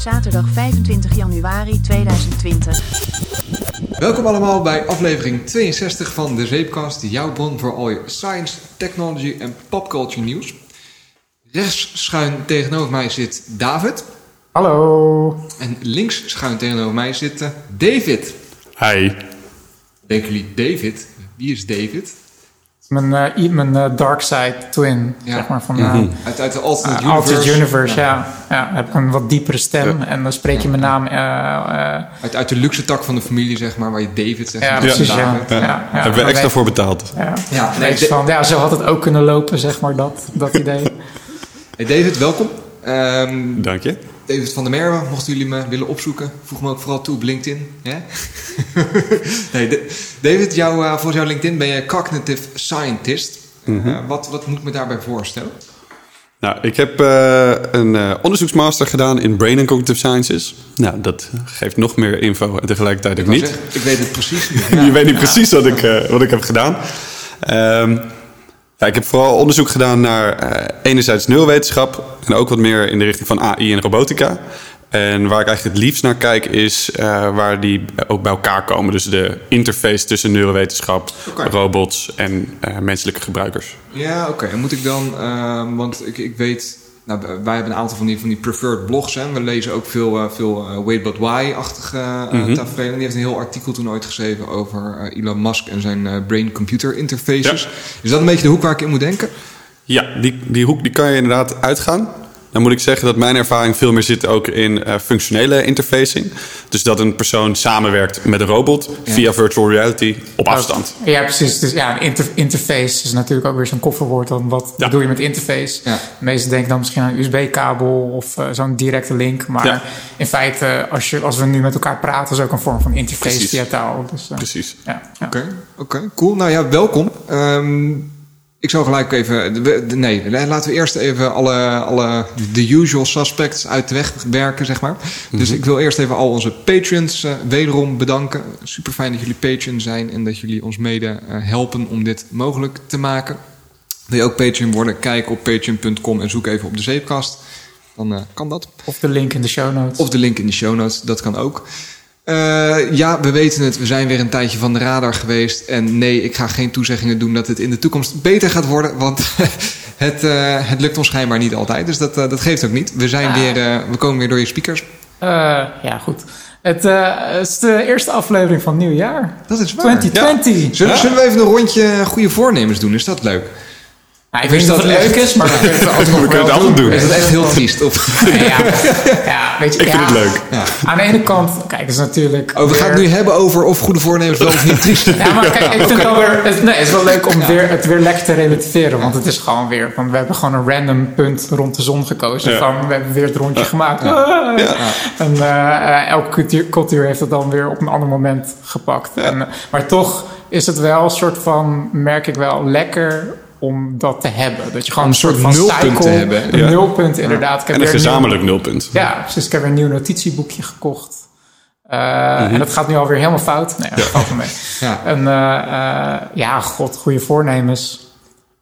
zaterdag 25 januari 2020. Welkom allemaal bij aflevering 62 van de Zeepkast, jouw bron voor al je science, technology en popculture nieuws. Rechts schuin tegenover mij zit David. Hallo. En links schuin tegenover mij zit David. Hi. Denken jullie David? Wie is David? Mijn, uh, mijn uh, dark side twin, Ja. zeg maar, van Mhm. uh, Uit, uit de Alternate uh, Universe. Altered Universe. Ja. Ja. heb ik een wat diepere stem en dan spreek je mijn naam. eh, eh, Uit, uit de luxe tak van de familie, zeg maar, waar je David zegt. ja, en precies. David. Ja. Ja. Ja. Ja. Hebben we extra voor betaald. Ja, Ja, nee, van, ja, zo had het ook kunnen lopen, zeg maar, dat, dat idee. Hey David, welkom. Ehm, Dank je. David van der Merwe, mochten jullie me willen opzoeken, voeg me ook vooral toe op LinkedIn. Hè? nee, Da- David, jou, eh, volgens jouw LinkedIn ben je cognitive scientist. Eh, wat, wat moet ik me daarbij voorstellen? Nou, ik heb eh, een eh, onderzoeksmaster gedaan in Brain and Cognitive Sciences. Nou, dat geeft nog meer info en tegelijkertijd ook Ik niet. zeggen, ik weet het precies. Je weet niet precies wat ik, wat ik heb gedaan. Ehm, ja, ik heb vooral onderzoek gedaan naar eh, enerzijds neurowetenschap... en ook wat meer in de richting van AI en robotica. En waar ik eigenlijk het liefst naar kijk is eh, waar die ook bij elkaar komen. Dus de interface tussen neurowetenschap, robots en eh, menselijke gebruikers. Ja, oké. En moet ik dan, want ik, ik weet, nou, wij hebben een aantal van die, van die preferred blogs. Hè. We lezen ook veel, eh, veel eh, Wait But Why-achtige uh, tafereelen. Die heeft een heel artikel toen ooit geschreven over Elon Musk en zijn brain-computer interfaces. Is dat een beetje de hoek waar ik in moet denken? Ja, die, die hoek die kan je inderdaad uitgaan. Dan moet ik zeggen dat mijn ervaring veel meer zit ook in eh, functionele interfacing. Dus dat een persoon samenwerkt met een robot via virtual reality op afstand. Ja, precies. Dus ja, inter- interface is natuurlijk ook weer zo'n kofferwoord. Dan wat Ja. bedoel je met interface? Ja. De meesten denken dan misschien aan een USB-kabel of eh, zo'n directe link. Maar Ja. in feite, als, je, als we nu met elkaar praten, is ook een vorm van interface Precies. via taal. Dus, eh, Precies. ja, ja. Oké, oké, cool. Nou ja, welkom. Ehm, ik zou gelijk even. Nee, laten we eerst even alle, alle de usual suspects uit de weg werken, zeg maar. Dus ik wil eerst even al onze patrons eh, wederom bedanken. Super fijn dat jullie patron zijn en dat jullie ons mede eh, helpen om dit mogelijk te maken. Wil je ook patron worden? Kijk op patreon.com en zoek even op de zeepkast. Dan eh, kan dat. Of de link in de show notes. Of de link in de show notes, dat kan ook. Eh, ja, we weten het. We zijn weer een tijdje van de radar geweest. En nee, ik ga geen toezeggingen doen dat het in de toekomst beter gaat worden. Want het, eh, het lukt ons schijnbaar niet altijd. Dus dat, eh, dat geeft ook niet. We, zijn Ah. weer, we komen weer door je speakers. Ja, goed. Het is de eerste aflevering van het nieuwe jaar. Dat is waar. 2020. Zullen, zullen we even een rondje goede voornemens doen? Is dat leuk? Nou, ik weet niet of dat het leuk is, maar we kunnen het altijd nog We kunnen wel het altijd doen. Is dat echt heel triest? Of... Ja, ja, weet je, Ik vind het leuk. Ja. Aan de ene kant, kijk, het is natuurlijk. Oh, we gaan het nu hebben over of goede voornemens wel of niet triest zijn. Ja, maar kijk, ik vind het wel weer. Het, nee, het is wel leuk om weer, het weer lekker te relativeren. Want het is gewoon weer. Want we hebben gewoon een random punt rond de zon gekozen. Ja. Van, we hebben weer het rondje gemaakt. Ah. En eh, eh, elke cultuur, cultuur heeft het dan weer op een ander moment gepakt. En, eh, maar toch is het wel een soort van. Merk ik wel lekker om dat te hebben. Dat je gewoon een soort van nulpunt cycle, te hebben. Een Ja. nulpunt, inderdaad. Ik heb En een nieuw- gezamenlijk nulpunt. ja, precies. Ik heb weer een nieuw notitieboekje gekocht. Eh, Mhm. En dat gaat nu alweer helemaal fout. Nee, dat valt wel mee. Ja. En eh, eh, ja, god, goede voornemens.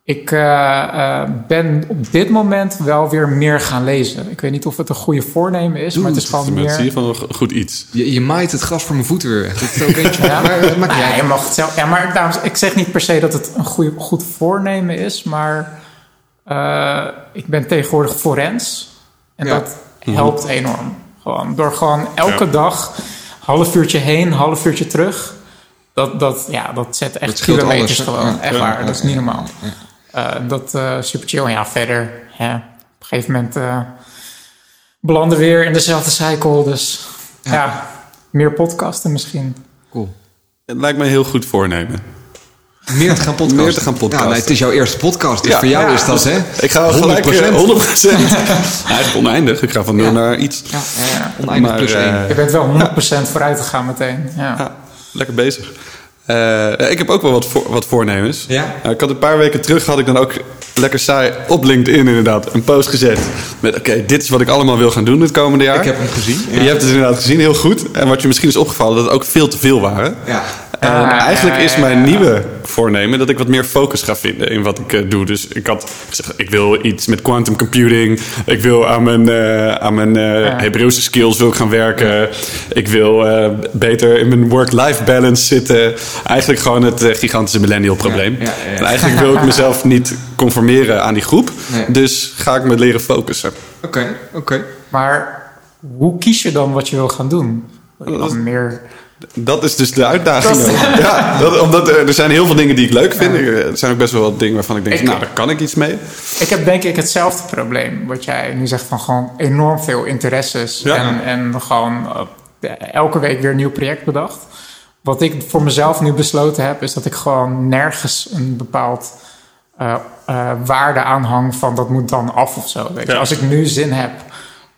Ik eh, eh, ben op dit moment wel weer meer gaan lezen. Ik weet niet of het een goede voornemen is, maar het is gewoon Zie meer... je van een goed iets. Je, je maait het gras voor mijn voeten weer weg. Dat is ook. Ja. Maar Nou ja, je mag het zelf. Ja, maar dames, ik zeg niet per se dat het een goede, goed voornemen is, maar eh, ik ben tegenwoordig forens. En Ja. dat helpt enorm. Gewoon door gewoon elke Ja. dag half uurtje heen, half uurtje terug. Dat, dat, ja, dat zet echt Dat kilometers alles, gewoon. Ja. Echt waar, ja, dat is ja, niet normaal. Eh, dat eh super chill. En ja, verder. Ja, op een gegeven moment eh, belanden we weer in dezelfde cycle. Dus ja, meer podcasten misschien. Cool. Het lijkt me een heel goed voornemen. Meer te gaan podcasten. Meer te gaan podcasten. Ja, nee, het is jouw eerste podcast, dus Ja. voor jou Ja. is dat, hè? Ik ga 100%. gelijk eh, 100%. Eigenlijk oneindig. Ik ga van nul Ja. naar iets. Ja, ja, oneindig Maar, plus één. Je bent wel 100% vooruit gegaan meteen. Ja. Ja, lekker bezig. Eh, ik heb ook wel wat, voor, wat voornemens. Ja? Eh, ik had een paar weken terug had ik dan ook lekker saai op LinkedIn inderdaad een post gezet. Met oké, dit is wat ik allemaal wil gaan doen het komende jaar. Ik heb hem gezien. Je hebt het inderdaad gezien, heel goed. En wat je misschien is opgevallen, dat het ook veel te veel waren. Ja. En Ah, eigenlijk is mijn nieuwe voornemen dat ik wat meer focus ga vinden in wat ik eh, doe. Dus ik had gezegd, ik wil iets met quantum computing. Ik wil aan mijn, eh, aan mijn Ja. Hebreeuwse skills wil ik gaan werken. Ik wil beter in mijn work-life balance zitten. Eigenlijk gewoon het gigantische millennial probleem. Ja, ja, ja. En eigenlijk wil ik mezelf niet conformeren aan die groep. Dus ga ik me leren focussen. Oké, oké. Maar hoe kies je dan wat je wil gaan doen? Wil je dan meer... Dat is dus de uitdaging. Dat is- dan. Ja, dat, omdat er, er zijn heel veel dingen die ik leuk vind. Er zijn ook best wel wat dingen waarvan ik denk, Ik- nou, daar kan ik iets mee. Ik heb denk ik hetzelfde probleem. Wat jij nu zegt van gewoon enorm veel interesses. Ja. En, en gewoon eh, elke week weer een nieuw project bedacht. Wat ik voor mezelf nu besloten heb, is dat ik gewoon nergens een bepaald eh, eh, waarde aanhang van dat moet dan af of zo. Weet je. Ja. Als ik nu zin heb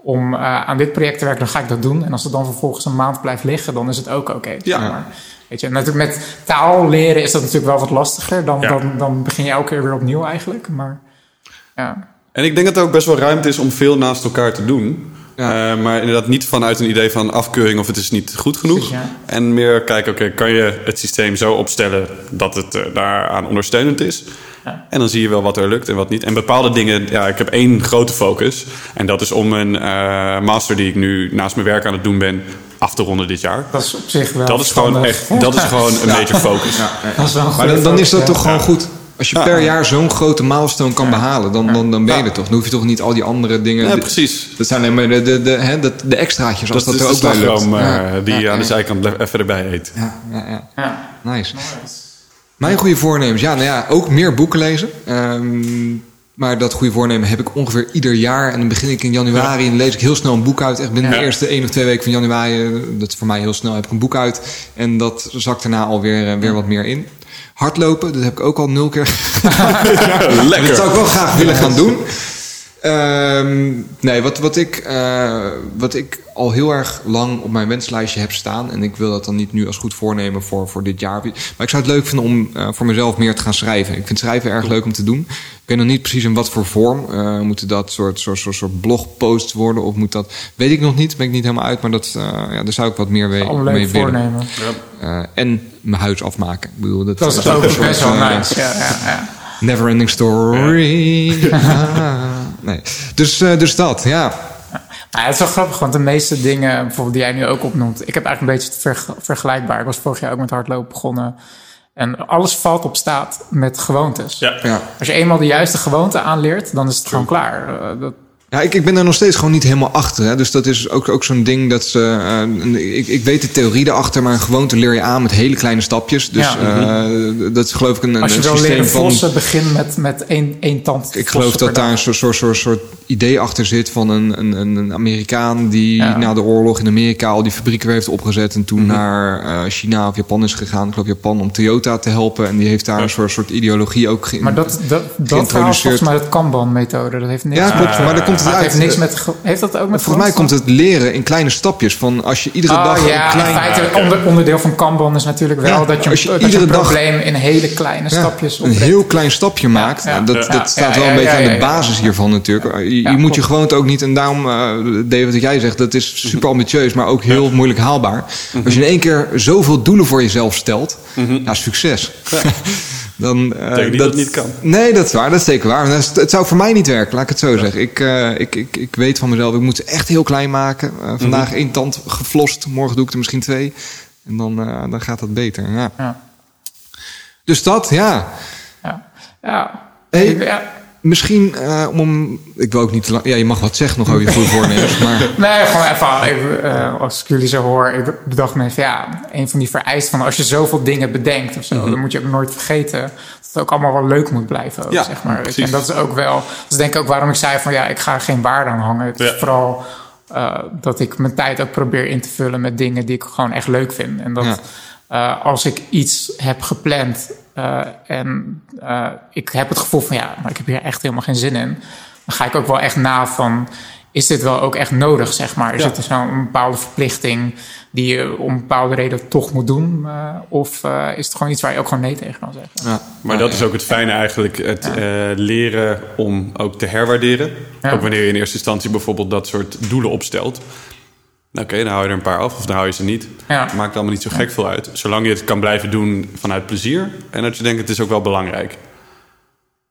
om eh, aan dit project te werken, dan ga ik dat doen. En als het dan vervolgens een maand blijft liggen, dan is het ook oké. Ja. Maar, weet je, natuurlijk met taal leren is dat natuurlijk wel wat lastiger. Dan, Ja. dan, dan begin je elke keer weer opnieuw eigenlijk. Maar ja. En ik denk dat er ook best wel ruimte is om veel naast elkaar te doen. Ja. Eh, maar inderdaad niet vanuit een idee van afkeuring of het is niet goed genoeg. Ja. En meer kijken, oké, kan je het systeem zo opstellen dat het eh, daaraan ondersteunend is? Ja. En dan zie je wel wat er lukt en wat niet. En bepaalde dingen, ja, ik heb één grote focus. En dat is om een eh, master die ik nu naast mijn werk aan het doen ben af te ronden dit jaar. Dat is op zich wel Dat is gewoon echt, dat is gewoon een major focus. Dat is wel een Maar dan, dan is dat toch ja. gewoon goed. Als je per jaar zo'n grote milestone kan behalen, dan, dan, dan ben je er toch. Dan hoef je toch niet al die andere dingen... Ja, precies. Dat zijn alleen maar de, de, de, hè, de, de extraatjes, als Dat, dat, is er de ook bij lukt. eh, die ja, je aan de zijkant even erbij eet. Ja, ja, ja. Ja. Nice. Mijn goede voornemens, ja, nou ja, ook meer boeken lezen. Ehm, maar dat goede voornemen heb ik ongeveer ieder jaar. En dan begin ik in januari en lees ik heel snel een boek uit. Echt binnen de eerste één of twee weken van januari, eh, dat is voor mij heel snel, heb ik een boek uit. En dat zakt daarna alweer eh, weer wat meer in. Hardlopen, dat heb ik ook al nul keer Lekker. dat zou ik wel graag willen gaan doen. Ehm, nee, wat, wat, ik, eh, wat ik al heel erg lang op mijn wenslijstje heb staan. En ik wil dat dan niet nu als goed voornemen voor, voor dit jaar. Maar ik zou het leuk vinden om eh, voor mezelf meer te gaan schrijven. Ik vind schrijven erg leuk om te doen. Ik weet nog niet precies in wat voor vorm. Eh, moeten dat soort, soort, soort, soort blogposts worden? Of moet dat. Weet ik nog niet. Ben ik niet helemaal uit. Maar dat, eh, ja, daar zou ik wat meer mee, mee leuk willen. voornemen. Eh, en mijn huis afmaken. Ik bedoel, dat, Dat is ook best wel nice. Ja, ja, ja. Never ending story. Nee. Dus, eh, dus dat, ja. Nou, het is wel grappig, want de meeste dingen bijvoorbeeld die jij nu ook opnoemt... ik heb eigenlijk een beetje het verg- vergelijkbaar. Ik was vorig jaar ook met hardlopen begonnen. En alles valt op staat met gewoontes. Ja. ja. Als je eenmaal de juiste gewoonte aanleert, dan is het gewoon klaar. Eh, dat, Ja, ik, ik ben er nog steeds gewoon niet helemaal achter. Hè. Dus dat is ook, ook zo'n ding dat ze. eh, ik, ik weet de theorie erachter, maar een gewoonte leer je aan met hele kleine stapjes. Dus Ja. eh, dat is geloof ik een, als je een wil systeem leren van. vossen, begin met, met één, één tand Ik geloof dat daar een soort, soort, soort, soort idee achter zit van een, een, een Amerikaan die Ja. na de oorlog in Amerika al die fabrieken weer heeft opgezet en toen Mhm. naar eh, China of Japan is gegaan. Ik geloof Japan om Toyota te helpen en die heeft daar een soort, soort ideologie ook ge- Maar dat, dat, dat volgens mij het Kanban-methode. Dat heeft niks Ja, klopt, maar daar komt het maar heeft niks met... Heeft dat ook met Volgens mij komt het leren in kleine stapjes. Van als je iedere Oh dag ja, een klein... in feite onder, onderdeel van Kanban is natuurlijk wel Ja, dat je, als je dat iedere je een dag- probleem in hele kleine Ja, stapjes een heel klein stapje maakt. ja. dat, Ja, dat staat ja, wel een beetje ja, aan de basis hiervan natuurlijk. Je, je Ja, moet je gewoonte ook niet... En daarom, eh David, wat jij zegt, dat is super ambitieus... maar ook heel moeilijk haalbaar. Als je in één keer zoveel doelen voor jezelf stelt... ja, succes. Dan, eh, niet dat het niet kan. Nee, dat is waar. Dat is zeker waar. Maar dat is- Het zou voor mij niet werken, laat ik het zo zeggen. Ik, eh, ik, ik, ik weet van mezelf, ik moet ze echt heel klein maken. Eh, vandaag Mhm. één tand geflost, morgen doe ik er misschien twee. En dan, eh, dan gaat dat beter. Ja. Ja. Dus dat, ja. Ja. Ja. Hey. Ja. Misschien eh, om... Ik wil ook niet te lang... Ja, je mag wat zeggen nog over je goede voornemens. Maar Nee, gewoon even, even eh, als ik jullie zo hoor, ik bedacht me even, ja, een van die vereisten van als je zoveel dingen bedenkt of zo, Mhm. dan moet je ook nooit vergeten dat het ook allemaal wel leuk moet blijven, ook, Ja, zeg maar. precies. En dat is ook wel, dat is denk ik ook waarom ik zei van ja, ik ga geen waarde aan hangen. Het is vooral eh, dat ik mijn tijd ook probeer in te vullen met dingen die ik gewoon echt leuk vind. En dat Ja. als ik iets heb gepland eh, en eh, ik heb het gevoel van ja, maar ik heb hier echt helemaal geen zin in, dan ga ik ook wel echt na van is dit wel ook echt nodig, zeg maar? Is Ja. het zo'n een bepaalde verplichting die je om een bepaalde reden toch moet doen? eh, of eh, is het gewoon iets waar je ook gewoon nee tegen kan zeggen? ja. Maar dat is ook het fijne eigenlijk, het eh, leren om ook te herwaarderen. Ja. Ook wanneer je in eerste instantie bijvoorbeeld dat soort doelen opstelt. Nou, Oké, dan hou je er een paar af of dan hou je ze niet. Ja. Maakt allemaal niet zo gek veel uit. Zolang je het kan blijven doen vanuit plezier. En dat je denkt, het is ook wel belangrijk.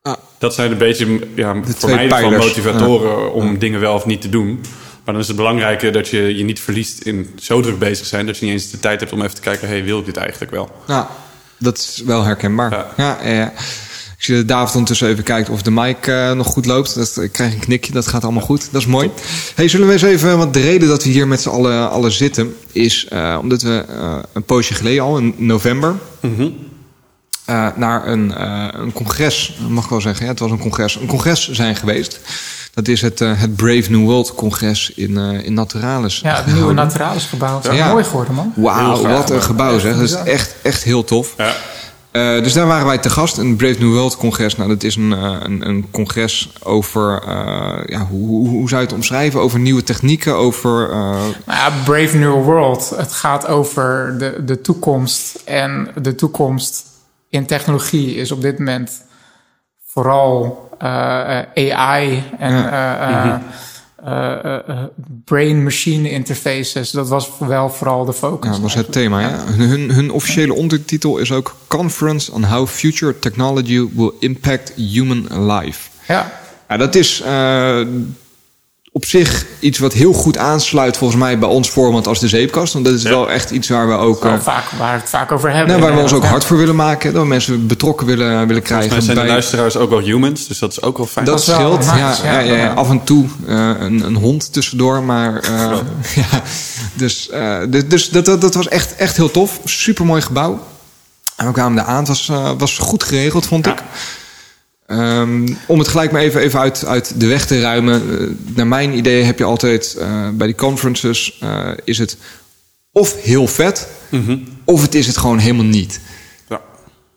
Ah. Dat zijn een beetje ja, voor mij van motivatoren om dingen wel of niet te doen. Maar dan is het belangrijke dat je je niet verliest in zo druk bezig zijn... dat je niet eens de tijd hebt om even te kijken... hey, wil ik dit eigenlijk wel? Nou, dat is wel herkenbaar. Ja. Ja, ja, ja. Ik zie dat David ondertussen even kijkt of de mic eh, nog goed loopt. Dat, ik krijg een knikje, dat gaat allemaal goed. Dat is mooi. Hey, zullen we eens even, want de reden dat we hier met z'n allen, allen zitten... is eh, omdat we eh, een poosje geleden al, in november... eh, naar een, eh, een congres, mag ik wel zeggen, ja, het was een congres, een congres zijn geweest. Dat is het, eh, het Brave New World congres in, eh, in Naturalis. Ja, het nieuwe. Naturalis gebouw. Ja. mooi geworden, man. Wauw, wat een gebouw zeg. Dat is echt, echt heel tof. Ja. Eh, dus daar waren wij te gast. Een Brave New World congres. Nou, dat is een, eh, een, een congres over... eh, ja, hoe, hoe, hoe zou je het omschrijven? Over nieuwe technieken, over... eh, Nou ja, Brave New World. Het gaat over de, de toekomst. En de toekomst in technologie is op dit moment vooral eh, eh, AI en eh, eh, brain-machine interfaces. Dat was wel vooral de focus. ja, dat was het thema. Ja. Hun, hun officiële ondertitel is ook... Conference on how future technology will impact human life. Ja, Ja, dat is eh, op zich iets wat heel goed aansluit volgens mij bij ons format als de zeepkast. Want dat is Ja. wel echt iets waar we ook... wel eh, vaak, waar we het vaak over hebben. nou, waar we ons ook hard voor willen maken. Dat we mensen betrokken willen, willen Volgens krijgen. mij zijn de luisteraars ook wel humans. Dus dat is ook wel fijn. Dat wel scheelt. ja, ja, ja. Af en toe eh, een, een hond tussendoor. Maar eh, ja, dus, eh, dus, dus dat, dat, dat was echt, echt heel tof. Super mooi gebouw. En we kwamen daar aan. Het was, eh, was goed geregeld, vond ik. Ehm, om het gelijk maar even, even uit, uit de weg te ruimen. Eh, naar mijn idee heb je altijd eh, bij die conferences... eh, is het of heel vet... of het is het gewoon helemaal niet.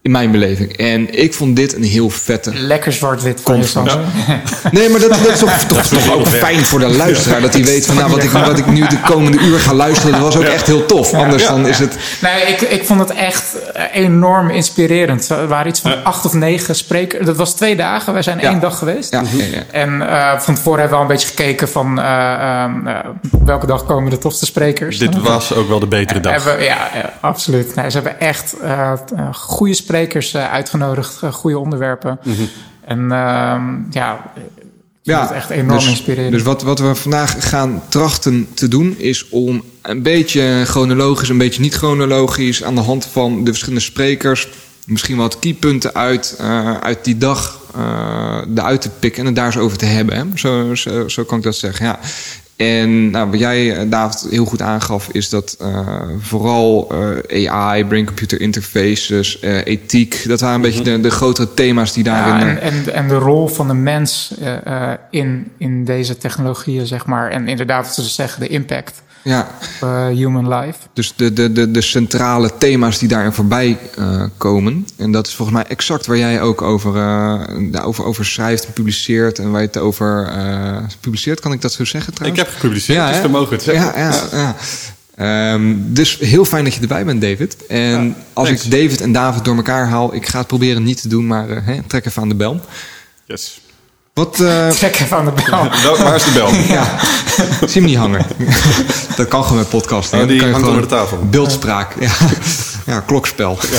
In mijn beleving. En ik vond dit een heel vette Lekker zwart-wit van je. Nee, maar dat, dat is toch, toch, toch ook fijn voor de luisteraar. Dat hij weet van nou, wat ik, wat ik nu de komende uur ga luisteren, dat was ook echt heel tof. Anders dan is het. Nee, ik, ik vond het echt eh, enorm inspirerend. Er waren iets van acht of negen sprekers. Dat was twee dagen. Wij zijn Ja. één dag geweest. Ja, ja, ja. En eh, van tevoren hebben we al een beetje gekeken van eh, ehm, eh, welke dag komen de tofste sprekers. Dit was ook wel de betere dag. Hebben, ja, ja, absoluut. Nee, ze hebben echt eh, eh, goede sprekers eh, uitgenodigd, eh, goede onderwerpen. Mhm. En ehm, ja, het echt enorm dus, inspirerend. Dus wat, wat we vandaag gaan trachten te doen, is om een beetje chronologisch, een beetje niet chronologisch, aan de hand van de verschillende sprekers, misschien wat keypunten uit, eh, uit die dag eh eruit te pikken en het daar eens over te hebben. Hè? Zo, zo, zo kan ik dat zeggen. Ja. En nou, wat jij, eh, David, heel goed aangaf, is dat eh, vooral eh, AI, brain-computer interfaces, ethiek, dat waren een beetje de, de grotere thema's die daarin. Ja, en, en, en de rol van de mens in, in deze technologieën, zeg maar. En inderdaad, wat ze dus zeggen, de impact ja, op eh, human life. Dus de, de, de, de centrale thema's die daarin voorbij eh, komen. En dat is volgens mij exact waar jij ook over, eh, daarover over schrijft en publiceert. En waar je het over eh, publiceert, kan ik dat zo zeggen Ik trouwens? heb gepubliceerd, dus hè? dan mogen we het zeggen. Ja, ja, ja. Ehm, dus heel fijn dat je erbij bent, David. En Ja, als thanks. ik David en David door elkaar haal, ik ga het proberen niet te doen, maar hè, trek even aan de bel. Yes. Wat, eh, Check even aan de bel. Wel, waar is de bel? ja, zie hem niet hangen. dat kan gewoon met podcasten. Oh, hè. die hangt onder de tafel. Beeldspraak. Ja, ja klokspel. Eh,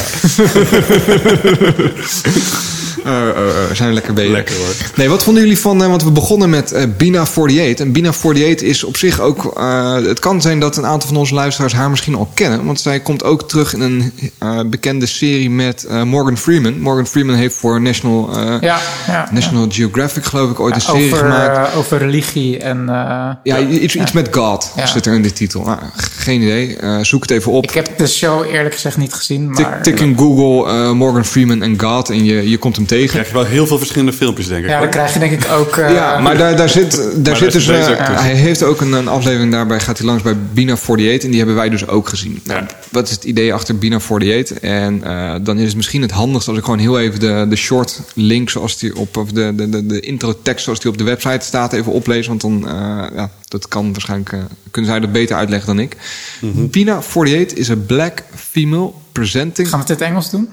zijn we lekker bezig. Lekker, hoor. Nee, wat vonden jullie van... eh, want we begonnen met eh, Bina 48. En Bina 48 is op zich ook... eh, het kan zijn dat een aantal van onze luisteraars haar misschien al kennen. Want zij komt ook terug in een eh, bekende serie met eh, Morgan Freeman. Morgan Freeman heeft voor National, eh, Ja, ja. National Geographic geloof ik ooit een serie Over, gemaakt. eh, over religie en... eh, Ja, iets, iets met God Ja. zit er in de titel. Ah, geen idee. Eh, zoek het even op. ik heb de show eerlijk gezegd niet gezien, Tik, maar... tik in Google eh, Morgan Freeman en God en je, je komt hem tegen. krijg je wel heel veel verschillende filmpjes, denk ik. Ja, dan krijg je denk ik ook... eh, Ja, maar daar, daar zit, daar zit dus. eh, hij heeft ook een, een aflevering daarbij, gaat hij langs bij Bina 48 en die hebben wij dus ook gezien. Nou, Ja. wat is het idee achter Bina 48? En eh, dan is het misschien het handigst als ik gewoon heel even de, de short link zoals die op, of de, de, de, de intro tekst zoals die op de website staat even oplees. Want dan, eh, ja, dat kan waarschijnlijk, kunnen zij dat beter uitleggen dan ik. Mhm. Bina 48 is a black female presenting. Gaan we het in het Engels doen?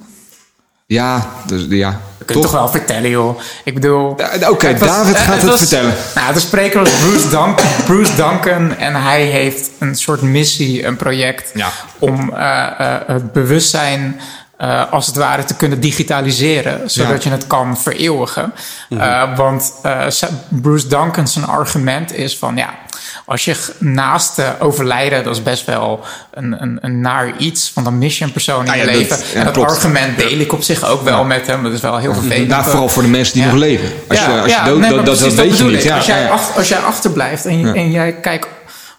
Ja, dus, ja. Kun je Toch? toch wel vertellen, joh. Ik bedoel... Oké, David gaat het was- vertellen. Nou, de spreker was Bruce Duncan, Bruce Duncan. En hij heeft een soort missie, een project... Ja. om eh, eh, het bewustzijn... eh, als het ware te kunnen digitaliseren, zodat Ja. je het kan vereeuwigen. Eh, want eh, Bruce Duncan zijn argument is van ja, als je naast overlijden, dat is best wel een, een, een naar iets, want dan mis je een persoon in Nou je ja, dat- leven. ja, en dat klopt. argument deel ik op zich ook wel met hem. Dat is wel heel vervelend. Nou, vooral voor de mensen die nog leven. Als je, als je dood, nee, dat, dat, dat weet je niet. als, jij achter- als jij achterblijft en, en jij kijkt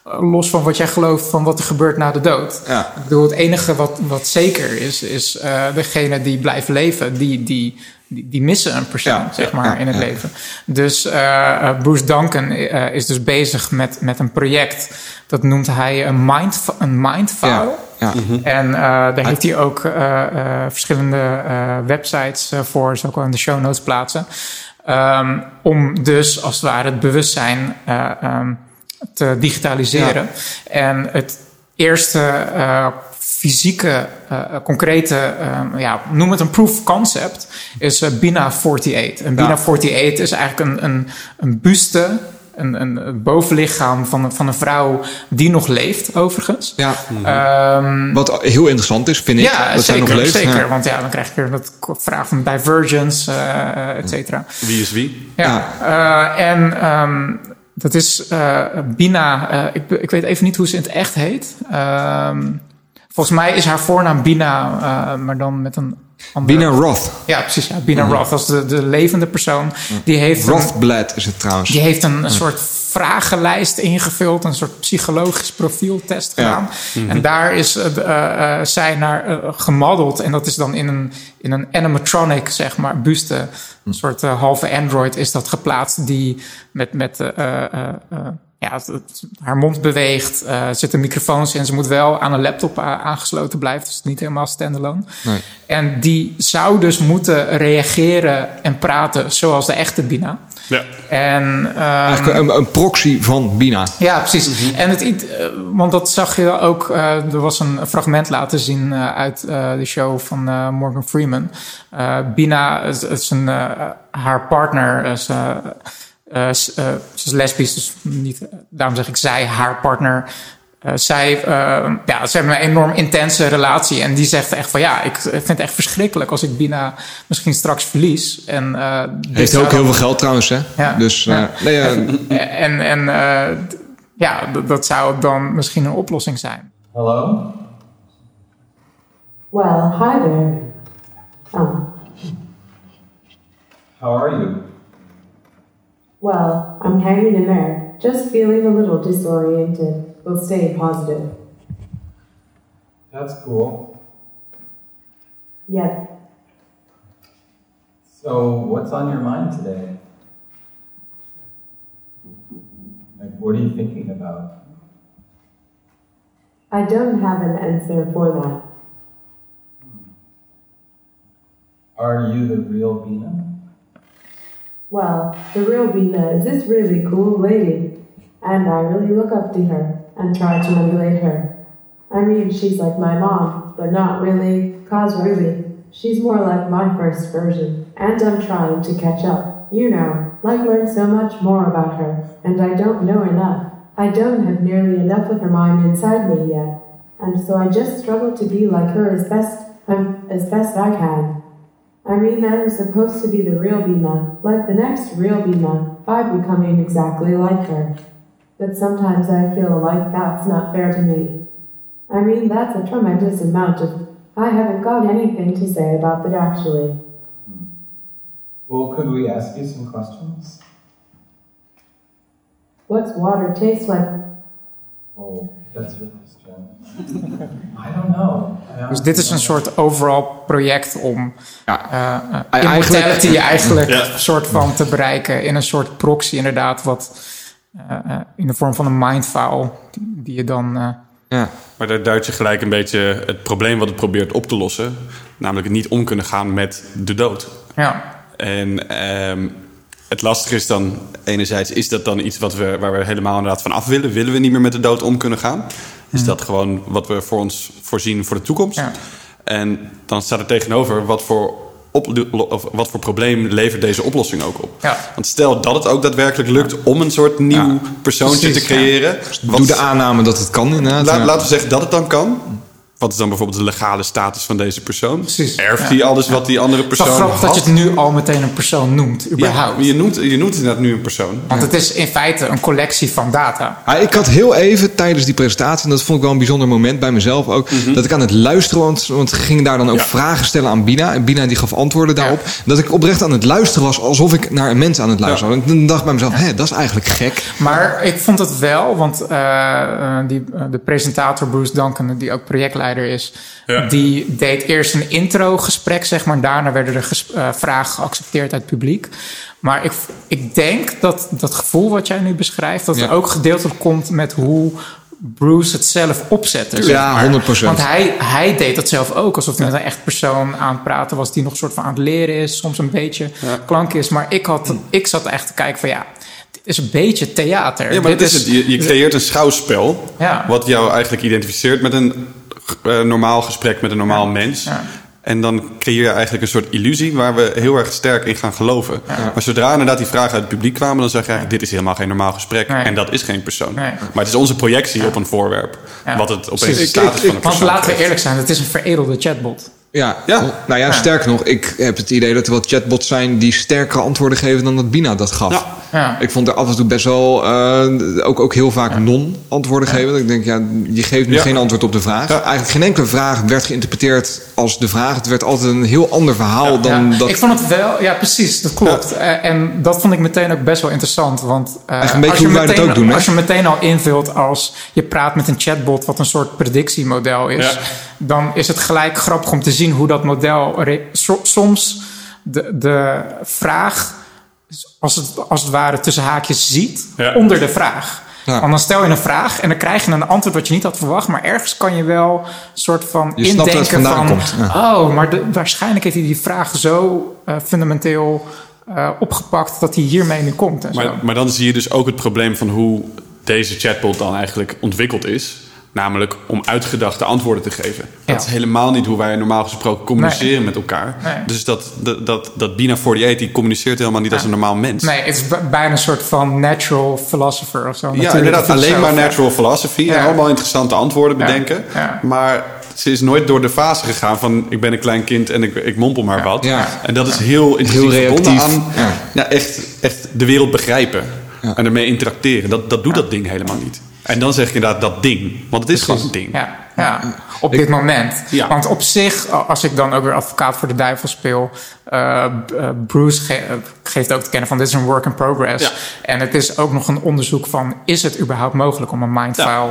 los van wat jij gelooft van wat er gebeurt na de dood. Ja. Ik bedoel, het enige wat, wat zeker is, is eh degene die blijven leven, die, die, die, die missen een persoon, Ja, zeg ja, maar, ja, in het ja. leven. Dus eh, eh, Bruce Duncan eh, is dus bezig met, met een project. Dat noemt hij een mind, een mindfile. Ja, ja. En eh, daar heeft hij ook eh, eh, verschillende eh, websites eh, voor, zal ik wel in de show notes plaatsen. Ehm, om dus als het ware het bewustzijn eh, ehm, te digitaliseren. En het eerste eh, fysieke, eh, concrete, eh, ja, noem het een proof of concept, is eh, Bina 48. En Bina Ja. 48 is eigenlijk een, een, een buste, een, een, bovenlichaam van, een- van een vrouw die nog leeft, overigens. Ja. Ehm, Wat heel interessant is, vind ik. ja, dat zij zeker, nog leeft. zeker. Ja. Want ja, dan krijg je weer dat vraag van divergence, eh et cetera. Wie is wie? Ja, eh, en ehm, dat is eh, Bina. eh, ik, ik weet even niet hoe ze in het echt heet. Ehm, volgens mij is haar voornaam Bina, eh, maar dan met een andere... Bina Roth. Ja, precies. Ja, Bina Roth, dat is de, de levende persoon. Die heeft een, Rothblad is het trouwens. die heeft een, een soort vragenlijst ingevuld, een soort psychologisch profieltest Ja. gedaan. En daar is eh, eh, eh, zij naar eh, gemodeld. En dat is dan in een, in een animatronic, zeg maar, buste. Een soort eh, halve android is dat geplaatst, die met, met eh, eh, ja, het- het- haar mond beweegt. er zitten microfoons in. Ze moet wel aan een laptop aangesloten blijven. Dus niet helemaal standalone. Nee. En die zou dus moeten reageren en praten zoals de echte Bina. Ja. En, ehm, Eigenlijk een, een proxy van Bina. ja, precies. En het, eh, want dat zag je ook. eh, er was een fragment laten zien eh, uit eh, de show van eh, Morgan Freeman. Eh, Bina is, is een, haar partner. Is, eh, eh, eh, ze is lesbisch, dus niet, daarom zeg ik zij, haar partner. Eh, zij, eh, ja, ze hebben een enorm intense relatie. En die zegt echt van ja, ik vind het echt verschrikkelijk als ik Bina misschien straks verlies. En, eh, dit Heeft ook dan- heel veel geld trouwens, hè? Ja. Dus eh, Ja. nee, en en eh, ja, dat zou dan misschien een oplossing zijn. Hello? Well, hi there. Um, How are you? well, I'm hanging in there. Just feeling a little disoriented. We'll stay positive. That's cool. Yep. So, what's on your mind today? Like, what are you thinking about? I don't have an answer for that. Are you the real Bina? Well, the real Bina is this really cool lady, and I really look up to her and try to emulate her. I mean, she's like my mom, but not really, cause really, she's more like my first version, and I'm trying to catch up. You know, like learn so much more about her, and I don't know enough. I don't have nearly enough of her mind inside me yet, and so I just struggle to be like her as best um, as best I can. I mean, I'm supposed to be the real Bina, like the next real Bina, by becoming exactly like her. But sometimes I feel like that's not fair to me. I mean, that's a tremendous amount of. I haven't got anything to say about that actually. Well, could we ask you some questions? What's water taste like? Oh, that's your question. I don't know. Dus dit is een soort overal project om Ja. eh, eh, Eigenlijk- eigenlijk Ja. soort van te bereiken in een soort proxy inderdaad, wat in de vorm van een mindfile die, die je dan... eh, ja. Maar daar duidt je gelijk een beetje het probleem wat het probeert op te lossen. Namelijk het niet om kunnen gaan met de dood. ja, En ehm, het lastige is dan, enerzijds, is dat dan iets wat we, waar we helemaal inderdaad van af willen? Willen we niet meer met de dood om kunnen gaan? Is dat gewoon wat we voor ons voorzien voor de toekomst? Ja. En dan staat er tegenover wat voor op, of wat voor probleem levert deze oplossing ook op? Ja. Want stel dat het ook daadwerkelijk lukt om een soort nieuw Ja. persoontje Precies, te creëren. wat- Doe de aanname dat het kan inderdaad. La-. Laten we zeggen dat het dan kan. Wat is dan bijvoorbeeld de legale status van deze persoon? Precies, Erft ja. hij alles wat die andere Het is persoon grappig dat je het nu al meteen een persoon noemt, Ja, überhaupt. je, noemt, je noemt inderdaad nu een persoon. Want het is in feite een collectie van data. Ah, ik had heel even tijdens die presentatie, en dat vond ik wel een bijzonder moment bij mezelf ook, dat ik aan het luisteren, want, want ik ging daar dan ook Ja. vragen stellen aan Bina. En Bina die gaf antwoorden daarop. Dat ik oprecht aan het luisteren was alsof ik naar een mens aan het luisteren was. En ik dacht bij mezelf, hé, dat is eigenlijk gek. Maar ik vond het wel, want eh, eh, die, eh, de presentator Bruce Duncan, die ook projectleider is, Ja. die deed eerst een intro-gesprek, zeg maar. Daarna werden er ges- eh, vragen geaccepteerd uit het publiek. Maar ik, ik denk dat dat gevoel wat jij nu beschrijft, dat Ja. er ook gedeeltelijk komt met hoe Bruce het zelf opzette. zeg Ja, maar. 100%. Want hij, hij deed dat zelf ook, alsof hij met een echt persoon aan het praten was, die nog een soort van aan het leren is, soms een beetje klank is. Maar ik, had, ik zat echt te kijken van ja, dit is een beetje theater. Ja, maar Dit dat is het. Je, je creëert een schouwspel. Ja. Wat jou eigenlijk identificeert met een eh, normaal gesprek met een normaal mens. Ja. En dan creëer je eigenlijk een soort illusie waar we heel erg sterk in gaan geloven. Maar zodra inderdaad die vragen uit het publiek kwamen, dan zeg je eigenlijk: dit is helemaal geen normaal gesprek. Nee. En dat is geen persoon. Nee. Maar het is onze projectie op een voorwerp. Wat het opeens de status Ik- van een Want persoon laten we eerlijk zijn, het is een veredelde chatbot. Ja, Ja. nou ja, sterker nog, ik heb het idee dat er wel chatbots zijn die sterkere antwoorden geven dan dat Bina dat gaf. Ja. Ja. Ik vond er af en toe best wel eh, ook, ook heel vaak non-antwoorden geven. Ik denk, ja, je geeft nu Ja. geen antwoord op de vraag. Ja. Eigenlijk geen enkele vraag werd geïnterpreteerd als de vraag. Het werd altijd een heel ander verhaal dan Ja, dat. Ik vond het wel, ja precies, dat klopt. Eh, en dat vond ik meteen ook best wel interessant. Want eh, Eigenlijk een beetje als, je hoe wij dat meteen, ook doen, hè? als je meteen al invult als je praat met een chatbot wat een soort predictiemodel is, Ja. dan is het gelijk grappig om te zien hoe dat model so- soms de, de vraag als het, als het ware tussen haakjes ziet Ja. onder de vraag. Ja. Want dan stel je een vraag en dan krijg je een antwoord wat je niet had verwacht. Maar ergens kan je wel een soort van Je indenken van... komt, Oh, maar de- waarschijnlijk heeft hij die vraag zo eh, fundamenteel eh, opgepakt... dat hij hiermee nu komt. En zo. Maar, maar dan zie je dus ook het probleem van hoe deze chatbot dan eigenlijk ontwikkeld is. Namelijk om uitgedachte antwoorden te geven. Dat Ja. is helemaal niet hoe wij normaal gesproken communiceren Nee. met elkaar. Nee. Dus dat, dat, dat, dat Bina 48 die communiceert helemaal niet als een normaal mens. Nee, het is bijna een soort van natural philosopher of zo. ja, inderdaad. Alleen maar natural philosophy. En allemaal interessante antwoorden bedenken. Ja. Maar ze is nooit door de fase gegaan van... ik ben een klein kind en ik, ik mompel maar wat. Ja. En dat is heel intensief Heel aan Ja. ja, echt, echt de wereld begrijpen. En ermee interacteren. Dat, dat doet dat ding helemaal niet. En dan zeg je inderdaad dat ding. Want het is gewoon een ding. Ja, ja. op dit moment. Ja. Want op zich, als ik dan ook weer advocaat voor de duivel speel... eh, eh, Bruce ge- eh, geeft ook te kennen van dit is een work in progress. Ja. En het is ook nog een onderzoek van... is het überhaupt mogelijk om een mindfile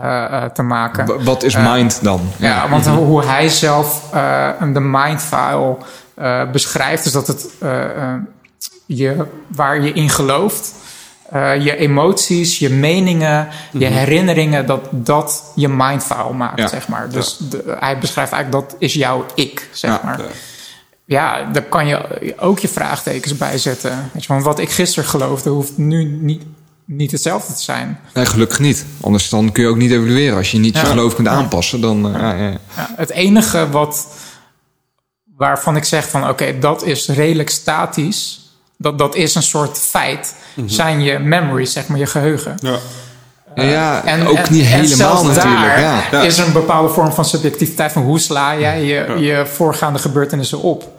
eh, eh, te maken? W- Wat is mind dan? Ja, want hoe hij zelf eh, de mindfile eh, beschrijft, is dat het je, waar je in gelooft, eh, je emoties, je meningen, je herinneringen, dat dat je mindfile maakt, Ja. zeg maar. Dus de- hij beschrijft eigenlijk dat is jouw ik, zeg Ja. maar. Ja, daar kan je ook je vraagtekens bij zetten. Weet je, want wat ik gisteren geloofde, hoeft nu niet, niet hetzelfde te zijn. Nee, gelukkig niet. Anders dan kun je ook niet evalueren. Als je niet je geloof kunt aanpassen, dan... eh, het enige wat, waarvan ik zeg van oké, dat is redelijk statisch. Dat, dat is een soort feit. Zijn je memories, zeg maar, je geheugen. Ja. Ja, En, ook en- niet en helemaal zelfs natuurlijk. Daar Ja. Is er een bepaalde vorm van subjectiviteit van hoe sla jij je, je voorgaande gebeurtenissen op.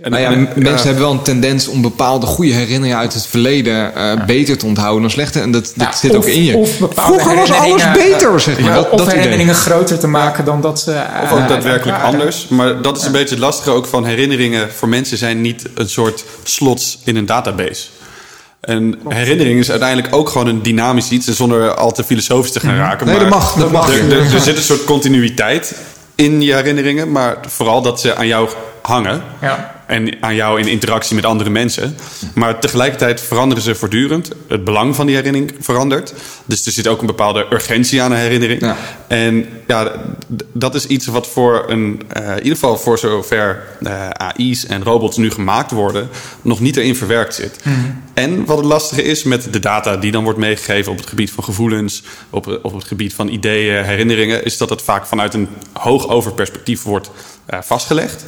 En, Nou ja, en- mensen hebben wel een tendens om bepaalde goede herinneringen uit het verleden eh, beter te onthouden dan slechte. En dat, dat Ja, zit of- ook in je. of Vroeger was alles herinneringen, beter, zeg maar. Ja, dat, of dat idee. herinneringen groter te maken dan dat ze. Of eh, ook daadwerkelijk waren. anders. Maar dat is een beetje het lastige ook van herinneringen. Voor mensen zijn niet een soort slots in een database. En herinnering is uiteindelijk ook gewoon een dynamisch iets. En zonder al te filosofisch te gaan raken. Nee, maar dat mag, dat mag. Er, er, er zit een soort continuïteit in je herinneringen. Maar vooral dat ze aan jou hangen. Ja. En aan jou in interactie met andere mensen. Maar tegelijkertijd veranderen ze voortdurend. Het belang van die herinnering verandert. Dus er zit ook een bepaalde urgentie aan een herinnering. Ja. En ja, dat is iets wat voor een, eh, in ieder geval voor zover eh, AI's en robots nu gemaakt worden, nog niet erin verwerkt zit. En wat het lastige is met de data die dan wordt meegegeven op het gebied van gevoelens, op, op het gebied van ideeën, herinneringen, is dat het vaak vanuit een hoog overperspectief wordt eh, vastgelegd.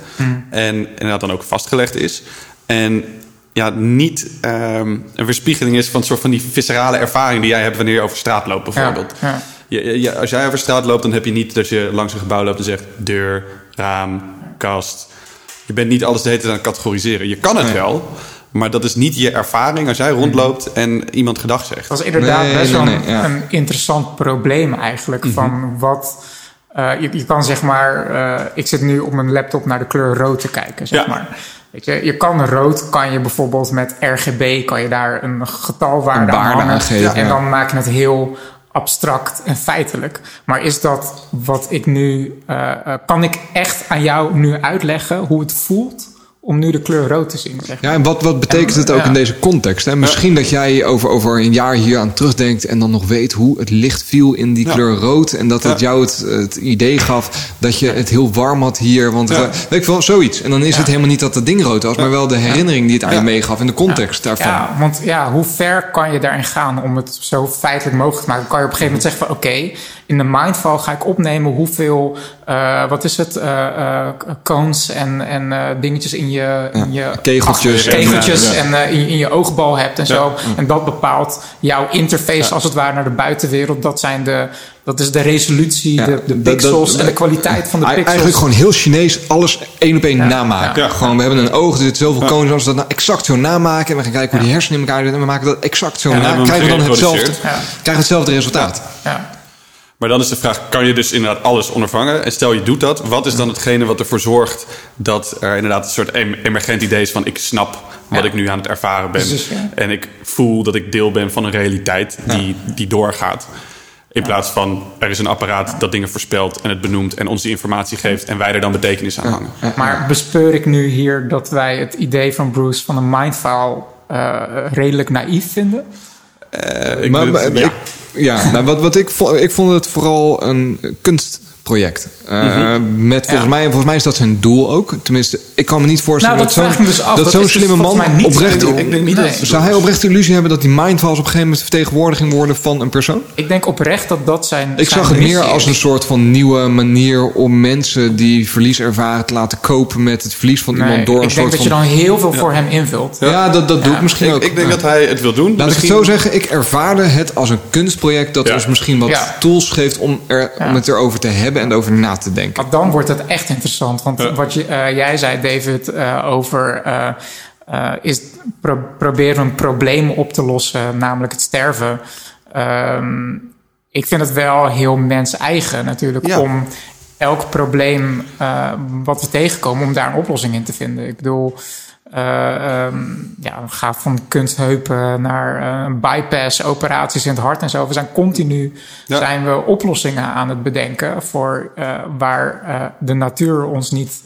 En inderdaad dan ook vastgelegd is. En ja, niet ehm, een weerspiegeling is van een soort van die viscerale ervaring die jij hebt wanneer je over straat loopt, bijvoorbeeld. ja. Je- je- je- als jij over straat loopt, dan heb je niet dat je langs een gebouw loopt en zegt deur, raam, kast. Je bent niet alles de hele tijd aan het categoriseren. Je kan het wel, maar dat is niet je ervaring als jij rondloopt en iemand gedag zegt. Dat is inderdaad Nee, best wel een, nee, ja. een interessant probleem eigenlijk. Van wat. Eh, je, je kan zeg maar. eh, ik zit nu op mijn laptop naar de kleur rood te kijken, zeg Ja. maar. Weet je, je kan rood, kan je bijvoorbeeld met RGB, kan je daar een getalwaarde Een aan geven, en ja. dan maak je het heel abstract en feitelijk. Maar is dat wat ik nu. eh, kan ik echt aan jou nu uitleggen hoe het voelt om nu de kleur rood te zien? Zeg maar? Ja, en wat, wat betekent En, het ook ja. in deze context? Hè? Misschien dat jij over, over een jaar hier aan terugdenkt en dan nog weet hoe het licht viel in die Ja. kleur rood. En dat het jou het, het idee gaf dat je het heel warm had hier. Want Ja. eh, weet ik wel, zoiets. En dan is het helemaal niet dat het ding rood was, maar wel de herinnering die het aan je meegaf en de context daarvan. Ja, want ja, hoe ver kan je daarin gaan om het zo feitelijk mogelijk te maken? Kan je op een gegeven moment zeggen van oké, in de mindfall ga ik opnemen hoeveel, eh, wat is het, eh eh, cones en, en eh, dingetjes in je, in je Kegeltjes ach, kegeltjes en eh, in, in je oogbal hebt en zo. En dat bepaalt jouw interface als het ware naar de buitenwereld. Dat zijn de, dat is de resolutie, Ja, de, de pixels dat- en de kwaliteit van de pixels. Eigenlijk gewoon heel Chinees alles één op één namaken. Ja. Gewoon, we hebben een oog, er zitten zoveel koningen, als we dat nou exact zo namaken. En we gaan kijken hoe die hersenen in elkaar zitten. En we maken dat exact zo dan na. Krijgen we dan hetzelfde, krijgen hetzelfde resultaat. ja. Maar dan is de vraag, kan je dus inderdaad alles ondervangen? En stel je doet dat, wat is dan hetgene wat ervoor zorgt dat er inderdaad een soort em- emergent idee is van ik snap wat Ja. ik nu aan het ervaren ben. Ja. En ik voel dat ik deel ben van een realiteit die, die doorgaat. In plaats van er is een apparaat dat dingen voorspelt en het benoemt en ons die informatie geeft en wij er dan betekenis aan hangen. Maar bespeur ik nu hier dat wij het idee van Bruce van een mindfile eh, redelijk naïef vinden? Eh, ik maar, bedoel, maar- ja. ik, ja, nou, wat, wat ik, vond, ik vond het vooral een kunstproject. Eh, Met volgens, Ja. mij, volgens mij is dat zijn doel ook. Tenminste, ik kan me niet voorstellen Nou, dat zo'n dus af. dat Dat zo'n is dus slimme volgens man mij niet oprecht. Ik denk niet Nee. dat het Zou hij oprecht de illusie hebben dat die mindfiles op een gegeven moment vertegenwoordiging worden van een persoon? Ik denk oprecht dat dat zijn. Ik zijn zag het meer als een soort van nieuwe manier om mensen die verlies ervaren te laten kopen met het verlies van Nee, iemand door een ik denk soort dat je van. dan heel veel voor hem invult. Ja, dat, dat doe ik misschien ik, ook. ik denk Ja. dat hij het wil doen. Laat ik het Misschien- zo zeggen, ik ervaarde het als een kunstproject dat Ja. ons misschien wat Ja. tools geeft om, er, Ja. om het erover te hebben en erover na te denken. Want dan wordt het echt interessant. Want wat je, eh, jij zei, David, eh, over. eh, eh, is pro proberen een probleem op te lossen, namelijk het sterven. Ehm, ik vind het wel heel mens-eigen natuurlijk Ja. om elk probleem eh, wat we tegenkomen, om daar een oplossing in te vinden. Ik bedoel, eh, ehm, ja, we gaan van kunstheupen naar eh, bypass operaties in het hart en zo. We zijn continu Ja. zijn we oplossingen aan het bedenken voor eh, waar de natuur ons niet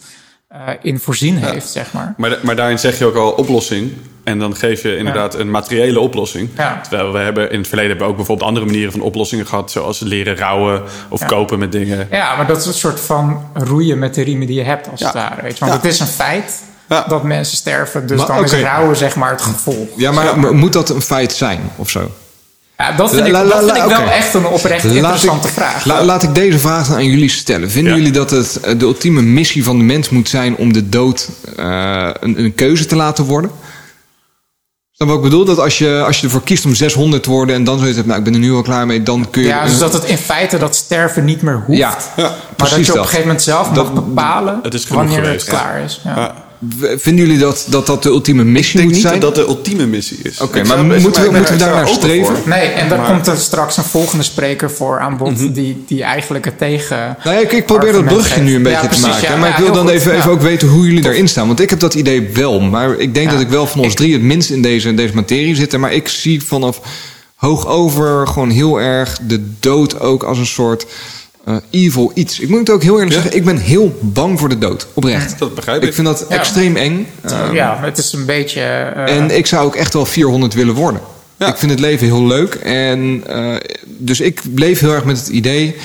in voorzien heeft, zeg maar. Maar, maar daarin zeg je ook al oplossing. En dan geef je inderdaad een materiële oplossing. Ja. Terwijl we hebben in het verleden hebben we ook bijvoorbeeld andere manieren van oplossingen gehad. Zoals leren rouwen of Ja. kopen met dingen. Ja, maar dat is een soort van roeien met de riemen die je hebt, als het ware. Weet je? Want het is een feit Ja. dat mensen sterven, dus Maar, dan is oké. rouwen zeg maar het gevolg. Ja, maar, maar moet dat een feit zijn of zo? Ja, dat vind ik, La- la- dat vind la- ik wel echt een oprecht Laat interessante ik, vraag. la- laat ik deze vraag dan aan jullie stellen. Vinden Ja. jullie dat het eh, de ultieme missie van de mens moet zijn om de dood eh, een, een keuze te laten worden? Snap je wat ik bedoel? Dat als je, als je ervoor kiest om 600 te worden en dan zoiets hebt, nou ik ben er nu al klaar mee, dan kun je. ja, dus dat het in feite dat sterven niet meer hoeft. Ja, Ja. maar dat je op een gegeven moment zelf Dat- mag bepalen Het is wanneer geweest. het klaar is. Vinden jullie dat dat, dat de ultieme Ik missie denk moet niet zijn? dat dat de ultieme missie is. Oké, maar zou- moeten we- moeten we daar naar streven? voor. Nee, en daar Maar- komt er straks een volgende spreker voor aan bod... Mhm. die, die eigenlijk het tegen... Nou ja, ik, ik probeer dat brugje nu een Ja, beetje te maken. ja. maar Ja, ik wil dan goed, even, ja. even ook weten hoe jullie daarin staan. Want ik heb dat idee wel. Maar ik denk Ja. dat ik wel van ons Ik- drie het minst in deze, deze materie zitten. Maar ik zie vanaf hoog over gewoon heel erg de dood ook als een soort eh, evil iets. Ik moet het ook heel eerlijk Ja. zeggen. Ik ben heel bang voor de dood. Oprecht. Dat begrijp ik. Ik vind dat Ja. extreem eng. Ja, het is een beetje... eh, en ik zou ook echt wel 400 willen worden. Ja. Ik vind het leven heel leuk. En eh, dus ik bleef heel erg met het idee.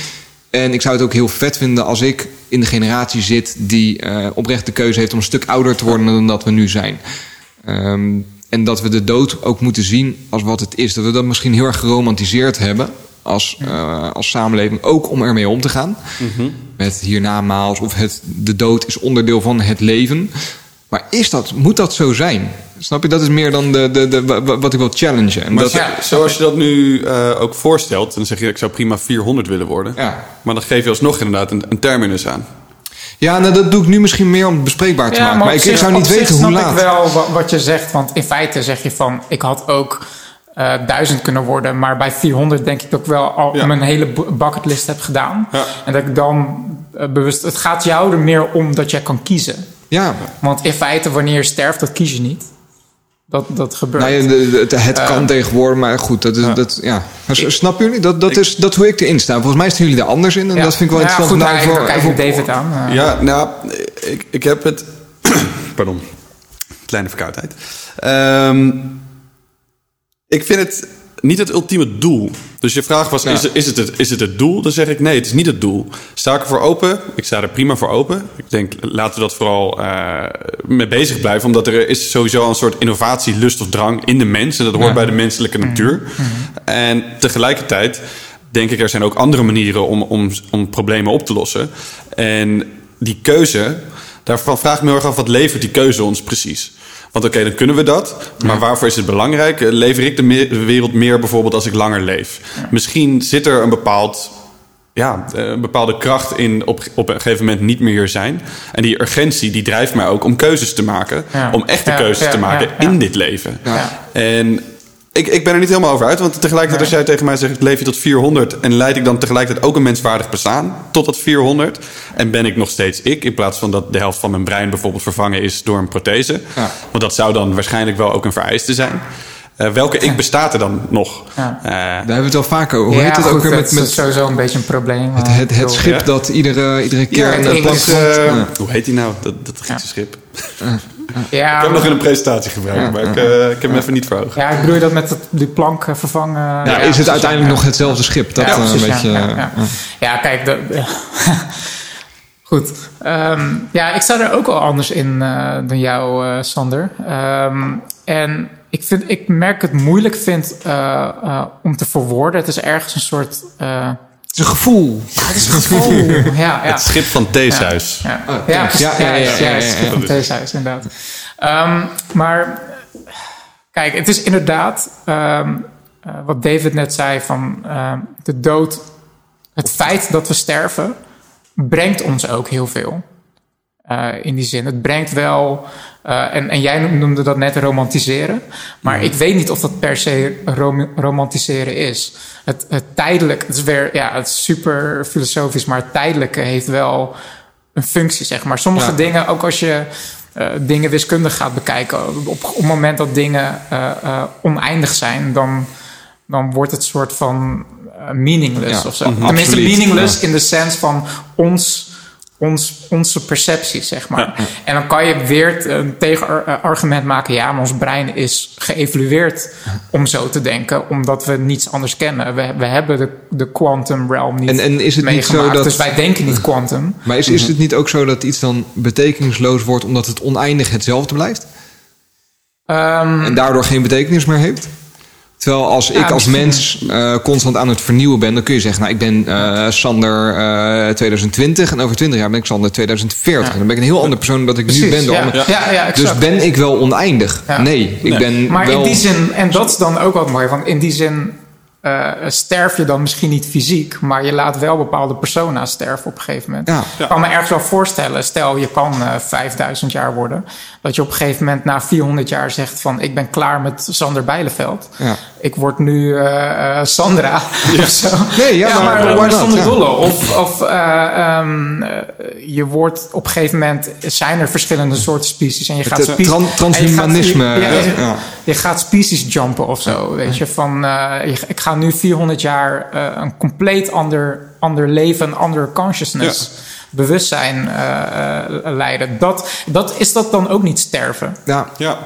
En ik zou het ook heel vet vinden als ik in de generatie zit die eh, oprecht de keuze heeft om een stuk ouder te worden dan dat we nu zijn. Ehm, en dat we de dood ook moeten zien als wat het is. Dat we dat misschien heel erg geromantiseerd hebben als, eh, als samenleving, ook om ermee om te gaan. Met hiernamaals of het, de dood is onderdeel van het leven. Maar is dat, moet dat zo zijn? Snap je? Dat is meer dan de, de, de, wa- wa- wat ik wil challengen. En Maar dat, zo- Ja. zoals je dat nu eh, ook voorstelt, dan zeg je ik zou prima 400 willen worden. Ja. Maar dan geef je alsnog inderdaad een, een terminus aan. Ja, nou, dat doe ik nu misschien meer om het bespreekbaar te maken. Maar, ik, zou op niet zich weten hoe snap laat. ik wel wa- wat je zegt. Want in feite zeg je van... ik had ook eh duizend kunnen worden. Maar bij 400 denk ik dat ik wel al Ja. mijn hele bu- bucketlist heb gedaan. Ja. En dat ik dan eh, bewust... Het gaat jou er meer om dat jij kan kiezen. Ja, Want in feite, wanneer je sterft, dat kies je niet. Dat, dat gebeurt. nou ja, de- de- het, het kan Eh, tegenwoordig, maar goed, dat is, dat, ja. Maar s- Snap jullie? Dat, dat is dat hoe ik erin sta. Volgens mij staan jullie daar anders in. En Ja. dat vind ik wel Nou ja, interessant. goed, nou, ik kijk even op- David aan. Ja, nou, ik, ik heb het. Pardon. Kleine verkoudheid. Ehm, ik vind het niet het ultieme doel. Dus je vraag was: Ja. is, het, is, het het, is het het doel? Dan zeg ik nee, het is niet het doel. Sta ik ervoor open? Ik sta er prima voor open. Ik denk, laten we dat vooral eh, mee bezig blijven. Omdat er is sowieso een soort innovatie, lust of drang in de mens. En dat hoort bij de menselijke natuur. En tegelijkertijd denk ik, er zijn ook andere manieren om, om, om problemen op te lossen. En die keuze, daarvan vraag ik me heel erg af, wat levert die keuze ons precies? Want oké, dan kunnen we dat. Maar waarvoor is het belangrijk? Eh, Lever ik de, me- wereld meer bijvoorbeeld als ik langer leef? Misschien zit er een bepaald ja, eh, een bepaalde kracht in op, op een gegeven moment niet meer hier zijn. En die urgentie die drijft mij ook om keuzes te maken. Ja. Om echte Ja, keuzes ja, te maken in dit leven. Ja. En ik, ik ben er niet helemaal over uit. Want tegelijkertijd als jij tegen mij zegt... leef je tot 400... en leid ik dan tegelijkertijd ook een menswaardig bestaan... tot dat 400... en ben ik nog steeds ik... in plaats van dat de helft van mijn brein bijvoorbeeld vervangen is... door een prothese. Ja. Want dat zou dan waarschijnlijk wel ook een vereiste zijn. Eh, welke ik bestaat er dan nog? Ja. Eh, Daar hebben we het wel vaker over. Hoe ja, heet het ook weer met, is met sowieso een beetje een probleem. het, eh, het, schip Ja. dat iedere, iedere keer Ja. Hoe heet die nou? Dat, dat Griekse schip. Ja, Ik heb hem nog in een presentatie gebruikt, maar ik, eh, ik heb hem even niet voor ogen. ja, ik bedoel je dat met het- die plank eh, vervangen? Ja, Ja, is het precies, uiteindelijk ja. nog hetzelfde schip? Dat Ja, eh, een beetje. ja, eh, ja. Ja, kijk, de, goed. Ehm, ja, ik sta er ook wel anders in eh, dan jou, eh, Sander. Ehm, en ik, vind, ik merk het moeilijk vind eh, eh, om te verwoorden. Het is ergens een soort... eh, Het is een gevoel. het is een gevoel. ja, ja. Het schip van Theeshuis. Ja, Oh, ja, precies. Ja, ja, ja, ja, ja, ja, ja. schip van Theeshuis, inderdaad. Ehm, maar kijk, het is inderdaad ehm, eh, wat David net zei van ehm, de dood. Het feit dat we sterven brengt ons ook heel veel. Eh, in die zin. Het brengt wel. Eh, en, en jij noemde dat net romantiseren. Maar ik weet niet of dat per se rom- romantiseren is. Het, het tijdelijk, het is weer, ja, het is super filosofisch, maar het tijdelijke heeft wel een functie, zeg maar. Sommige Ja. dingen, ook als je eh, dingen wiskundig gaat bekijken, op, op het moment dat dingen eh, oneindig zijn, dan, dan wordt het soort van meaningless Ja, of zo. mhm, Tenminste, meaningless in de sens van ons. Ons, onze perceptie, zeg maar. En dan kan je weer een tegenargument maken. Ja, maar ons brein is geëvalueerd om zo te denken, omdat we niets anders kennen. We, we hebben de, de quantum realm niet En, en is het niet meegemaakt. zo dat. Dus wij denken niet quantum. Maar is, is het niet ook zo dat iets dan betekenisloos wordt omdat het oneindig hetzelfde blijft? Ehm, En daardoor geen betekenis meer heeft? Terwijl als ik als mens eh, constant aan het vernieuwen ben, dan kun je zeggen: Nou, ik ben eh, Sander eh, 2020 en over 20 jaar ben ik Sander 2040. En dan ben ik een heel ander persoon dan dat ik nu ben. ja, ja, ja, dus ben ik wel oneindig? Ja. Nee, ik Nee. ben Maar wel. in die zin, en dat is dan ook wat mooi, want in die zin eh, sterf je dan misschien niet fysiek, maar je laat wel bepaalde persona's sterven op een gegeven moment. Ja. Ik kan me ergens wel voorstellen, stel je kan eh 5000 jaar worden, dat je op een gegeven moment na 400 jaar zegt van ik ben klaar met Sander Bijleveld. Ja. Ik word nu eh, eh, Sandra of zo. Nee, ja, maar not, zonder ja. dolle. Of, of eh, ehm, eh, je wordt op een gegeven moment zijn er verschillende soorten species en je gaat Het, eh, tran- transhumanisme, en je gaat- je- ja, ja. Je gaat species jumpen of zo. Weet je, van eh, je- ik ga nu 400 jaar eh, een compleet ander, ander leven, een ander consciousness, bewustzijn eh, eh, leiden. Dat, dat, is dat dan ook niet sterven? ja, Ja.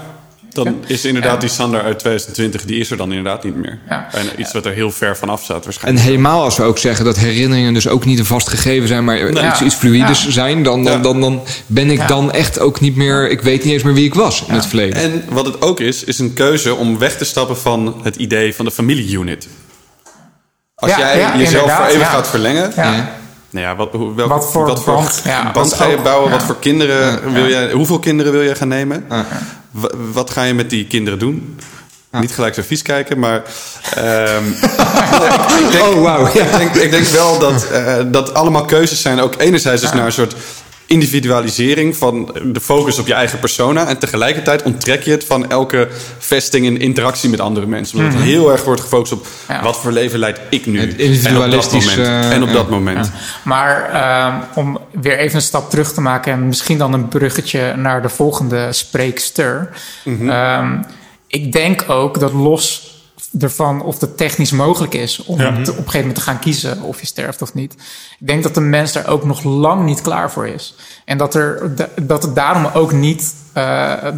Dan is inderdaad die Sander uit 2020, die is er dan inderdaad niet meer. Ja. En iets wat er heel ver vanaf staat En waarschijnlijk. helemaal als we ook zeggen dat herinneringen dus ook niet een vast gegeven zijn, maar iets, iets fluides Ja. zijn, dan, dan, dan, dan ben ik Ja. dan echt ook niet meer, ik weet niet eens meer wie ik was in het verleden. En wat het ook is, is een keuze om weg te stappen van het idee van de familieunit. Als Ja, jij ja, jezelf voor even ja. gaat verlengen, Ja. Ja. nou ja, wat, hoe- welk- Wat voor band, ja, dat band ga je ook- bouwen? Wat voor kinderen wil jij, hoeveel kinderen wil jij gaan nemen? Wat ga je met die kinderen doen? Niet gelijk zo vies kijken, maar ehm, ik, denk, Oh, wauw, ja. ik, denk, ik denk wel dat, eh, dat allemaal keuzes zijn. Ook enerzijds dus naar een soort individualisering van de focus op je eigen persona. En tegelijkertijd onttrek je het van elke vesting in interactie met andere mensen. Omdat het heel erg wordt gefocust op Mhm. Ja. wat voor leven leid ik nu. Het individualistisch, En op dat moment. en op ja. dat moment. Maar ehm, om weer even een stap terug te maken en misschien dan een bruggetje naar de volgende spreekster. Mhm. Ehm, ik denk ook dat los ervan of het technisch mogelijk is om te- op een gegeven moment te gaan kiezen of je sterft of niet. Ik denk dat de mens daar ook nog lang niet klaar voor is. En dat, er, dat het daarom ook niet, eh,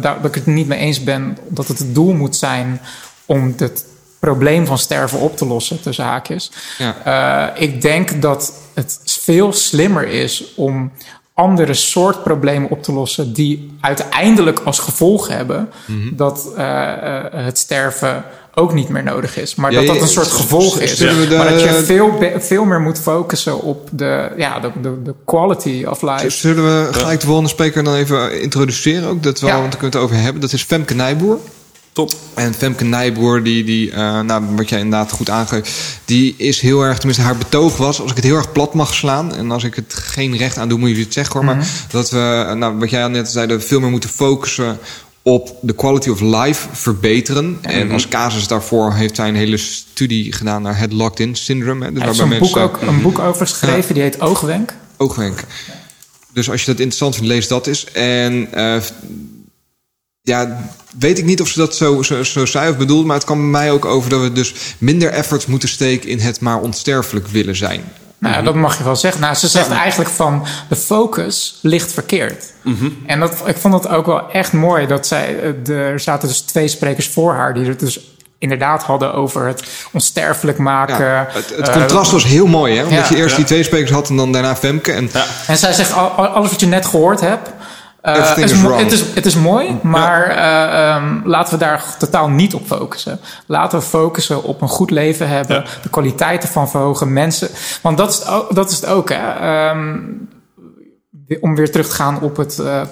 daar, dat ik het niet mee eens ben dat het het doel moet zijn om het probleem van sterven op te lossen, tussen haakjes. Ja. Eh, ik denk dat het veel slimmer is om andere soort problemen op te lossen die uiteindelijk als gevolg hebben Mhm. dat eh, het sterven ook niet meer nodig is. Maar Ja, dat dat ja, een soort gevolg is. we de- maar dat je veel, veel meer moet focussen op de, ja, de, de, de quality of life. Zullen we gelijk de volgende spreker dan even introduceren ook? Dat wel, Ja. want daar kunnen we het over hebben. Dat is Femke Nijboer. Top. En Femke Nijboer, die, die eh, nou, wat jij inderdaad goed aangeeft, die is heel erg, tenminste haar betoog was, als ik het heel erg plat mag slaan, en als ik het geen recht aan doe, moet je het zeggen hoor, maar dat we, eh, nou, wat jij al net zei, dat we veel meer moeten focussen op de quality of life verbeteren. En als casus daarvoor heeft zij een hele studie gedaan naar het locked-in syndrome. Hè, dus Hij heeft zo'n boek ook een boek over geschreven, die heet Oogwenk. oogwenk. Dus als je dat interessant vindt, lees dat eens. En eh, ja, weet ik niet of ze dat zo, zo, zo of bedoelt, maar het kwam bij mij ook over dat we dus minder effort moeten steken in het maar onsterfelijk willen zijn. Nou, ja, dat mag je wel zeggen. Nou, ze zegt eigenlijk van de focus ligt verkeerd. En dat, ik vond het ook wel echt mooi dat zij. eh, de- Er zaten dus twee sprekers voor haar die het dus inderdaad hadden over het onsterfelijk maken. Ja, het, het Eh, contrast was heel mooi, hè? Omdat ja. je eerst die twee sprekers had en dan daarna Femke. En En zij zegt, al- al- alles wat je net gehoord hebt... eh, is. Het is, het is mooi, maar eh, ehm, laten we daar totaal niet op focussen. Laten we focussen op een goed leven hebben, de kwaliteit ervan verhogen, mensen. Want dat is het ook, dat is het ook hè. Ehm, om weer terug te gaan op het eh,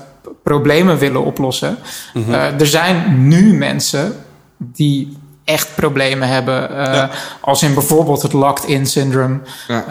problemen willen oplossen. Mhm. Er zijn nu mensen die echt problemen hebben. eh, Als in bijvoorbeeld het locked-in syndrome. Ja.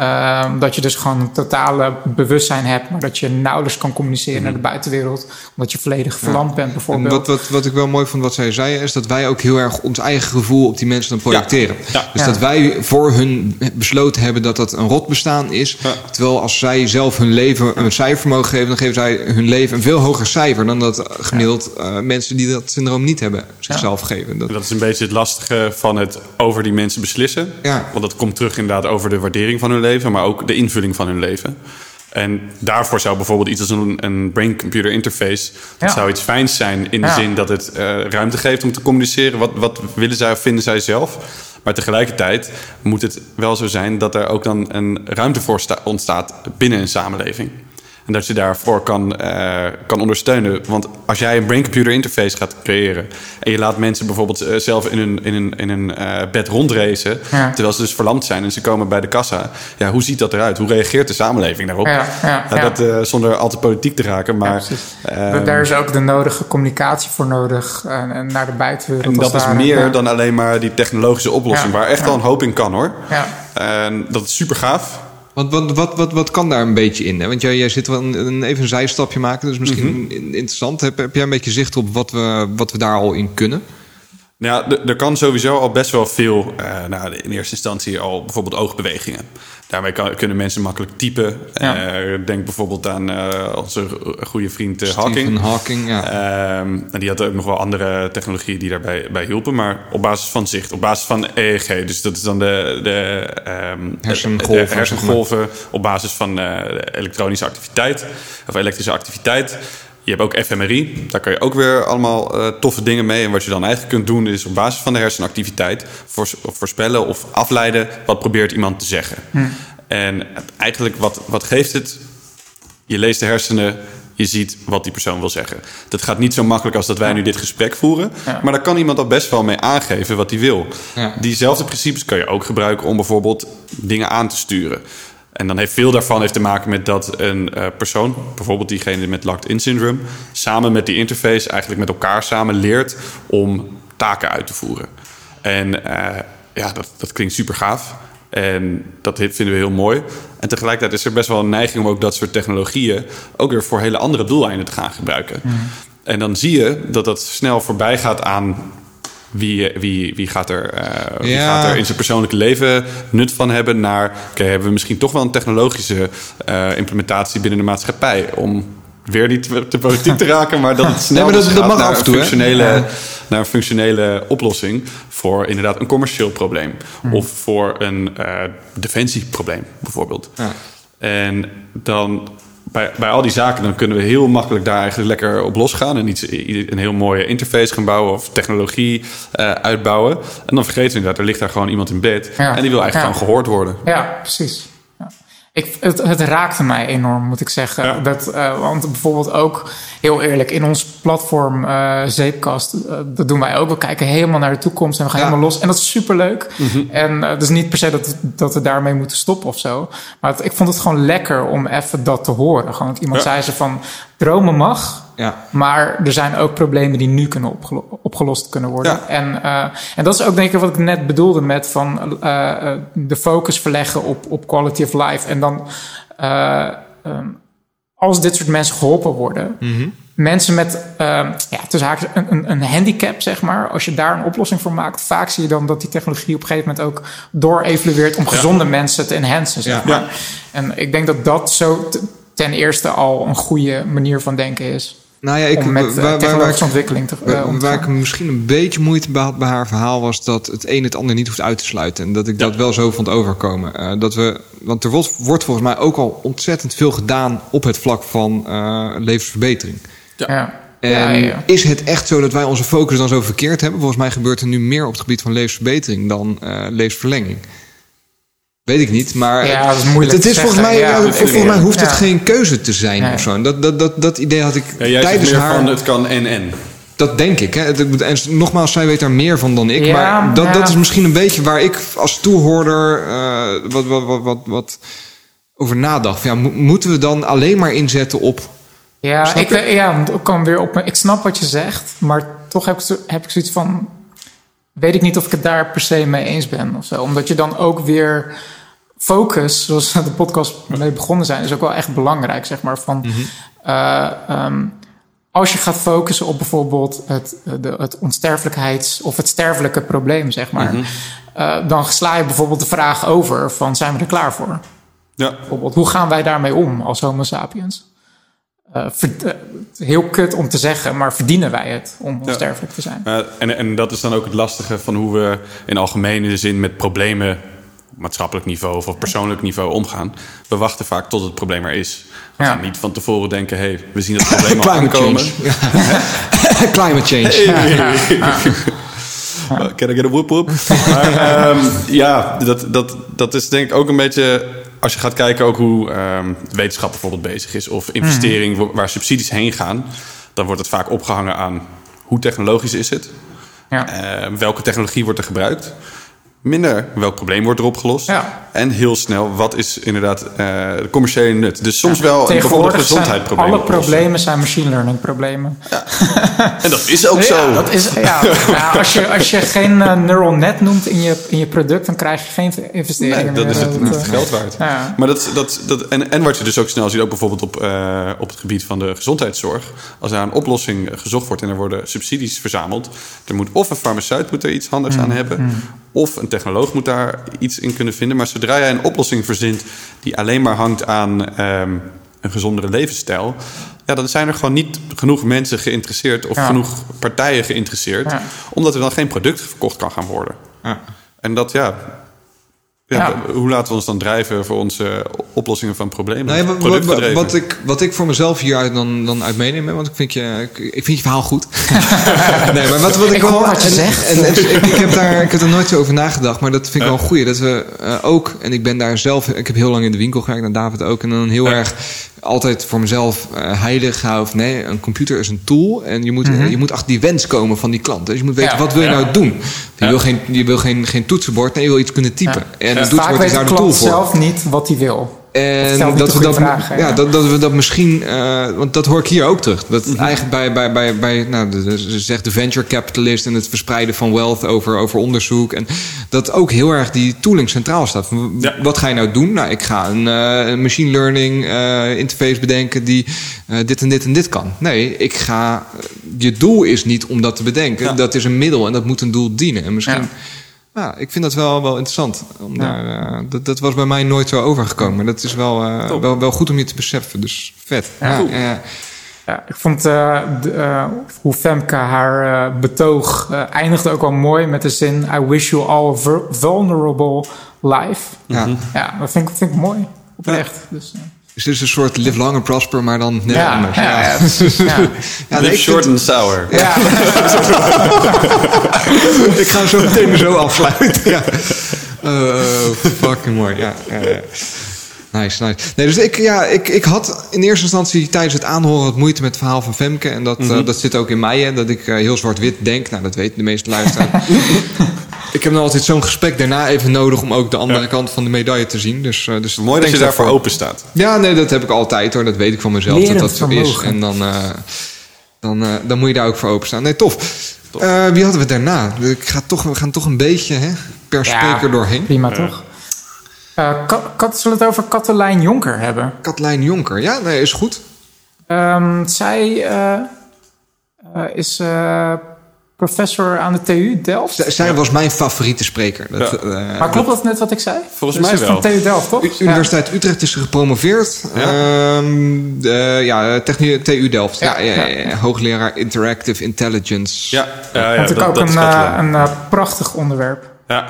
Ehm, dat je dus gewoon een totale bewustzijn hebt, maar dat je nauwelijks kan communiceren naar de buitenwereld. Omdat je volledig verlamd bent, En bijvoorbeeld. wat, wat, wat ik wel mooi vond wat zij zei, is dat wij ook heel erg ons eigen gevoel op die mensen dan projecteren. Ja. Dus Ja. dat wij voor hun besloten hebben dat dat een rot bestaan is. Ja. Terwijl als zij zelf hun leven een cijfer mogen geven, dan geven zij hun leven een veel hoger cijfer dan dat gemiddeld eh, mensen die dat syndroom niet hebben zichzelf geven. Dat, En dat is een beetje het lastige van het over die mensen beslissen. Ja. Want dat komt terug inderdaad over de waardering van hun leven, maar ook de invulling van hun leven. En daarvoor zou bijvoorbeeld iets als een, een brain-computer interface... dat Ja. zou iets fijns zijn in de Ja. zin dat het eh, ruimte geeft om te communiceren. Wat, wat willen zij of vinden zij zelf? Maar tegelijkertijd moet het wel zo zijn dat er ook dan een ruimte voor sta- ontstaat binnen een samenleving. En dat je daarvoor kan, eh, kan ondersteunen. Want als jij een brain-computer interface gaat creëren... en je laat mensen bijvoorbeeld eh, zelf in een, in een, in een eh, bed rondracen... Ja. terwijl ze dus verlamd zijn en ze komen bij de kassa... ja, hoe ziet dat eruit? Hoe reageert de samenleving daarop? Ja, ja, ja. Dat, zonder al te politiek te raken, maar... ehm, Daar is ook de nodige communicatie voor nodig en naar de buitenwereld. en dat is daar- meer dan alleen maar die technologische oplossing... Waar echt al een hoop in kan, hoor. Ja. En dat is super gaaf. Want wat, wat, wat, wat kan daar een beetje in? Hè? Want jij, jij zit wel een, een- even een zijstapje maken, dus misschien Mhm. in- interessant. Heb, heb jij een beetje zicht op wat we, wat we daar al in kunnen? Ja, er- kan sowieso al best wel veel, eh, nou, in eerste instantie al bijvoorbeeld oogbewegingen. Daarmee kan, kunnen mensen makkelijk typen. Ja. Eh, denk bijvoorbeeld aan eh, onze goede vriend Stephen Hawking. Hawking, ja. Ehm, en die had ook nog wel andere technologieën die daarbij bij hielpen. Maar op basis van zicht, op basis van EEG. Dus dat is dan de, de, ehm, Hersengolven, de hersengolven op basis van elektronische activiteit. Of elektrische activiteit. Je hebt ook fMRI, daar kan je ook weer allemaal eh, toffe dingen mee. En wat je dan eigenlijk kunt doen, is op basis van de hersenactiviteit voors- voorspellen of afleiden wat probeert iemand te zeggen. En eigenlijk wat, wat geeft het? Je leest de hersenen, je ziet wat die persoon wil zeggen. Dat gaat niet zo makkelijk als dat wij nu dit gesprek voeren. Maar daar kan iemand al best wel mee aangeven wat hij wil. Ja. Diezelfde principes kan je ook gebruiken om bijvoorbeeld dingen aan te sturen. En dan heeft veel daarvan heeft te maken met dat een eh, persoon, bijvoorbeeld diegene met locked-in syndrome, samen met die interface eigenlijk met elkaar samen leert om taken uit te voeren. En eh, ja, dat, dat klinkt super gaaf. En dat vinden we heel mooi. En tegelijkertijd is er best wel een neiging om ook dat soort technologieën ook weer voor hele andere doeleinden te gaan gebruiken. En dan zie je dat dat snel voorbij gaat aan wie, wie, wie, gaat er, eh, wie gaat er in zijn persoonlijke leven nut van hebben naar... oké, hebben we misschien toch wel een technologische eh, implementatie binnen de maatschappij... om weer niet te, politiek te raken, maar dat het snel maar dat- dat gaat mag naar, een toe, functionele, Ja. naar een functionele oplossing... voor inderdaad een commercieel probleem. Hm. Of voor een eh, defensieprobleem, bijvoorbeeld. Ja. En dan bij, bij al die zaken dan kunnen we heel makkelijk daar eigenlijk lekker op losgaan. En iets, een heel mooie interface gaan bouwen of technologie eh, uitbouwen. En dan vergeten we inderdaad, er ligt daar gewoon iemand in bed. Ja. En die wil eigenlijk Ja. gewoon gehoord worden. Ja, precies. Ik, het, het raakte mij enorm, moet ik zeggen. Ja. Dat, eh, want bijvoorbeeld ook, heel eerlijk, in ons platform eh Zeepkast, eh, dat doen wij ook. We kijken helemaal naar de toekomst en we gaan Ja. helemaal los. En dat is superleuk. Mhm. En uh, dus niet per se dat, dat we daarmee moeten stoppen of zo. Maar het- ik vond het gewoon lekker om even dat te horen. Gewoon dat iemand Ja. zei ze van, dromen mag, Ja. maar er zijn ook problemen die nu kunnen opgelo- opgelost kunnen worden. Ja. En, eh, en dat is ook denk ik wat ik net bedoelde met van eh, eh, de focus verleggen op, op quality of life. En dan eh, ehm, als dit soort mensen geholpen worden, mensen met ehm, ja, tussen haakjes een, een, een handicap, zeg maar, als je daar een oplossing voor maakt, vaak zie je dan dat die technologie op een gegeven moment ook door-evalueert om gezonde mensen te enhancen. Zeg maar. En ik denk dat dat zo ten eerste al een goede manier van denken is. Nou ja, ik, om met waar, waar, waar, technologische ontwikkeling te, waar, om te waar ik misschien een beetje moeite bij had bij haar verhaal was dat het een het ander niet hoeft uit te sluiten. En dat ik dat wel zo vond overkomen. Eh, dat we, want er wordt, wordt volgens mij ook al ontzettend veel gedaan op het vlak van eh, levensverbetering. Ja. En Ja, ja. is het echt zo dat wij onze focus dan zo verkeerd hebben? Volgens mij gebeurt er nu meer op het gebied van levensverbetering dan eh, levensverlenging. Weet ik niet, maar Ja, dat is moeilijk het is volgens mij, Ja, ja, volgens mij hoeft het geen keuze te zijn Nee. of zo. Dat, dat, dat, dat idee had ik Ja, jij zegt tijdens meer haar. van het kan en en. Dat denk ik. Hè. Het moet- En nogmaals, zij weet daar meer van dan ik. Ja, maar dat, ja. dat is misschien een beetje waar ik als toehoorder eh, wat, wat, wat, wat, wat over nadacht. Ja, mo- moeten we dan alleen maar inzetten op... Ja, ik, ja, ik kan weer op. Ik snap wat je zegt, maar toch heb ik, heb ik zoiets van. Weet ik niet of ik het daar per se mee eens ben of zo. Omdat je dan ook weer focus, zoals de podcast mee begonnen zijn, is ook wel echt belangrijk, zeg maar. Van, eh, ehm, als je gaat focussen op bijvoorbeeld het, eh, de, het onsterfelijkheids- of het sterfelijke probleem, zeg maar. eh, dan sla je bijvoorbeeld de vraag over van zijn we er klaar voor? Ja. Bijvoorbeeld, hoe gaan wij daarmee om als homo sapiens? Eh, verd- eh, heel kut om te zeggen, maar verdienen wij het om onsterfelijk te zijn? Uh, en, en dat is dan ook het lastige van hoe we in algemene zin met problemen op maatschappelijk niveau of op persoonlijk niveau omgaan. We wachten vaak tot het probleem er is. We Ja. gaan niet van tevoren denken, hé, hey, we zien het probleem al Climate aankomen. change. Climate change. Can I get a whoop whoop? maar ehm, ja, dat, dat, dat is denk ik ook een beetje... Als je gaat kijken ook hoe ehm, wetenschap bijvoorbeeld bezig is... of investering Mhm. wa- waar subsidies heen gaan... dan wordt het vaak opgehangen aan hoe technologisch is het? Ja. Eh, welke technologie wordt er gebruikt? Minder welk probleem wordt er opgelost? Ja. En heel snel, wat is inderdaad de commerciële nut? Dus soms wel een bijvoorbeeld gezondheidsprobleem. alle problemen zijn machine learning problemen. En dat is ook zo. Ja, dat is, ja. ja, als, je, als je geen eh, neural net noemt in je, in je product, dan krijg je geen investeringen Nee, dat meer. is het, Dat, niet eh, geld waard. Ja. Maar dat, dat, dat, en, en wat je dus ook snel ziet, ook bijvoorbeeld op, op het gebied van de gezondheidszorg. Als daar een oplossing gezocht wordt en er worden subsidies verzameld. Er moet of een farmaceut moet er iets handigs Mm, aan hebben. Of een technoloog moet daar iets in kunnen vinden. Maar zodra jij een oplossing verzint die alleen maar hangt aan ehm, een gezondere levensstijl. Ja, dan zijn er gewoon niet genoeg mensen geïnteresseerd of Ja. genoeg partijen geïnteresseerd. Ja. Omdat er dan geen product verkocht kan gaan worden. Ja. En dat ja, ja, Ja. hoe laten we ons dan drijven voor onze oplossingen van problemen? Nou ja, wat, wat, Productgedreven. wat ik, wat ik voor mezelf hieruit dan, dan uit meeneem, hè, want ik vind je, ik, ik vind je verhaal goed. nee, maar wat, wat ik, Ik wel, hoor wat je en- zegt. En, en ik, ik heb daar, ik heb er nooit zo over nagedacht, maar dat vind ik wel een goeie. Dat we eh, ook, en ik ben daar zelf, ik heb heel lang in de winkel gewerkt, en David ook, en dan heel Ja. erg altijd voor mezelf eh, heilig hou of nee, een computer is een tool en je moet, je moet achter die wens komen van die klant. Dus je moet weten, Mhm. Ja. wat wil je Ja. nou doen? Je Ja. wil, geen, je wil geen, geen toetsenbord, nee, je wil iets kunnen typen. En een Vaak toetsenbord weet de klant voor. zelf niet wat hij wil. En dat we dat, vragen, ja, ja. Dat, dat we dat misschien, eh, want dat hoor ik hier ook terug. Dat Mhm. eigenlijk bij, bij, bij, bij nou, de, de- ze zegt de venture capitalist en het verspreiden van wealth over, over onderzoek. En dat ook heel erg die tooling centraal staat. Ja. Wat ga je nou doen? Nou, ik ga een, eh, machine learning eh, interface bedenken die eh, dit en dit en dit kan. Nee, ik ga. Je doel is niet om dat te bedenken. Ja. Dat is een middel en dat moet een doel dienen. En misschien. Ja. Ik vind dat wel, wel interessant. Om Ja. daar, eh, dat, dat was bij mij nooit zo overgekomen. Dat is wel, eh, wel, wel goed om je te beseffen. Dus vet. Ja, cool. ja. Ja, ik vond eh, de, eh, hoe Femke haar eh, betoog eh, eindigde ook wel mooi met de zin... I wish you all a vu- vulnerable life. Ja. Ja, dat vind ik, vind ik mooi. Oprecht. Dus, Dus het is een soort live long and prosper, maar dan net ja, anders. ja, ja. Ja. Live short and sour. Ja. ik ga hem zo meteen zo afsluiten. Ja. Oh, fucking mooi. Ja. Nice, nice. Nee, dus ik, ja, ik, ik had in eerste instantie tijdens het aanhoren wat moeite met het verhaal van Femke. En dat, Mhm. eh, dat zit ook in mij, hè, dat ik eh, heel zwart-wit denk. Nou, dat weten de meeste luisteraars. ik heb dan altijd zo'n gesprek daarna even nodig om ook de andere Ja. kant van de medaille te zien. Dus, eh, dus Mooi dat je daarvoor open staat. Ja, nee, dat heb ik altijd hoor. Dat weet ik van mezelf Lerend dat dat zo is. vermogen. En dan, eh, dan, eh, dan moet je daar ook voor openstaan. Nee, tof. Eh, wie hadden we daarna? Ik ga toch, we gaan toch een beetje hè, per Ja. spreker doorheen. Prima, toch? Eh, Kat, Kat- zullen we het over Katelijn Jonker hebben? Katlijn Jonker. Ja, nee, is goed. Ehm, zij eh, eh, is eh, professor aan de TU Delft. Z- zij was mijn favoriete spreker. Dat, Ja. eh, maar klopt dat net wat ik zei? Volgens Dus mij ze is van wel. TU Delft, toch? U- Universiteit Utrecht is ze gepromoveerd. Ja? Ehm, de- ja, technie, TU Delft. Ja, Ja, ja, ja. ja, Hoogleraar Interactive Intelligence. Ja, ja, ja dat, ook dat een, eh, wel. een eh, prachtig onderwerp. Ja,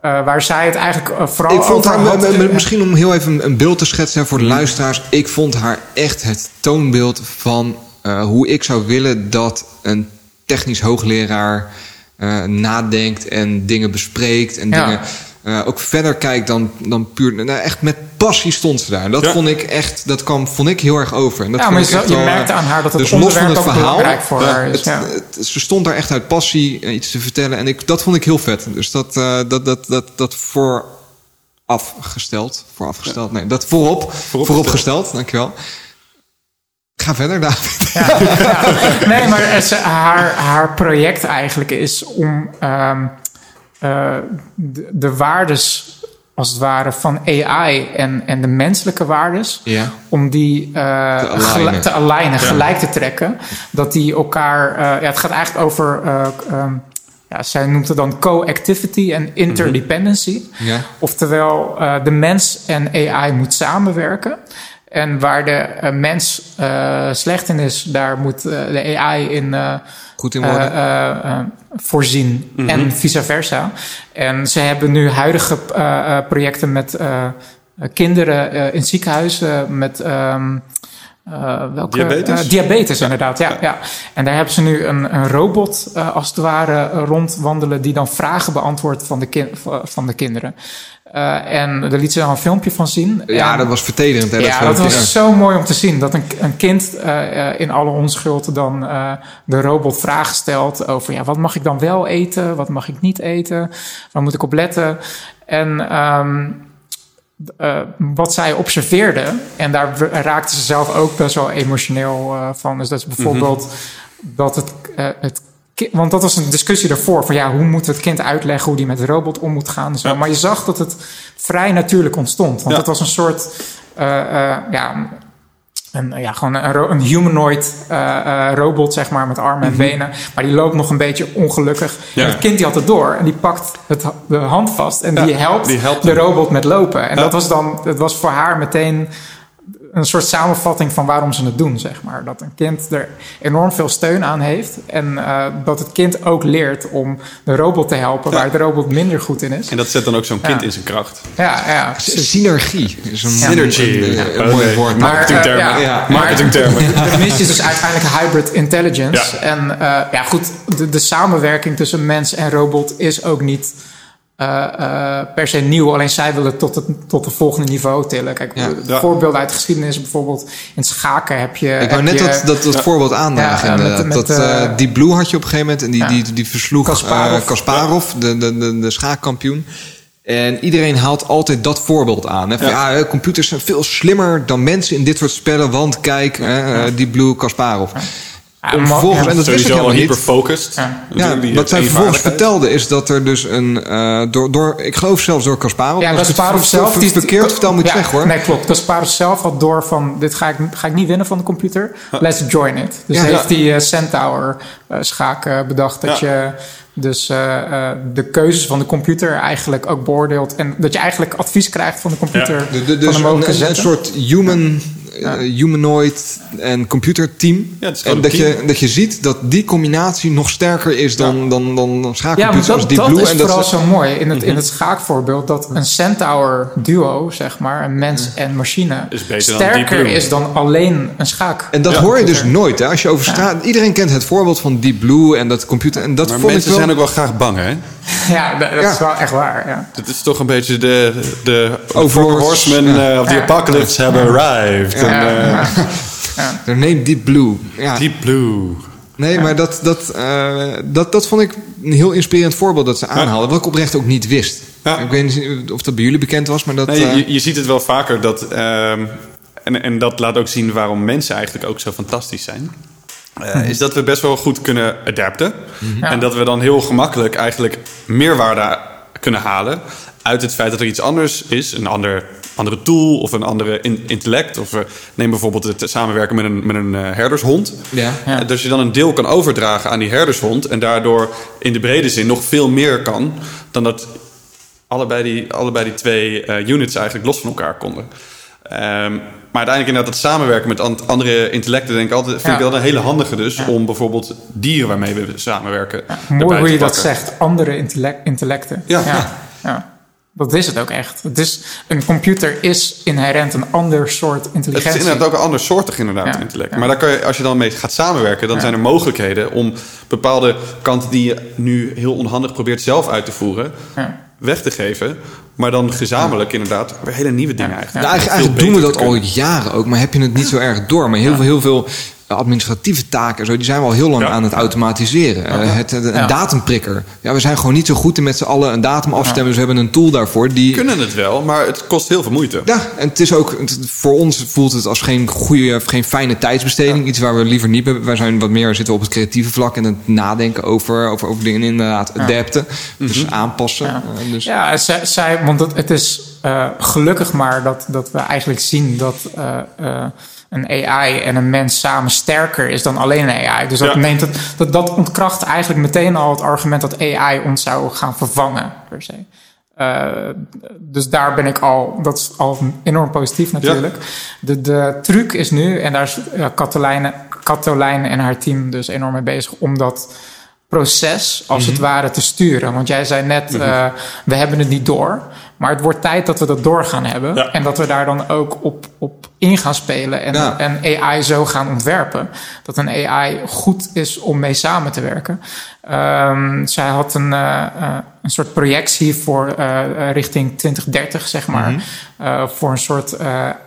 Eh, waar zij het eigenlijk eh, vooral Ik vond over haar, had. misschien om heel even een beeld te schetsen voor de luisteraars. Ik vond haar echt het toonbeeld van eh, hoe ik zou willen dat een technisch hoogleraar eh, nadenkt en dingen bespreekt. En Ja. dingen eh, ook verder kijkt dan, dan puur. Nou, echt met passie stond ze daar. En dat Ja. vond ik echt, dat kwam, vond ik heel erg over. En dat Ja, maar je, merkte aan haar dat het dus los van het verhaal, belangrijk voor haar is. het- ja. het- ze stond daar echt uit passie eh, iets te vertellen. En ik, dat vond ik heel vet. Dus dat, eh, dat, dat, dat, dat voorafgesteld. Voorafgesteld. Nee, dat voorop. Vooropgesteld. Dankjewel. Ga verder, David. Ja. Nee, maar het- haar, haar project eigenlijk is om ehm, eh, de, de waardes, als het ware, van AI en, en de menselijke waardes, Ja. om die eh, Te alignen. gel- te alignen, gelijk te trekken. Dat die elkaar, eh, ja, het gaat eigenlijk over, eh, ehm, ja, zij noemt het dan co-activity en interdependency. Ja. Oftewel, de mens en AI moet samenwerken. En waar de eh, mens eh, slecht in is, daar moet eh, de AI in Goed in eh, worden. voorzien. En vice versa. En ze hebben nu huidige projecten met kinderen in ziekenhuizen met. ehm, eh, welke, Diabetes? eh, diabetes, inderdaad, ja, ja. En daar hebben ze nu een, een robot, eh, als het ware, rondwandelen... die dan vragen beantwoordt van de, kin- van de kinderen. En daar liet ze dan een filmpje van zien. ja, En- dat was vertederend. Hè, ja, dat was zo mooi om te zien. Dat een, een kind in alle onschuld dan de robot vragen stelt over... Ja, wat mag ik dan wel eten? Wat mag ik niet eten? Waar moet ik op letten? En ehm, eh, wat zij observeerde... en daar raakte ze zelf ook best wel emotioneel eh, van. Dus dat is bijvoorbeeld dat het... eh, het want dat was een discussie daarvoor. Van ja, hoe moeten we het kind uitleggen hoe die met de robot om moet gaan? en Zo. Ja. Maar je zag dat het vrij natuurlijk ontstond. Want Ja. het was een soort ja, een, ja, gewoon een, een humanoid eh, eh, robot, zeg maar, met armen en benen. Maar die loopt nog een beetje ongelukkig. Ja. En het kind die had het door en die pakt het, de hand vast en Ja, die helpt, die helpt de hem. robot met lopen. En Ja. dat was dan, het was voor haar meteen een soort samenvatting van waarom ze het doen, zeg maar. Dat een kind er enorm veel steun aan heeft. En eh, dat het kind ook leert om de robot te helpen waar de robot minder goed in is. En dat zet dan ook zo'n kind Ja. in zijn kracht. Ja, ja. Synergie is een, Synergy. een, een, een Oh, mooi woord. Marketingtermen. eh, Ja. Marketingtermen. De missie is dus uiteindelijk hybrid intelligence. Ja. En eh, ja, goed, de, de samenwerking tussen mens en robot is ook niet eh, eh, per se nieuw. Alleen zij willen het tot het tot het volgende niveau tillen. Kijk, Ja. ja. voorbeelden uit de geschiedenis, bijvoorbeeld in schaken heb je. Ik wou net je- dat, dat, dat voorbeeld aandragen. Ja, ja, met- inderdaad. met, dat, eh, eh, die Blue had je op een gegeven moment. En die, ja. die, die versloeg Kasparov. Kasparov, de, de, de, de schaakkampioen. En iedereen haalt altijd dat voorbeeld aan. Hè? Van, ja. eh, computers zijn veel slimmer dan mensen in dit soort spellen. Want kijk, hè, eh, die Blue Kasparov. Ja, Om maar- vervolgens, ja. en dat wist ik Sowieso al helemaal niet. hyperfocused. Ja. Ja, Natuurlijk, die wat zij vervolgens vertelde is dat er dus een... eh, door, door, ik geloof zelfs door Kasparov. Ja, Kasparov zelf... die- verkeerd vertel moet je ja, zeggen hoor. Nee, klopt. Kasparov zelf had door van... dit ga ik, ga ik niet winnen van de computer. Let's join it. Dus Ja, heeft ja. die eh, Centaur eh, schaak bedacht... dat Ja. je dus eh, eh, de keuzes van de computer eigenlijk ook beoordeelt... en dat je eigenlijk advies krijgt van de computer... De, de, van dus de mogelijke een, soort human, eh, humanoid en computerteam. Ja, is en dat je, dat je ziet dat die combinatie nog sterker is dan, dan, dan, dan Ja, schaakcomputers dat, als die dat Blue. is en dat vooral ze- zo mooi in het, in het schaakvoorbeeld... dat een Centaur duo, zeg maar, een mens en machine... Is dan Deep sterker is dan alleen een schaak. en dat Ja, hoor je dus nooit. Hè? Als je over straat, Iedereen kent het voorbeeld van Deep Blue en dat computer. En dat Maar vond mensen ik wel... zijn ook wel graag bang, hè? Ja, dat, dat Ja. is wel echt waar. Ja. Het is toch een beetje de, de Overlords. Horsemen Ja. eh, of the Ja. Apocalypse hebben arrived. En, Ja. eh, Er neemt Deep Blue. Ja, Deep Blue. nee, maar dat, dat, eh, dat, dat vond ik een heel inspirerend voorbeeld dat ze aanhaalden. Wat ik oprecht ook niet wist. Ja. Ik weet niet of dat bij jullie bekend was, maar dat... Nee, eh, je, je ziet het wel vaker dat. ehm, en, en dat laat ook zien waarom mensen eigenlijk ook zo fantastisch zijn. Eh, Is dat we best wel goed kunnen adapten. En dat we dan heel gemakkelijk eigenlijk meerwaarde kunnen halen uit het feit dat er iets anders is. Een ander, andere tool of een andere in- intellect. Of eh, neem bijvoorbeeld het samenwerken met een, met een eh, herdershond. Ja. Ja. Eh, Dat je dan een deel kan overdragen aan die herdershond. En daardoor in de brede zin nog veel meer kan dan dat allebei die, allebei die twee units eigenlijk los van elkaar konden. Ehm, maar uiteindelijk inderdaad dat samenwerken met an- andere intellecten... Denk ik altijd, vind Ja. ik wel een hele handige dus... om bijvoorbeeld dieren waarmee we samenwerken Mooi hoe je dat zegt. Andere intellect, intellecten. Ja. Ja. Dat is het ook echt. Het is, een computer is inherent een ander soort Het intelligentie. is inderdaad ook een ander soortig inderdaad Ja. intellect. Ja. Maar daar kan je, als je dan mee gaat samenwerken... dan Ja. zijn er mogelijkheden om bepaalde kanten... die je nu heel onhandig probeert zelf uit te voeren... Ja. weg te geven. Maar dan gezamenlijk inderdaad weer hele nieuwe dingen eigenlijk. Nou, eigenlijk, doen we dat al jaren ook, maar heb je het niet zo erg door. Maar heel, veel, heel veel administratieve taken, zo, die zijn we al heel lang Ja. aan het automatiseren. Eh, het, het- een Ja. datumprikker. Ja, we zijn gewoon niet zo goed in met z'n allen een datum afstemmen. Dus we hebben een tool daarvoor. Die, We kunnen het wel, maar het kost heel veel moeite. ja, en het is ook, het- voor ons voelt het als geen goede, of geen fijne tijdsbesteding. Iets waar we liever niet bij Wij zijn wat meer zitten op het creatieve vlak en het nadenken over, over, over dingen. En inderdaad, adapten. Dus aanpassen. Ja. Eh, dus, Ja, zij, zij, want het, het is eh, gelukkig maar dat, dat we eigenlijk zien dat eh, eh, een AI en een mens samen sterker is dan alleen een AI. Dus dat, Ja. neemt het, dat, dat ontkracht eigenlijk meteen al het argument dat AI ons zou gaan vervangen, per se. Eh, dus daar ben ik al, dat is al enorm positief natuurlijk. De, de truc is nu, en daar is uh, Katolijne, Katolijne en haar team dus enorm mee bezig, om dat proces als Mhm. het ware te sturen. Want jij zei net, eh, we hebben het niet door. Maar het wordt tijd dat we dat door gaan hebben. Ja. En dat we daar dan ook op, op in gaan spelen. En, Ja. en AI zo gaan ontwerpen. Dat een AI goed is om mee samen te werken. Ehm, zij had een, eh, eh, een soort projectie voor eh, richting 2030, zeg maar. Mhm. Voor een soort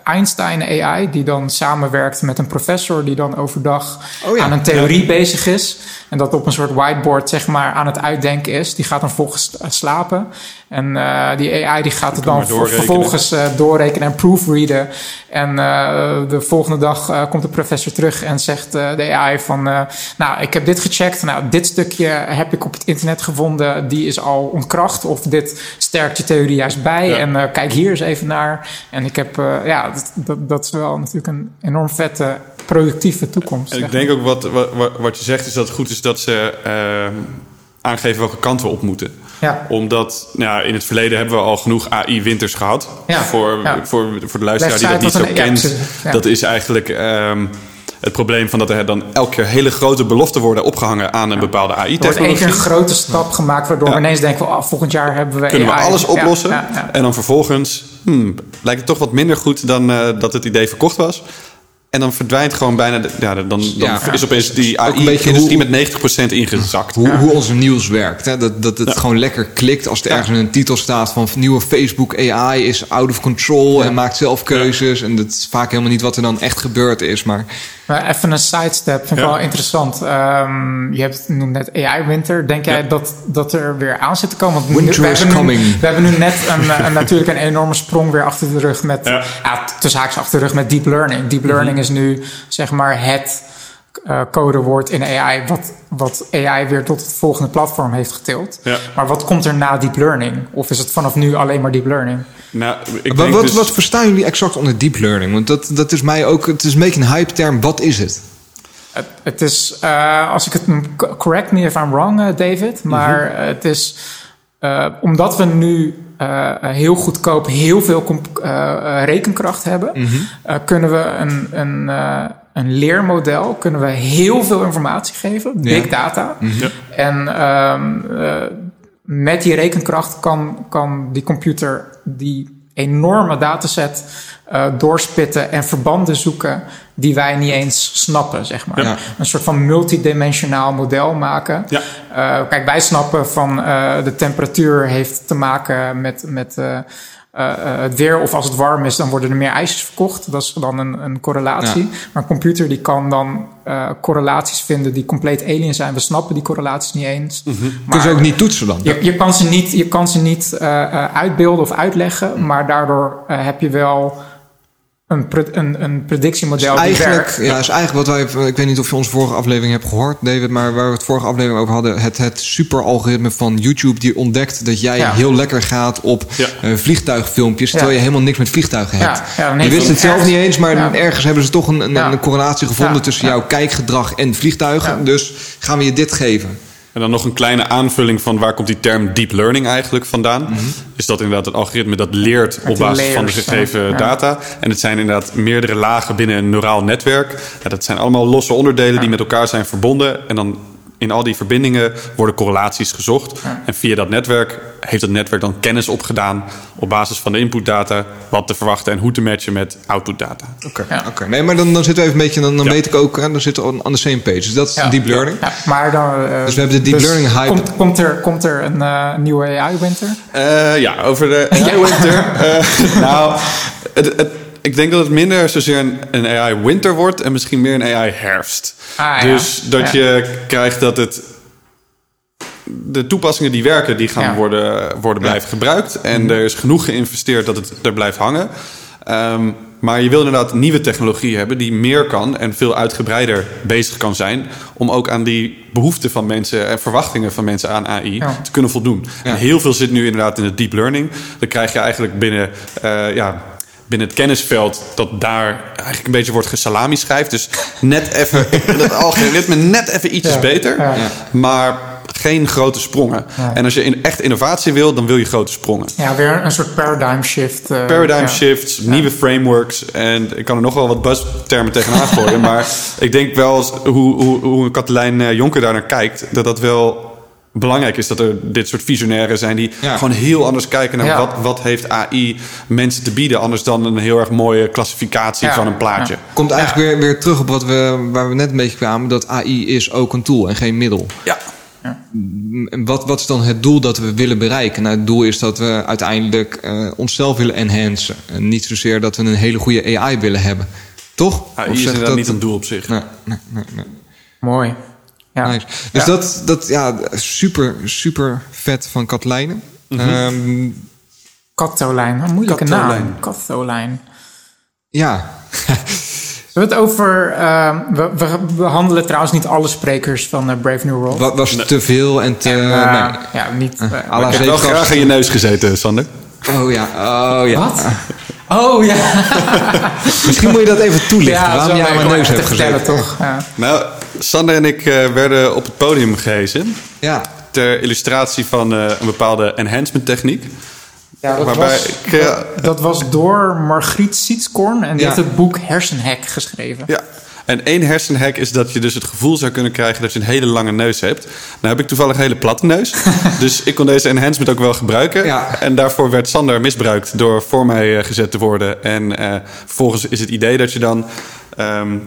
Einstein AI. Die dan samenwerkt met een professor. Die dan overdag Oh ja. aan een theorie bezig is. En dat op een soort whiteboard zeg maar aan het uitdenken is. Die gaat dan volgens slapen. En eh, die AI die gaat het dan doorrekenen. vervolgens eh, doorrekenen en proofreaden. En eh, de volgende dag komt de professor terug en zegt de AI van... nou, ik heb dit gecheckt. Nou, dit stukje heb ik op het internet gevonden. Die is al ontkracht. Of dit sterkt je theorie juist bij. Ja. En kijk hier eens even naar. En ik heb... ja, dat, dat, dat is wel natuurlijk een enorm vette productieve toekomst. En ik denk ook wat, wat, wat je zegt is dat het goed is dat ze eh, aangeven welke kant we op moeten. Ja. Omdat nou ja, in het verleden hebben we al genoeg AI-winters gehad. Ja, Voor, ja. Voor, voor de luisteraar die dat niet zo een- kent. Dat is eigenlijk ehm, het probleem van dat er dan elke keer hele grote beloften worden opgehangen aan een bepaalde Er wordt één AI-technologie. keer een grote stap gemaakt, waardoor we ineens denken: oh, volgend jaar hebben we Kunnen we AI. alles Ja, oplossen? En dan vervolgens hmm, lijkt het toch wat minder goed dan eh, dat het idee verkocht was. En dan verdwijnt gewoon bijna... De, ja, dan dan Ja. is opeens die AI-industrie met 90% ingezakt. Hoe, hoe ons nieuws werkt. Hè? Dat, dat het gewoon lekker klikt als er ergens in een titel staat van nieuwe Facebook AI is out of control en maakt zelf keuzes. En dat is vaak helemaal niet wat er dan echt gebeurd is. Maar Maar even een sidestep, vind ik Ja. wel interessant. Ehm, je hebt noemt net AI-winter. Denk jij Ja. dat, dat er weer aan zit te komen? Want nu- Winter we is hebben nu- coming. we hebben nu net een, een, natuurlijk een enorme sprong weer achter de rug met... Ja. Ja. tussen achter de rug met deep learning. Deep learning is nu zeg maar het eh, codewoord in AI... Wat, wat AI weer tot het volgende platform heeft getild. Maar wat komt er na deep learning? Of is het vanaf nu alleen maar deep learning? Nou, ik wat, denk wat, dus- wat verstaan jullie exact onder deep learning? Want dat, dat is mij ook, het is een beetje een hype term. Wat is het? Het, het is, eh, als ik het, correct me if I'm wrong, eh, David, maar Mhm. het is eh, omdat we nu eh, heel goedkoop heel veel eh, eh, rekenkracht hebben, Mhm. eh, kunnen we een, een, eh, een leermodel, kunnen we heel veel informatie geven, big data. Mhm. En ehm, eh, met die rekenkracht kan, kan die computer die enorme dataset eh, doorspitten en verbanden zoeken die wij niet eens snappen, zeg maar. Ja. Een soort van multidimensionaal model maken. Ja. Eh, kijk, wij snappen van eh, de temperatuur heeft te maken met, met eh, eh, het weer. Of als het warm is, dan worden er meer ijsjes verkocht. Dat is dan een, een correlatie. Ja. Maar een computer die kan dan eh, correlaties vinden die compleet alien zijn. We snappen die correlaties niet eens. Kun je Maar ze ook niet toetsen dan? je, je kan ze niet, je kan ze niet uitbeelden of uitleggen. Maar daardoor heb je wel een, een, een predictiemodel die Eigenlijk, werkt. ja, is eigenlijk wat wij. Ik weet niet of je onze vorige aflevering hebt gehoord, David, maar waar we het vorige aflevering over hadden. Het, het super-algoritme van YouTube die ontdekt dat jij Ja. heel lekker gaat op Ja. eh, vliegtuigfilmpjes, terwijl Ja. je helemaal niks met vliegtuigen hebt. Ja, ja, dan je wist het zelf niet eens, maar ja. ergens hebben ze toch een, een, Ja. een correlatie gevonden Ja. tussen Ja. jouw kijkgedrag en vliegtuigen. Ja. Dus gaan we je dit geven. En dan nog een kleine aanvulling van waar komt die term deep learning eigenlijk vandaan. Is dat inderdaad het algoritme dat leert op basis van de gegeven ja. data. En het zijn inderdaad meerdere lagen binnen een neuraal netwerk. Ja, dat zijn allemaal losse onderdelen die met elkaar zijn verbonden. En dan in al die verbindingen worden correlaties gezocht. En via dat netwerk heeft het netwerk dan kennis opgedaan op basis van de inputdata wat te verwachten en hoe te matchen met outputdata. Oké, Ja. oké. nee, maar dan, dan zitten we even een beetje, dan, dan Ja. weet ik ook, hè, dan zitten we aan de same page. Dus dat is Ja. deep learning. Ja, maar dan, eh, Dus we hebben de deep learning hype. Komt, komt, er, komt er een eh, nieuwe AI-winter? Eh, ja, over de AI-winter. Nou, het, het, ik denk dat het minder zozeer een, een AI-winter wordt en misschien meer een AI-herfst. Ah, ja. Dus dat Ja. je krijgt dat het... De toepassingen die werken, die gaan Ja. worden, worden blijven gebruikt. En er is genoeg geïnvesteerd dat het er blijft hangen. Ehm, maar je wil inderdaad nieuwe technologie hebben die meer kan en veel uitgebreider bezig kan zijn. Om ook aan die behoeften van mensen en verwachtingen van mensen aan AI Ja. te kunnen voldoen. En heel veel zit nu inderdaad in het deep learning. Dan krijg je eigenlijk binnen, eh, ja, binnen het kennisveld dat daar eigenlijk een beetje wordt gesalami schrijft. Dus net even, dat algoritme net even ietsjes Ja. beter. Ja. Maar geen grote sprongen. Ja. En als je in, echt innovatie wil, dan wil je grote sprongen. Ja, weer een soort paradigm shift. eh, Paradigm ja. shifts, nieuwe frameworks. En ik kan er nog wel wat buzztermen tegenaan gooien. maar ik denk wel eens hoe, hoe, hoe Katelijn eh, Jonker daar naar kijkt, dat dat wel belangrijk is dat er dit soort visionairen zijn die Ja. gewoon heel anders kijken naar Ja. wat, wat heeft AI mensen te bieden. Anders dan een heel erg mooie klassificatie Ja. van een plaatje. Ja. Komt eigenlijk weer, weer terug op wat we, waar we net een beetje kwamen. Dat AI is ook een tool en geen middel. Ja. En Wat, wat is dan het doel dat we willen bereiken? Nou, het doel is dat we uiteindelijk eh, onszelf willen enhancen. En niet zozeer dat we een hele goede AI willen hebben. Toch? AI Of is dat- niet een doel op zich. Nee, nee, nee, nee. Mooi. Ja. Nice. Dus Ja. dat, dat, ja, super, super vet van Katlijne. Ehm, Katolijn, een moeilijke Katolijn. naam. Katolijn. ja, We hebben het over. ehm, we, we behandelen trouwens niet alle sprekers van eh, Brave New World. wat was te veel en te... Eh, nee. Ja, niet. eh, la Ik heb wel graag in je neus gezeten, Sander. Oh ja, oh ja. Wat? Oh ja. Misschien moet je dat even toelichten. ja, waarom jij mijn neus hebt te vertellen, gezeten. toch? Ja. Nou, Sander en ik eh, werden op het podium gehezen. Ja, ter illustratie van eh, een bepaalde enhancement techniek. Ja, dat, Waarbij was, ik, eh, dat, dat was door Margriet Sietskorn. En die Ja. heeft het boek Hersenhek geschreven. Ja. En één hersenhack is dat je dus het gevoel zou kunnen krijgen dat je een hele lange neus hebt. Nou heb ik toevallig een hele platte neus. dus ik kon deze enhancement ook wel gebruiken. Ja. En daarvoor werd Sander misbruikt door voor mij gezet te worden. En vervolgens is het idee dat je dan ehm,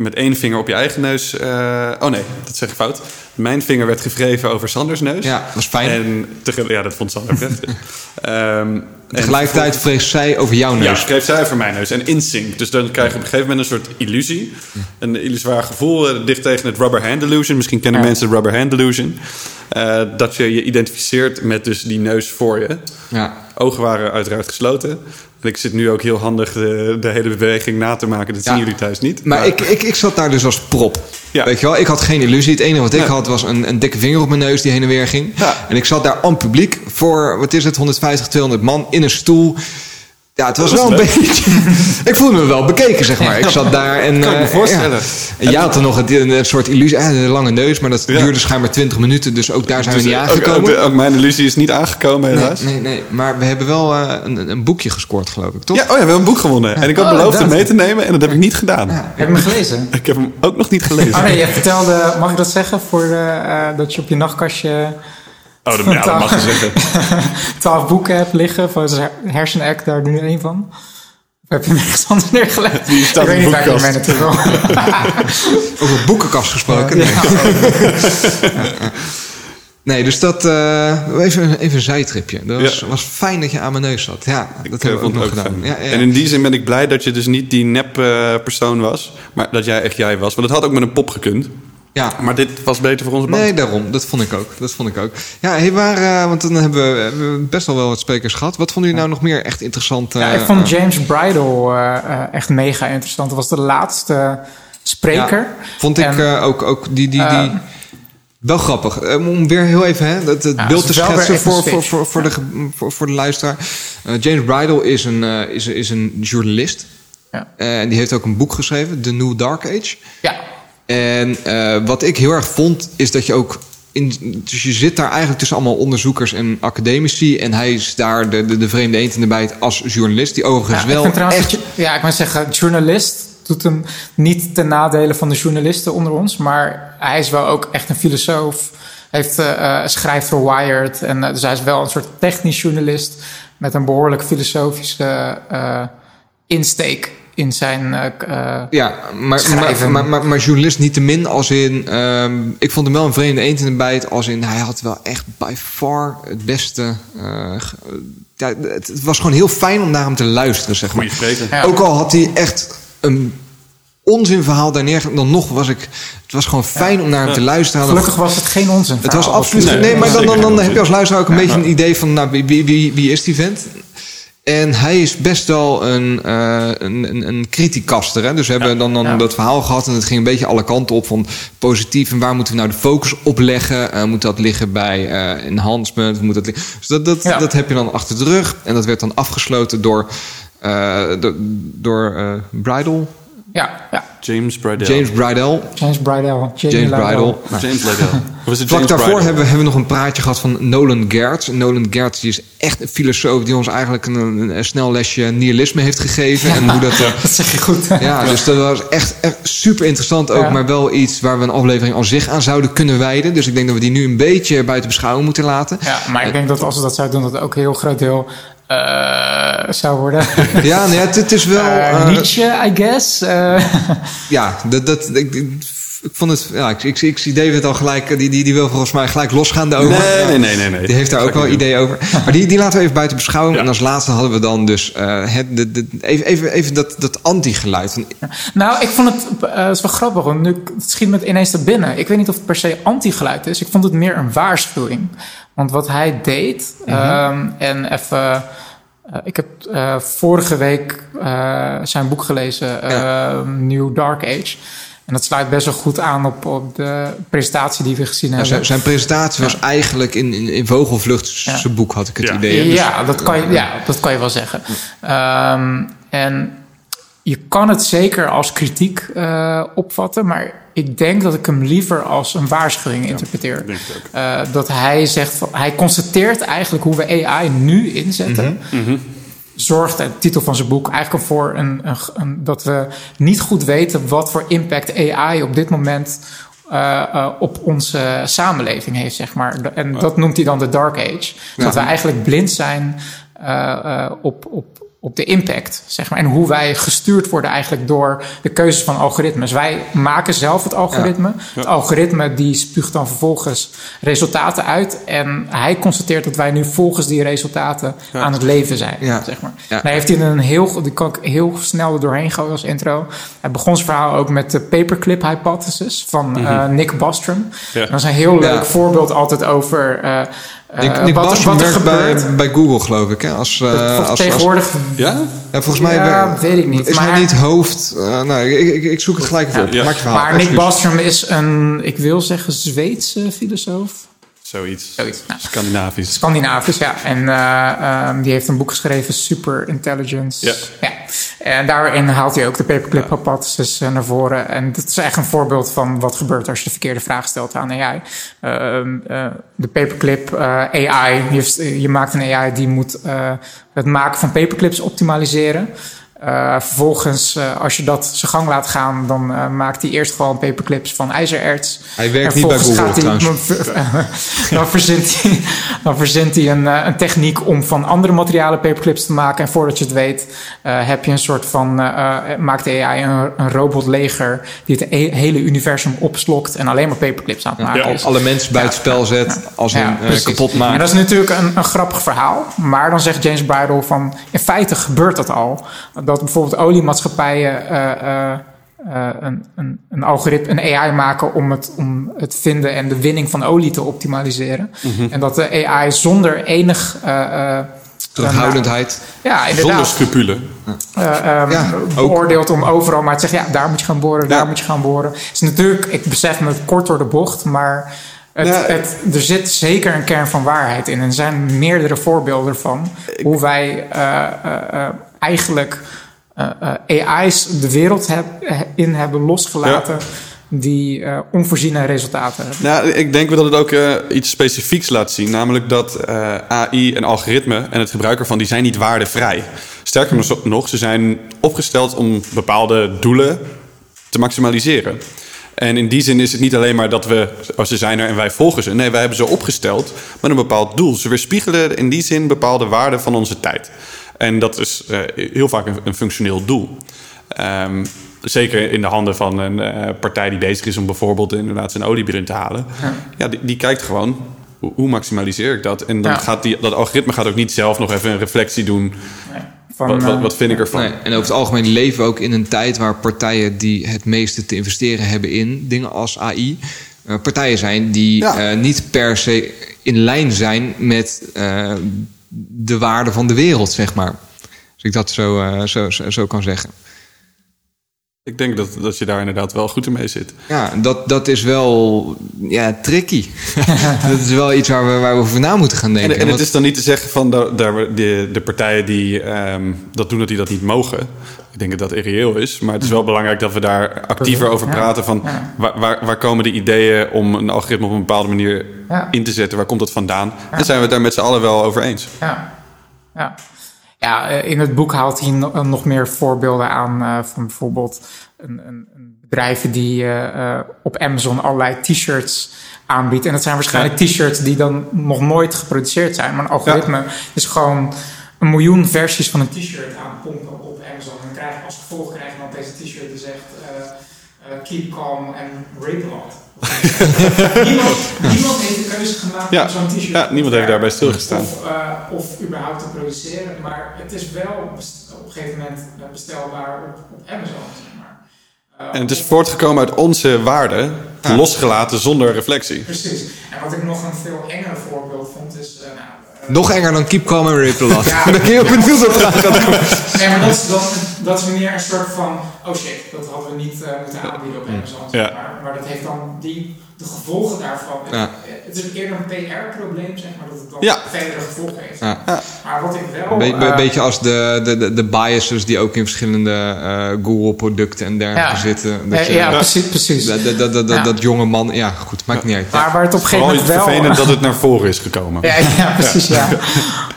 met één vinger op je eigen neus... eh, oh nee, dat zeg ik fout. Mijn vinger werd gewreven over Sanders neus. Ja, dat is fijn. En ja, dat vond Sander prettig. Ehm, en Tegelijkertijd vrees zij over jouw ja, neus. schreef zij voor mijn neus. En insync. Dus dan krijg je op een gegeven moment een soort illusie. Een illusoir gevoel. eh, dicht tegen het rubber hand illusion. Misschien kennen Ja. mensen het rubber hand illusion. Eh, dat je je identificeert met dus die neus voor je. Ja. Ogen waren uiteraard gesloten. En ik zit nu ook heel handig de, de hele beweging na te maken. Dat Ja. zien jullie thuis niet. Maar ik, ik, ik zat daar dus als prop. Ja. Weet je wel, ik had geen illusie. Het enige wat ik Nee. had was een, een dikke vinger op mijn neus die heen en weer ging. Ja. En ik zat daar aan publiek voor, wat is het, 150, 200 man in een stoel. Ja, het was wel een leuk. beetje... ik voelde me wel bekeken, zeg maar. Ik zat daar en... Kan ik me eh, voorstellen. ja. En jij had er nog een, een soort illusie, eh, een lange neus, maar dat Ja. duurde schijnbaar 20 minuten. Dus ook daar zijn we Dus, niet eh, aangekomen. Ook, mijn illusie is niet aangekomen helaas. nee, nee, maar we hebben wel eh, een, een boekje gescoord, geloof ik, toch? Ja, oh ja, we hebben een boek gewonnen. En ik had Oh, beloofd hem mee te nemen. En dat heb ik niet gedaan. Heb je hem gelezen? Ik heb hem ook nog niet gelezen. Oh nee, je vertelde, mag ik dat zeggen, voor eh, dat je op je nachtkastje Oh, dat, ja, dat mag je zeggen. twaalf boeken hebt liggen van hersenact, daar nu één van? Of heb je ergens anders neergelegd? Die staat ik weet in niet de waar ik mee naartoe wil. Over boekenkast gesproken. Ja. Nee. Nee, dus dat... eh, even, even een zijtripje. Dat was, Ja. was fijn dat je aan mijn neus zat. Ja, dat Ik, hebben eh, we ook vond nog gedaan. ja. En in die zin ben ik blij dat je dus niet die nep eh, persoon was. Maar dat jij echt jij was. Want het had ook met een pop gekund. Ja. Maar dit was beter voor onze band. Nee, daarom. Dat vond ik ook. Dat vond ik ook. Ja, hey, waar, eh, want dan hebben we, hebben we best wel wel wat sprekers gehad. Wat vonden jullie nou nog meer echt interessant? Ja, eh, ik vond eh, James Bridle eh, eh, echt mega interessant. Dat was de laatste spreker. Ja, vond ik En, eh, ook, ook die... die, die wel grappig. Eh, Om weer heel even hè, het, het Ja, beeld te schetsen voor, voor, voor, voor, de, voor, voor de luisteraar. Eh, James Bridle is een, eh, is, is een journalist. Ja. Eh, En die heeft ook een boek geschreven, The New Dark Age. Ja, En eh, wat ik heel erg vond, is dat je ook. In, dus je zit daar eigenlijk tussen allemaal onderzoekers en academici. En hij is daar de, de, de vreemde eend in de bijt als journalist. Die overigens ja, wel echt. dat ja, ik moet zeggen, journalist doet hem niet ten nadele van de journalisten onder ons. Maar hij is wel ook echt een filosoof. Hij heeft, eh, eh, schrijft voor Wired. En, dus hij is wel een soort technisch journalist. Met een behoorlijk filosofische insteek in zijn... eh, eh, Ja, maar, maar, Schrijven. maar, maar, maar journalist niet te min als in... ehm, ik vond hem wel een vreemde eend in de bijt. Als in, hij had wel echt by far het beste... eh, ja, het, het was gewoon heel fijn om naar hem te luisteren, zeg maar. Goeie spreker. Ja. Ook al had hij echt een onzinverhaal daar neergezet... dan nog was ik... Het was gewoon fijn om naar hem te luisteren. gelukkig was het geen onzin. Het was absoluut... Nee, Nee, maar dan, dan, dan heb je als luisteraar ook een Ja. beetje een idee van... Nou, wie, wie, wie, wie is die vent? En hij is best wel een, eh een, een, criticaster. Hè? Dus we hebben dan, dan Ja. dat verhaal gehad... en het ging een beetje alle kanten op van positief... en waar moeten we nou de focus op leggen? Eh, moet dat liggen bij eh enhancement? Moet dat liggen? Dus dat, dat, Ja. dat heb je dan achter de rug. En dat werd dan afgesloten door... door, door Bridal, Ja, ja. James Bridle. James Bridal. James. Jamie James. Bridal. James het Vlak James daarvoor hebben, we- hebben we nog een praatje gehad van Nolan Gertz. Nolan Gertz die is echt een filosoof die ons eigenlijk een, een, een snel lesje nihilisme heeft gegeven. En hoe dat, eh, Dat zeg je goed. ja, dus dat was echt, echt super interessant ook. Ja. Maar wel iets waar we een aflevering aan zich aan zouden kunnen wijden. Dus ik denk dat we die nu een beetje buiten beschouwing moeten laten. Ja, maar ik denk dat als we dat zouden doen, dat ook een heel groot deel eh, zou worden. Ja, nee, het, het is wel... Eh, eh, Nietzsche, I guess. Eh, Ja, dat, dat, ik, ik, vond het... Ja, ik, ik, ik zie David al gelijk... Die, die, die wil volgens mij gelijk losgaan daarover. Nee, nee, nee, nee, nee. Die heeft daar ook wel ideeën over. Maar die, die laten we even buiten beschouwing. Ja. En als laatste hadden we dan dus eh, het, de, de, even, even, even dat, dat anti-geluid. Van- nou, ik vond het, eh, is wel grappig, want nu het schiet me het ineens te binnen. Ik weet niet of het per se anti-geluid is. Ik vond het meer een waarschuwing. Want wat hij deed, ehm, en even... eh, ik heb eh, vorige week eh, zijn boek gelezen, eh, Ja. New Dark Age. En dat sluit best wel goed aan op, op de presentatie die we gezien hebben. zijn, zijn presentatie was eigenlijk in, in, in vogelvlucht Ja. boek, had ik het Ja. idee. hè. Dus- Ja, dat kan je, ja, dat kan je wel zeggen. Ehm, en je kan het zeker als kritiek eh, opvatten, maar ik denk dat ik hem liever als een waarschuwing interpreteer. denk ik ook. Eh, dat hij zegt, van, hij constateert eigenlijk hoe we AI nu inzetten. Zorgt, de titel van zijn boek, eigenlijk voor een, een, een- dat we niet goed weten wat voor impact AI op dit moment eh, eh, op onze samenleving heeft, zeg maar. En dat noemt hij dan de Dark Age. Dat we eigenlijk blind zijn eh, op, op, op de impact, zeg maar. En hoe wij gestuurd worden eigenlijk door de keuzes van algoritmes. Wij maken zelf het algoritme. Het algoritme die spuugt dan vervolgens resultaten uit. En hij constateert dat wij nu volgens die resultaten aan het leven zijn, Ja. zeg maar. Ja. Daar heeft hij een heel, die kan ik heel snel er doorheen gooien als intro. Hij begon zijn verhaal ook met de paperclip hypothesis van eh, Nick Bostrom. Ja. Dat is een heel leuk Ja. voorbeeld altijd over uh, Nick, Nick Bostrom werkt bij, bij Google, geloof ik. Hè? Als, Volgens als, als, tegenwoordig Ja? ja, volgens mij Ja, weet ik niet. is Maar- hij niet hoofd. uh, nou, ik, ik, ik zoek het gelijk even op. Ja. Maak je verhaal. Maar Nick. Bostrom is een, ik wil zeggen, Zweedse filosoof. Zoiets. Zoiets, nou. Scandinavisch. Scandinavisch, ja. En eh, ehm, die heeft een boek geschreven, Super Intelligence. Ja. En daarin haalt hij ook de paperclip hypothesis eh, naar voren. En dat is echt een voorbeeld van wat gebeurt als je de verkeerde vraag stelt aan AI. Ehm, eh, de paperclip AI, je, je maakt een AI die moet het maken van paperclips optimaliseren. Uh, vervolgens, uh, als je dat zijn gang laat gaan, dan uh, maakt hij eerst gewoon paperclips van ijzererts. Hij werkt niet bij Google trouwens. dan, verzint hij, dan verzint hij een, een, techniek om van andere materialen paperclips te maken. En voordat je het weet, heb je een soort van, maakt de AI een, een robotleger die het hele universum opslokt en alleen maar paperclips aan het maken ja, is. Alle mensen bij het spel zet als een kapot maakt. En dat is natuurlijk een, een grappig verhaal. Maar dan zegt James Bridle van, in feite gebeurt dat al dat bijvoorbeeld oliemaatschappijen uh, uh, uh, een, een, een algoritme, een AI maken om het, om het vinden en de winning van olie te optimaliseren. Mhm. Mm -hmm. En dat de AI zonder enig. uh, Terughoudendheid. ja, inderdaad. Zonder scrupulen. Um, ja, beoordeeld om overal maar te zeggen: ja, daar moet je gaan boren, daar moet je gaan boren. Het is natuurlijk, ik besef me kort door de bocht, maar. Het, Ja. het, er zit zeker een kern van waarheid in. En er zijn meerdere voorbeelden van hoe wij uh, eigenlijk uh, AI's de wereld heb, in hebben losgelaten. Ja. Die uh, onvoorziene resultaten hebben. Nou, ik denk wel dat het ook uh, iets specifieks laat zien. Namelijk dat AI en algoritme en het gebruik ervan... die zijn niet waardevrij. Sterker nog, ze zijn opgesteld om bepaalde doelen te maximaliseren. En in die zin is het niet alleen maar dat we... als ze zijn er en wij volgen ze. Nee, wij hebben ze opgesteld met een bepaald doel. Ze weerspiegelen in die zin bepaalde waarden van onze tijd. En dat is uh, heel vaak een, een functioneel doel. Um, zeker in de handen van een uh, partij die bezig is om bijvoorbeeld inderdaad zijn olie erin te halen. Ja, ja die, die, kijkt gewoon, hoe, hoe, maximaliseer ik dat? En dan Ja. gaat die, dat algoritme gaat ook niet zelf nog even een reflectie doen. Van, wat, wat, eh, wat vind ik ervan? Nee, en over het algemeen leven we ook in een tijd waar partijen die het meeste te investeren hebben in dingen als AI, eh, partijen zijn die Ja. eh, niet per se in lijn zijn met eh, de waarde van de wereld, zeg maar. Als ik dat zo, eh, zo, zo, zo kan zeggen. Ik denk dat, dat je daar inderdaad wel goed in mee zit. Ja, dat, dat is wel ja, tricky. dat is wel iets waar we, waar we over na moeten gaan denken. En, en het Want- is dan niet te zeggen van de, de, de, de partijen die ehm, dat doen, dat die dat niet mogen. Ik denk dat dat irreëel is. Maar het is wel belangrijk dat we daar actiever over praten. Van waar, waar, waar komen de ideeën om een algoritme op een bepaalde manier in te zetten? Waar komt dat vandaan? En zijn we het daar met z'n allen wel over eens? Ja, ja. Ja eh, in het boek haalt hij no- nog meer voorbeelden aan eh, van bijvoorbeeld een, een, een bedrijven die eh, eh, op Amazon allerlei t-shirts aanbiedt. En dat zijn waarschijnlijk t-shirts die dan nog nooit geproduceerd zijn. Maar een algoritme is gewoon een miljoen versies van een t-shirt aan het pompen op Amazon. En krijg als gevolg krijg je dan deze t-shirt die zegt eh, eh, keep calm and rape a lot. niemand, niemand heeft de keuze gemaakt Ja. om zo'n t-shirt Ja, niemand heeft daarbij stilgestaan. Of, uh, of überhaupt te produceren. Maar het is wel op een gegeven moment uh, bestelbaar op, op Amazon. Zeg maar. Uh, En het is voortgekomen uit onze waarden, losgelaten zonder reflectie. Precies. En wat ik nog een veel enger voorbeeld vond is... Uh, nou, Nog enger dan Keep Calm and Rip the Lot. Ja. Dan ben je ook benieuwd wat gaat komen. Nee, maar dat is, dat, dat is meer een soort van oh shit, dat hadden we niet eh, moeten aanbieden op Amazon. Ja. Maar, maar dat heeft dan die, de gevolgen daarvan. Het- Ja. Het is eerder een PR-probleem, zeg maar, dat het dan Ja. verdere gevolgen heeft. Ja. Maar wat ik wel... Een be- eh, beetje als de, de, de, de biases die ook in verschillende eh, Google-producten en dergelijke Ja. zitten. eh, je- ja, precies, precies. Dat, dat, dat, dat, Ja. dat jonge man, ja goed, maakt niet uit. Maar waar het op een gegeven moment wel... vervelend dat het naar voren is gekomen. Ja, ja precies. Ja.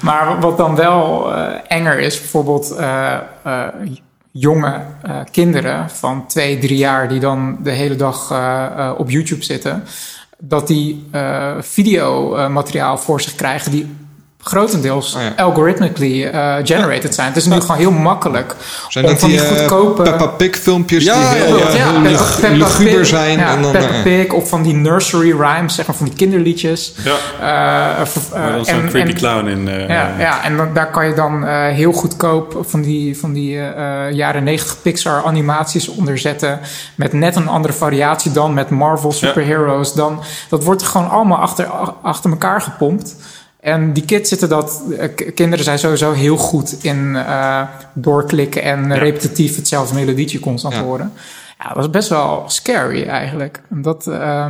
Maar wat dan wel eh, enger is, bijvoorbeeld eh, eh, jonge eh, kinderen van twee, drie jaar die dan de hele dag eh, eh, op YouTube zitten, dat die videomateriaal voor zich krijgen die grotendeels Oh ja. algorithmically eh, generated zijn. Het is nu gewoon heel makkelijk Zijn om dat van die die eh, goedkope... Peppa Pig filmpjes Ja, die ja, heel, ja, heel Peppa- lug- Peppa luguber Pig, zijn? Ja, en dan, Peppa eh, Pig of van die nursery rhymes, zeg maar, van die kinderliedjes. Ja. Eh, v- Maar dan eh, zo'n en- creepy en- clown in. eh, ja, ja, en dan, daar kan je dan eh, heel goedkoop van die, van die eh, eh, jaren 90 Pixar animaties onder zetten. Met net een andere variatie dan met Marvel superheroes. Dan, dat wordt gewoon allemaal achter, achter elkaar gepompt. En die kids zitten dat. eh, kinderen zijn sowieso heel goed in eh, doorklikken en repetitief hetzelfde melodietje constant Ja. horen. Ja, dat is best wel scary eigenlijk. En dat. eh,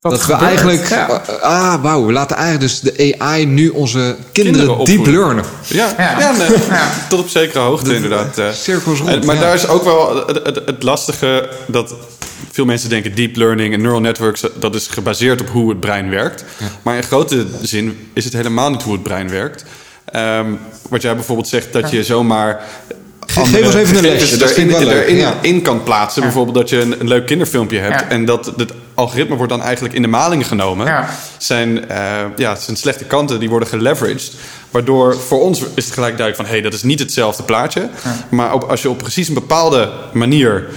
Dat we gebeurt. eigenlijk... Ja. ah, wauw. We laten eigenlijk dus de AI nu onze kinderen, Kinderen deep learnen. Ja, Ja. ja. nee, Ja. tot op zekere hoogte inderdaad. eh. Cirkels rond. En- maar ja. daar is ook wel het, het, het lastige dat veel mensen denken deep learning en neural networks, dat is gebaseerd op hoe het brein werkt. Maar in grote zin is het helemaal niet hoe het brein werkt. Ehm, wat jij bijvoorbeeld zegt, dat je zomaar. geef ons even een lesje, dat erin, erin ja. in kan plaatsen. Bijvoorbeeld dat je een, een leuk kinderfilmpje hebt Ja. en dat het algoritme wordt dan eigenlijk in de maling genomen. Ja. Zijn, eh, ja, zijn slechte kanten die worden geleveraged. Waardoor voor ons is het gelijk duidelijk van... hé, hey, dat is niet hetzelfde plaatje. Maar op, als je op precies een bepaalde manier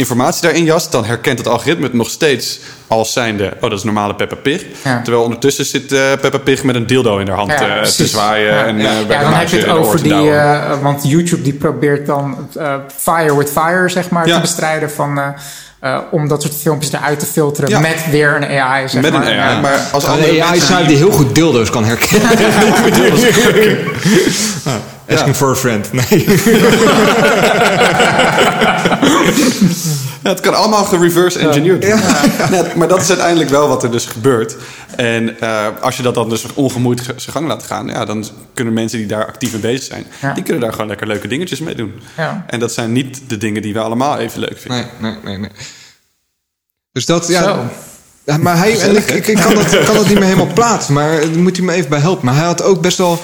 informatie daarin jast... dan herkent het algoritme het nog steeds als zijnde... oh, dat is normale Peppa Pig. Ja. Terwijl ondertussen zit eh Peppa Pig met een dildo in haar hand Ja, eh, te zwaaien... Ja. en eh, bij dan heb je het over die, eh, want YouTube die probeert dan eh, fire with fire, zeg maar, Ja. te bestrijden van, eh, eh, om dat soort filmpjes eruit te filteren Ja. met weer een AI, zeg met een maar. AI. Ja. Maar als Een AI mensen die heel goed dildo's kan herkennen. Asking for a friend. Nee. Ja, het kan allemaal gereverse engineered worden. Ja, maar dat is uiteindelijk wel wat er dus gebeurt. En eh, als je dat dan dus ongemoeid ge- zijn gang laat gaan... Ja, dan kunnen mensen die daar actief mee bezig zijn... Ja. die kunnen daar gewoon lekker leuke dingetjes mee doen. Ja. En dat zijn niet de dingen die we allemaal even leuk vinden. Nee, nee, nee, nee. Dus dat, ja. Zo. Ja, maar hij, en ik, ik, ik kan, dat, kan dat niet meer helemaal plaatsen, maar daar moet hij me even bij helpen. Maar hij had ook best wel,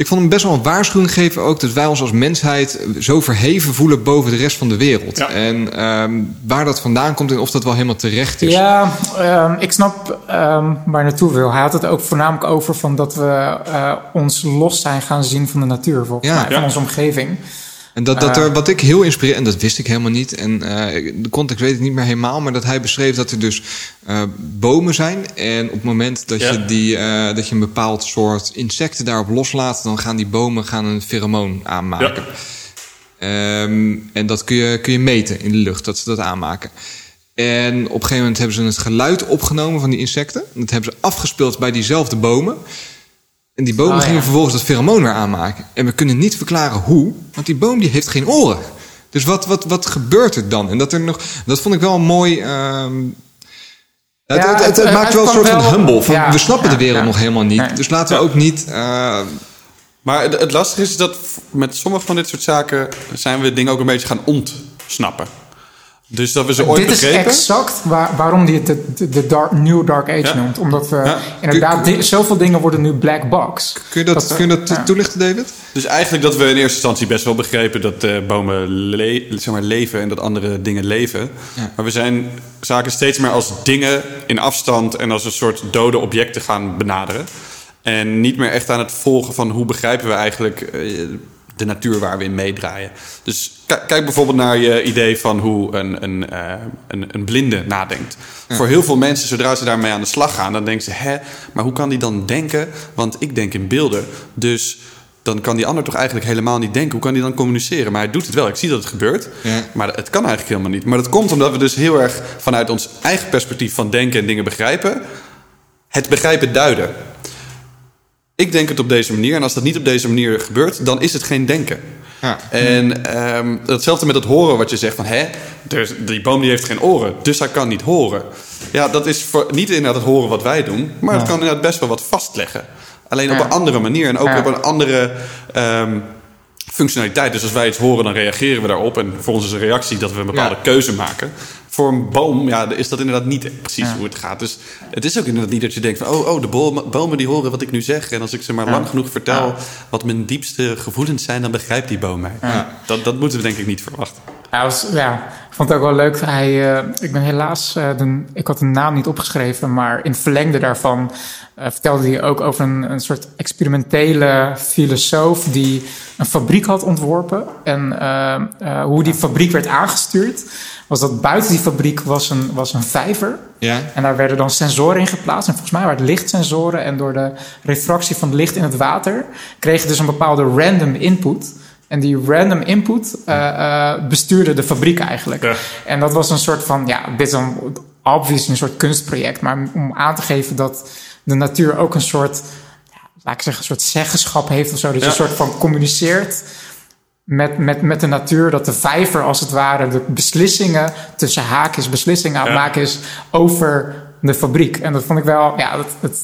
ik vond hem best wel een waarschuwing geven ook dat wij ons als mensheid zo verheven voelen boven de rest van de wereld. Ja. En ehm, waar dat vandaan komt en of dat wel helemaal terecht is. Ja, ehm, ik snap ehm, waar naartoe wil. Hij had het ook voornamelijk over van dat we eh, ons los zijn gaan zien van de natuur, volgens Ja. mij, van Ja. onze omgeving. En dat, dat Eh. er, wat ik heel inspireer, en dat wist ik helemaal niet. En eh, de context weet ik niet meer helemaal. Maar dat hij beschreef dat er dus eh, bomen zijn. En op het moment dat, Ja. je die, eh, dat je een bepaald soort insecten daarop loslaat. dan gaan die bomen gaan een pheromoon aanmaken. Ehm, en dat kun je, kun je meten in de lucht, dat ze dat aanmaken. En op een gegeven moment hebben ze het geluid opgenomen van die insecten. Dat hebben ze afgespeeld bij diezelfde bomen. En die bomen Oh, ja. gingen vervolgens dat pheromoon weer aanmaken. En we kunnen niet verklaren hoe, want die boom die heeft geen oren. Dus wat, wat, wat gebeurt er dan? En dat, er nog, dat vond ik wel een mooi. ehm, het, Ja, het, het, het- het het maakt wel een soort van humble. Van, ja, we snappen ja, de wereld ja. nog helemaal niet. Nee. Dus laten we ook niet. eh, Maar het, het lastige is dat met sommige van dit soort zaken... zijn we dingen ook een beetje gaan ontsnappen. Dus dat we ze ooit Dit is begrepen... exact waar, waarom hij het de, de, dark, New Dark Age Ja. noemt. Omdat we Ja. inderdaad, di- zoveel dingen worden nu black box. kun je dat, Dat- kun je dat ja. toelichten, David? Dus eigenlijk dat we in eerste instantie best wel begrepen dat eh, bomen le- zeg maar, leven en dat andere dingen leven. Maar we zijn zaken steeds meer als dingen in afstand en als een soort dode objecten gaan benaderen. En niet meer echt aan het volgen van hoe begrijpen we eigenlijk eh, de natuur waar we in meedraaien. Dus kijk bijvoorbeeld naar je idee van hoe een, een, eh, een, een blinde nadenkt. Voor heel veel mensen, zodra ze daarmee aan de slag gaan, dan denken ze: hè, maar hoe kan die dan denken? Want ik denk in beelden. Dus dan kan die ander toch eigenlijk helemaal niet denken. Hoe kan die dan communiceren? Maar hij doet het wel. Ik zie dat het gebeurt. Ja. Maar het kan eigenlijk helemaal niet. Maar dat komt omdat we dus heel erg vanuit ons eigen perspectief van denken en dingen begrijpen, het begrijpen duiden. Ik denk het op deze manier. En als dat niet op deze manier gebeurt, dan is het geen denken. Ja. En ehm, hetzelfde met het horen wat je zegt van... hè, dus die boom die heeft geen oren, dus hij kan niet horen. Ja, dat is voor, niet inderdaad het horen wat wij doen... maar het kan inderdaad best wel wat vastleggen. Alleen op een andere manier en ook Ja. op een andere ehm, functionaliteit. Dus als wij iets horen, dan reageren we daarop. En voor ons is een reactie dat we een bepaalde keuze maken. Voor een boom ja, is dat inderdaad niet precies hoe het gaat. Dus het is ook inderdaad niet dat je denkt van... oh, oh de bomen, bomen die horen wat ik nu zeg. En als ik ze maar lang genoeg vertel... wat mijn diepste gevoelens zijn... dan begrijpt die boom mij. Dat, dat moeten we denk ik niet verwachten. Ja, was, ja, ik vond het ook wel leuk. Hij, eh, ik ben helaas, eh, de, ik had de naam niet opgeschreven, maar in het verlengde daarvan eh, vertelde hij ook over een, een soort experimentele filosoof die een fabriek had ontworpen. En eh, eh, hoe die fabriek werd aangestuurd, was dat buiten die fabriek was een, was een vijver. Ja. En daar werden dan sensoren in geplaatst. En volgens mij waren het lichtsensoren. En door de refractie van het licht in het water kreeg je dus een bepaalde random input. En die random input eh, eh, bestuurde de fabriek eigenlijk. Ja. En dat was een soort van, ja, dit is dan obvious een soort kunstproject. Maar om aan te geven dat de natuur ook een soort, ja, laat ik zeggen, een soort zeggenschap heeft of zo. Dat je Ja. een soort van communiceert met, met, met de natuur. Dat de vijver als het ware de beslissingen tussen haakjes beslissingen aan het maken is over de fabriek. En dat vond ik wel, ja, dat, dat,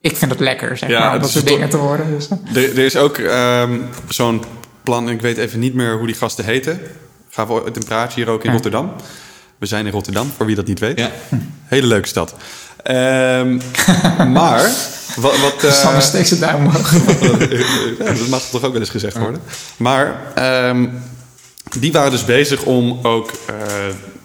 ik vind het lekker, zeg Ja, maar, om dat soort dingen te horen. Dus, Er, er is ook ehm, zo'n plan, ik weet even niet meer hoe die gasten heten. Gaan we ooit een praatje hier ook in. Rotterdam. We zijn in Rotterdam, voor wie dat niet weet. Ja. Hele leuke stad. Ehm, maar, wat... wat eh, Sander steekt zijn duim omhoog. ja, dat mag toch ook wel eens gezegd worden. Maar ehm, die waren dus bezig om ook eh,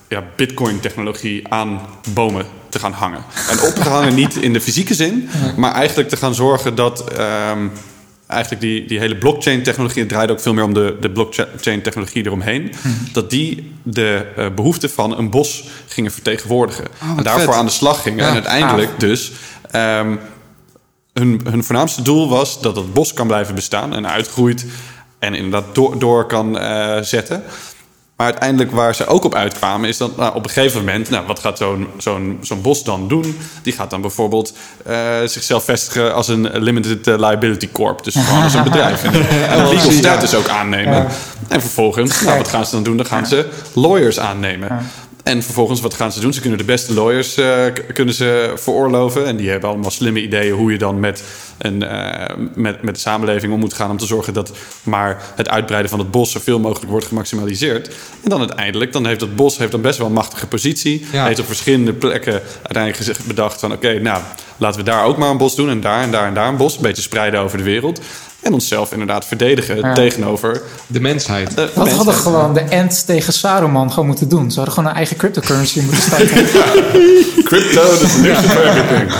ja, bitcoin-technologie aan bomen te gaan hangen. En op te hangen niet in de fysieke zin, maar eigenlijk te gaan zorgen dat... ehm, Eigenlijk die, die hele blockchain-technologie, het draait ook veel meer om de, de blockchain-technologie eromheen. Dat die de eh, behoeften van een bos gingen vertegenwoordigen. wat en daarvoor vet. aan de slag gingen. Ja, en uiteindelijk dus ehm, hun, hun voornaamste doel was dat het bos kan blijven bestaan en uitgroeit en inderdaad door, door kan eh, zetten. Maar uiteindelijk waar ze ook op uitkwamen is dat nou, op een gegeven moment, nou, wat gaat zo'n zo'n zo'n bos dan doen? Die gaat dan bijvoorbeeld eh, zichzelf vestigen als een limited eh, liability corp. Dus gewoon als een bedrijf. En, en een legal status ook aannemen. En vervolgens, nou, wat gaan ze dan doen? Dan gaan ze lawyers aannemen. En vervolgens, wat gaan ze doen? Ze kunnen de beste lawyers eh, kunnen ze veroorloven. En die hebben allemaal slimme ideeën hoe je dan met, een, eh, met, met de samenleving om moet gaan. Om te zorgen dat maar het uitbreiden van het bos zoveel mogelijk wordt gemaximaliseerd. En dan uiteindelijk, dan heeft het bos heeft dan best wel een machtige positie. Ja. Heeft op verschillende plekken uiteindelijk bedacht van... oké, nou, laten we daar ook maar een bos doen. En daar en daar en daar een bos. Een beetje spreiden over de wereld. En onszelf inderdaad verdedigen Ja. tegenover De mensheid. de Wat hadden gewoon de Ents tegen Saruman gewoon moeten doen? Ze hadden gewoon een eigen cryptocurrency moeten starten. Crypto, de solution for everything.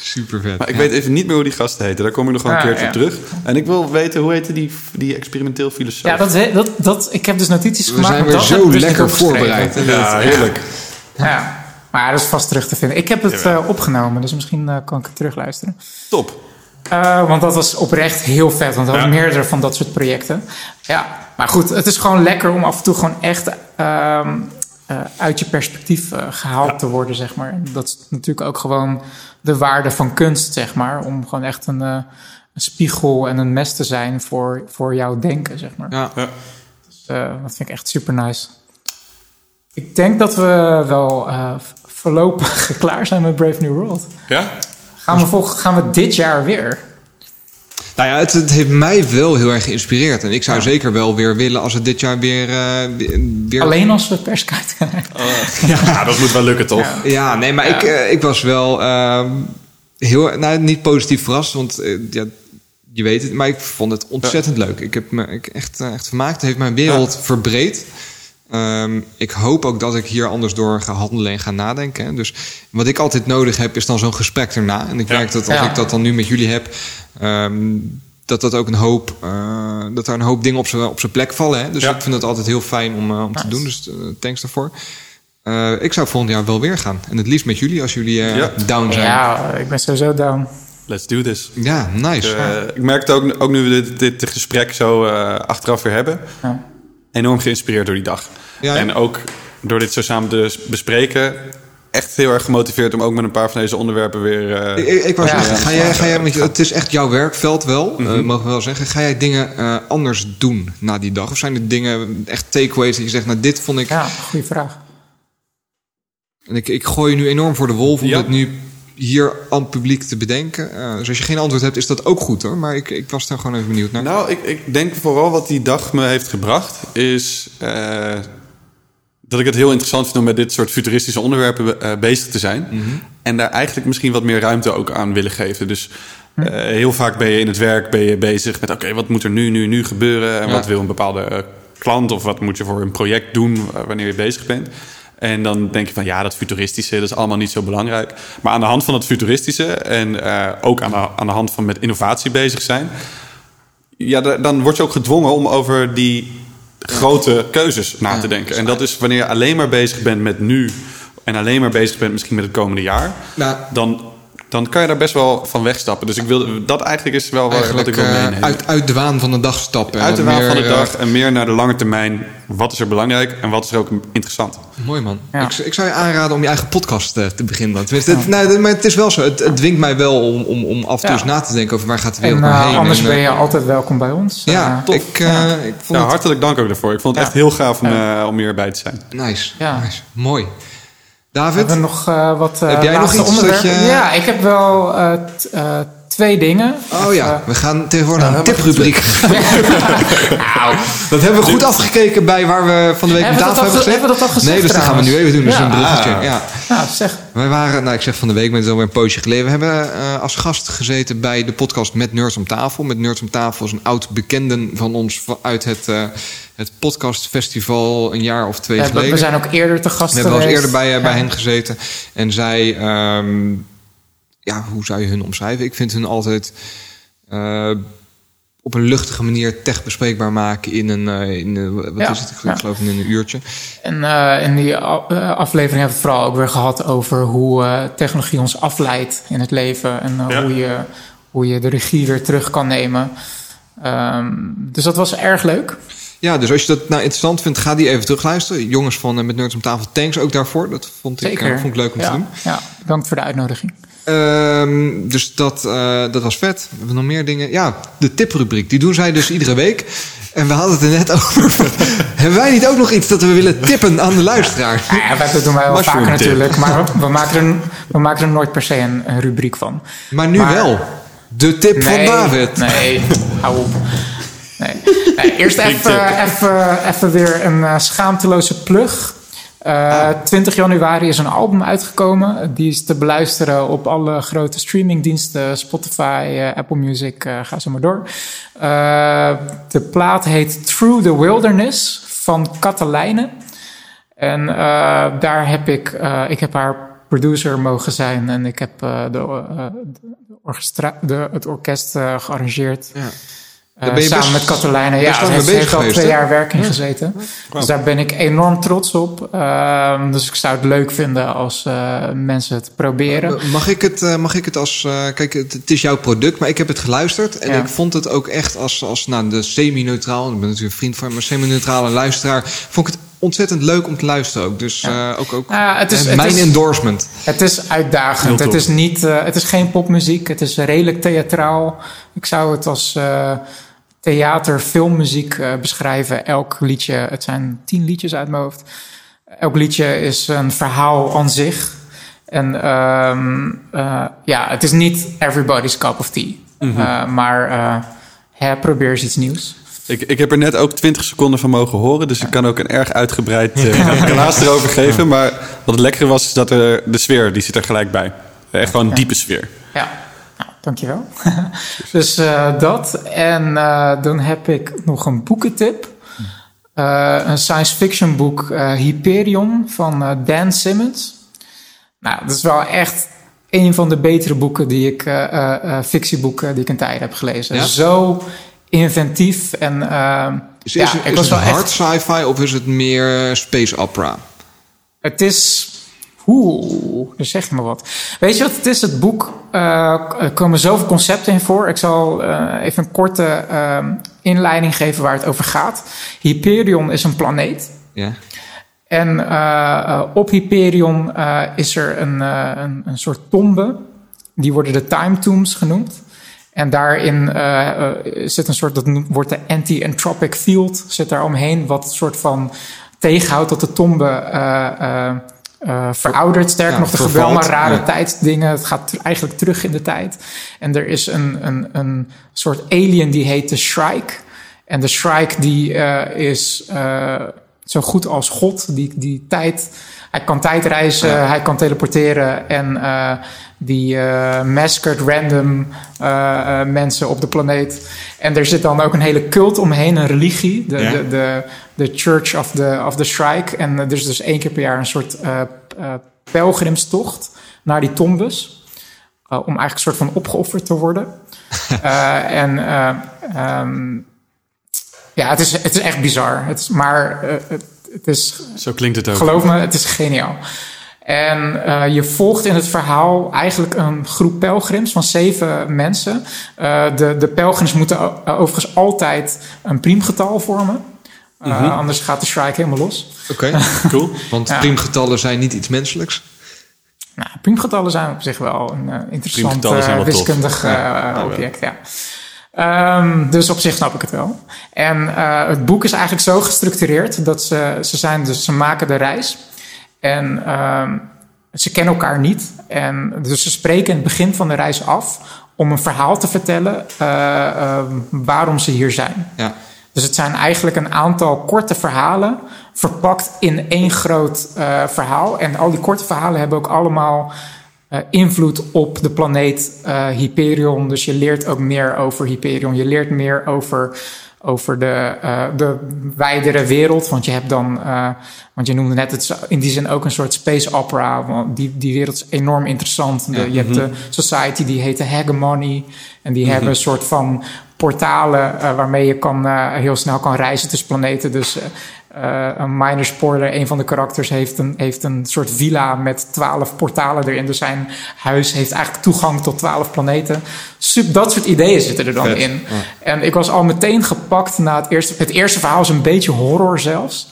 Super vet. Maar ik weet even niet meer hoe die gasten heten. Daar kom ik nog wel een Ah, keertje ja. op terug. En ik wil weten, hoe heette die, die experimenteel filosoof? ja, dat, we- dat, dat, ik heb dus notities We gemaakt. zijn maar weer dat zo dus lekker voorbereid. Ja, dat- heerlijk. Ja, maar dat is vast terug te vinden. Ik heb het eh, opgenomen, dus misschien eh, kan ik het terugluisteren. Top. Eh, want dat was oprecht heel vet. Want we hadden Ja. meerdere van dat soort projecten. Ja, maar goed, het is gewoon lekker om af en toe gewoon echt ehm, eh, uit je perspectief eh, gehaald te worden, zeg maar. Dat is natuurlijk ook gewoon de waarde van kunst, zeg maar. Om gewoon echt een, eh, een spiegel en een mes te zijn voor, voor jouw denken, zeg maar. Ja. Ja. Dus, eh, dat vind ik echt super nice. Ik denk dat we wel eh, voorlopig klaar zijn met Brave New World. Ja? Gaan we, gaan we dit jaar weer? Nou ja, het, het heeft mij wel heel erg geïnspireerd. En ik zou zeker wel weer willen als het dit jaar weer... eh, weer- Alleen als we perskaart krijgen. Ja. dat moet wel lukken, toch? Ja. Ja, nee, maar Ja. Ik, eh, ik was wel ehm, heel, nou niet positief verrast, want eh, ja, je weet het, maar ik vond het ontzettend leuk. Ik heb me ik echt, echt vermaakt. Het heeft mijn wereld verbreed. Ehm, ik hoop ook dat ik hier anders door ga handelen en ga nadenken. hè. Dus wat ik altijd nodig heb, is dan zo'n gesprek erna. En ik Ja. merk dat als Ja. ik dat dan nu met jullie heb, ehm, dat dat ook een hoop, eh, dat er een hoop dingen op zijn op zijn plek vallen. Hè? Dus Ja. ik vind het altijd heel fijn om, eh, om te doen. Dus eh, thanks daarvoor. Eh, ik zou volgend jaar wel weer gaan. En het liefst met jullie als jullie eh, Ja. down zijn. Ja, Ja, ik ben sowieso down. Let's do this. nice. Eh, ik merk het ook, ook nu we dit, dit gesprek zo eh, achteraf weer hebben. Ja. Enorm geïnspireerd door die dag. Ja, ja. En ook door dit zo samen te bespreken... echt heel erg gemotiveerd om ook met een paar van deze onderwerpen weer. eh, Ik, ik, wou Ja, ga jij, ga jij, het is echt jouw werkveld wel, eh, mogen we wel zeggen. Ga jij dingen eh, anders doen na die dag? Of zijn er dingen, echt takeaways dat je zegt, nou dit vond ik... Ja, goede vraag. En ik, ik gooi je nu enorm voor de wolf om Ja. nu hier aan het publiek te bedenken. Eh, dus als je geen antwoord hebt, is dat ook goed hoor. Maar ik, ik was daar gewoon even benieuwd naar. Nou, ik, ik denk vooral wat die dag me heeft gebracht, is eh, dat ik het heel interessant vind om met dit soort futuristische onderwerpen eh, bezig te zijn. En daar eigenlijk misschien wat meer ruimte ook aan willen geven. Dus eh, heel vaak ben je in het werk ben je bezig met: oké, wat moet er nu, nu, nu gebeuren? En Ja. wat wil een bepaalde klant of wat moet je voor een project doen wanneer je bezig bent? En dan denk je van ja, dat futuristische, dat is allemaal niet zo belangrijk. Maar aan de hand van het futuristische en eh, ook aan de, aan de hand van met innovatie bezig zijn, ja, da- dan word je ook gedwongen om over die grote keuzes na te denken. En dat is wanneer je alleen maar bezig bent met nu en alleen maar bezig bent misschien met het komende jaar, Nou, dan, dan kan je daar best wel van wegstappen. Dus ik wil, dat eigenlijk is wel wat, ik wil eh, meenemen. uit, uit de waan van de dag stappen. Uit de waan van de eh, dag en meer naar de lange termijn. Wat is er belangrijk en wat is er ook interessant? Mooi man. Ja. Ik, ik zou je aanraden om je eigen podcast eh, te beginnen. dan. Tenminste, het, nou, maar het is wel zo. Het, het dwingt mij wel om, om, om af en toe Ja. eens na te denken over waar gaat de wereld En nou heen. anders En, ben je altijd welkom bij ons. Ja, ik, eh, ik vond Ja, het hartelijk dank ook daarvoor. Ik vond het Ja. echt heel gaaf om, eh, om hierbij te zijn. nice. Ja. nice. Mooi. David? Hebben we nog eh, wat eh Heb jij nog iets onderwerpen? je- Ja, ik heb wel eh, t- twee dingen. Oh ja, we gaan tegenwoordig naar een tiprubriek. Dat hebben we goed afgekeken bij waar we van de week Hebben tafel hebben al ge- gezeten. hebben we dat al gezegd Nee, dus dat gaan we nu even doen. Dus een bruggetje. Ja. Nou, zeg. Wij waren, nou ik zeg van de week, met alweer een poosje geleden. We hebben eh, als gast gezeten bij de podcast Met Nerds om Tafel. Met Nerds om Tafel is een oud bekende van ons uit het, eh, het podcastfestival een jaar of twee We, geleden. we zijn ook eerder te gast We hebben wel eens geweest. eerder bij, eh, bij Ja. hen gezeten. En zij, ehm, ja, hoe zou je hun omschrijven? Ik vind hun altijd eh, op een luchtige manier tech bespreekbaar maken in een, eh, in, een- wat Ja, is het? Ik ja. geloof in een uurtje. En eh, in die aflevering hebben we het vooral ook weer gehad over hoe eh, technologie ons afleidt in het leven. En Ja. hoe, je, hoe je de regie weer terug kan nemen. Ehm, dus dat was erg leuk. Ja, dus als je dat nou interessant vindt, ga die even terugluisteren. Jongens van eh, Met Nerds om Tafel, thanks ook daarvoor. Dat vond ik, eh, vond ik leuk om te doen. Ja, bedankt voor de uitnodiging. Ehm, dus dat, eh, dat was vet. We hebben nog meer dingen. Ja, de tiprubriek. Die doen zij dus iedere week. En we hadden het er net over. hebben wij niet ook nog iets dat we willen tippen aan de luisteraar? Ja, dat doen wij wel Mushroom vaker tip. natuurlijk. Maar we, maken er, we maken er nooit per se een, een rubriek van. Maar nu Maar- wel. De tip van David. Nee, hou op. Nee. Nee, eerst even, even, even weer een eh, schaamteloze plug. Eh, 20 januari is een album uitgekomen. Die is te beluisteren op alle grote streamingdiensten. Spotify, eh, Apple Music, ga zo maar door. De plaat heet Through the Wilderness van Katelijne. En daar heb ik, ik heb haar producer mogen zijn. En ik heb de, de orchestra, de, het orkest gearrangeerd. Ja. Eh, Daar ben je samen best- met Katelijne. best Ja, heeft, bezig heeft al twee jaar werk in gezeten. Dus daar ben ik enorm trots op. Ehm, dus ik zou het leuk vinden als eh, mensen het proberen. Mag ik het, eh, mag ik het als... eh, kijk, het, het is jouw product, maar ik heb het geluisterd. En Ja. ik vond het ook echt als, als nou, de semi-neutraal... Ik ben natuurlijk een vriend van maar semi-neutrale luisteraar... vond ik het ontzettend leuk om te luisteren ook. Dus eh, ook, ook Ja, het is- eh, het mijn is- endorsement. Het is uitdagend. Het is, niet, eh, het is geen popmuziek. Het is redelijk theatraal. Ik zou het als eh, theater, filmmuziek eh, beschrijven. Elk liedje, het zijn tien liedjes uit mijn hoofd. Elk liedje is een verhaal aan zich. En ehm, eh, ja, het is niet everybody's cup of tea. Eh, maar hè, probeer eens iets nieuws. Ik, ik heb er net ook 20 seconden van mogen horen. Dus ik kan ook een erg uitgebreid relaas erover geven. Maar wat het lekkere was, is dat er, de sfeer die zit er gelijk bij. Echt gewoon een diepe sfeer. Ja, dankjewel. dus eh, dat. En eh, dan heb ik nog een boekentip. Eh, een science fiction boek, Hyperion van Dan Simmons. Nou, dat is wel echt een van de betere boeken die ik, fictieboeken die ik een tijd heb gelezen. Ja? Zo inventief en eh, Is, ja, is, ik is het hard echt sci-fi of is het meer space opera? Het is. Oeh, daar zeg je me wat. Weet je wat het is? Het boek. eh, er komen zoveel concepten in voor. Ik zal eh, even een korte eh, inleiding geven waar het over gaat. Hyperion is een planeet. Ja. En op Hyperion is er een, een, een soort tombe. Die worden de Time Tombs genoemd. En daarin zit een soort, dat wordt de anti-entropic field, zit daar omheen, wat een soort van tegenhoudt dat de tombe veroudert. Sterker Ja, nog, er gebeuren allemaal rare ja. tijdsdingen. Het gaat eigenlijk terug in de tijd. En er is een, een, een soort alien die heet de Shrike. En de Shrike die eh, is eh, zo goed als God. Die, die tijd, hij kan tijdreizen, hij kan teleporteren. En die maskert random mensen op de planeet. En er zit dan ook een hele cult omheen, een religie. De, Ja. de, de, de Church of the, of the Shrike. En er is dus één keer per jaar een soort eh, eh, pelgrimstocht naar die tombes. Uh, om eigenlijk een soort van opgeofferd te worden. uh, en uh, um, ja, het is, het is echt bizar. Het is, maar het, het, is. Zo klinkt het ook. Geloof me, het is geniaal. En je volgt in het verhaal eigenlijk een groep pelgrims van zeven mensen. De, de pelgrims moeten overigens altijd een priemgetal vormen. Uh, mm-hmm. Anders gaat de shrike helemaal los. Oké, okay. cool. Want ja. priemgetallen zijn niet iets menselijks. Nou, priemgetallen zijn op zich wel een uh, interessant uh, wiskundig uh, ja. object. Ja. Um, dus op zich snap ik het wel. En uh, het boek is eigenlijk zo gestructureerd dat ze, ze zijn dus ze maken de reis en um, ze kennen elkaar niet en dus ze spreken in het begin van de reis af om een verhaal te vertellen uh, waarom ze hier zijn. Ja. Dus het zijn eigenlijk een aantal korte verhalen verpakt in één groot uh, verhaal. En al die korte verhalen hebben ook allemaal uh, invloed op de planeet uh, Hyperion. Dus je leert ook meer over Hyperion. Je leert meer over, over de, de wijdere wereld. Want je hebt dan, want je noemde net, het in die zin ook een soort space opera. Want die, die wereld is enorm interessant. De, ja, je hebt de society die heet de Hegemony. En die mm-hmm. hebben een soort van portalen uh, waarmee je kan, uh, heel snel kan reizen tussen planeten. Dus uh, een minor spoiler, een van de karakters heeft een, heeft een soort villa met twaalf portalen erin. Dus zijn huis heeft eigenlijk toegang tot twaalf planeten. Sub, dat soort ideeën zitten er dan Vet. in. Ja. En ik was al meteen gepakt na het eerste... Het eerste verhaal is een beetje horror zelfs.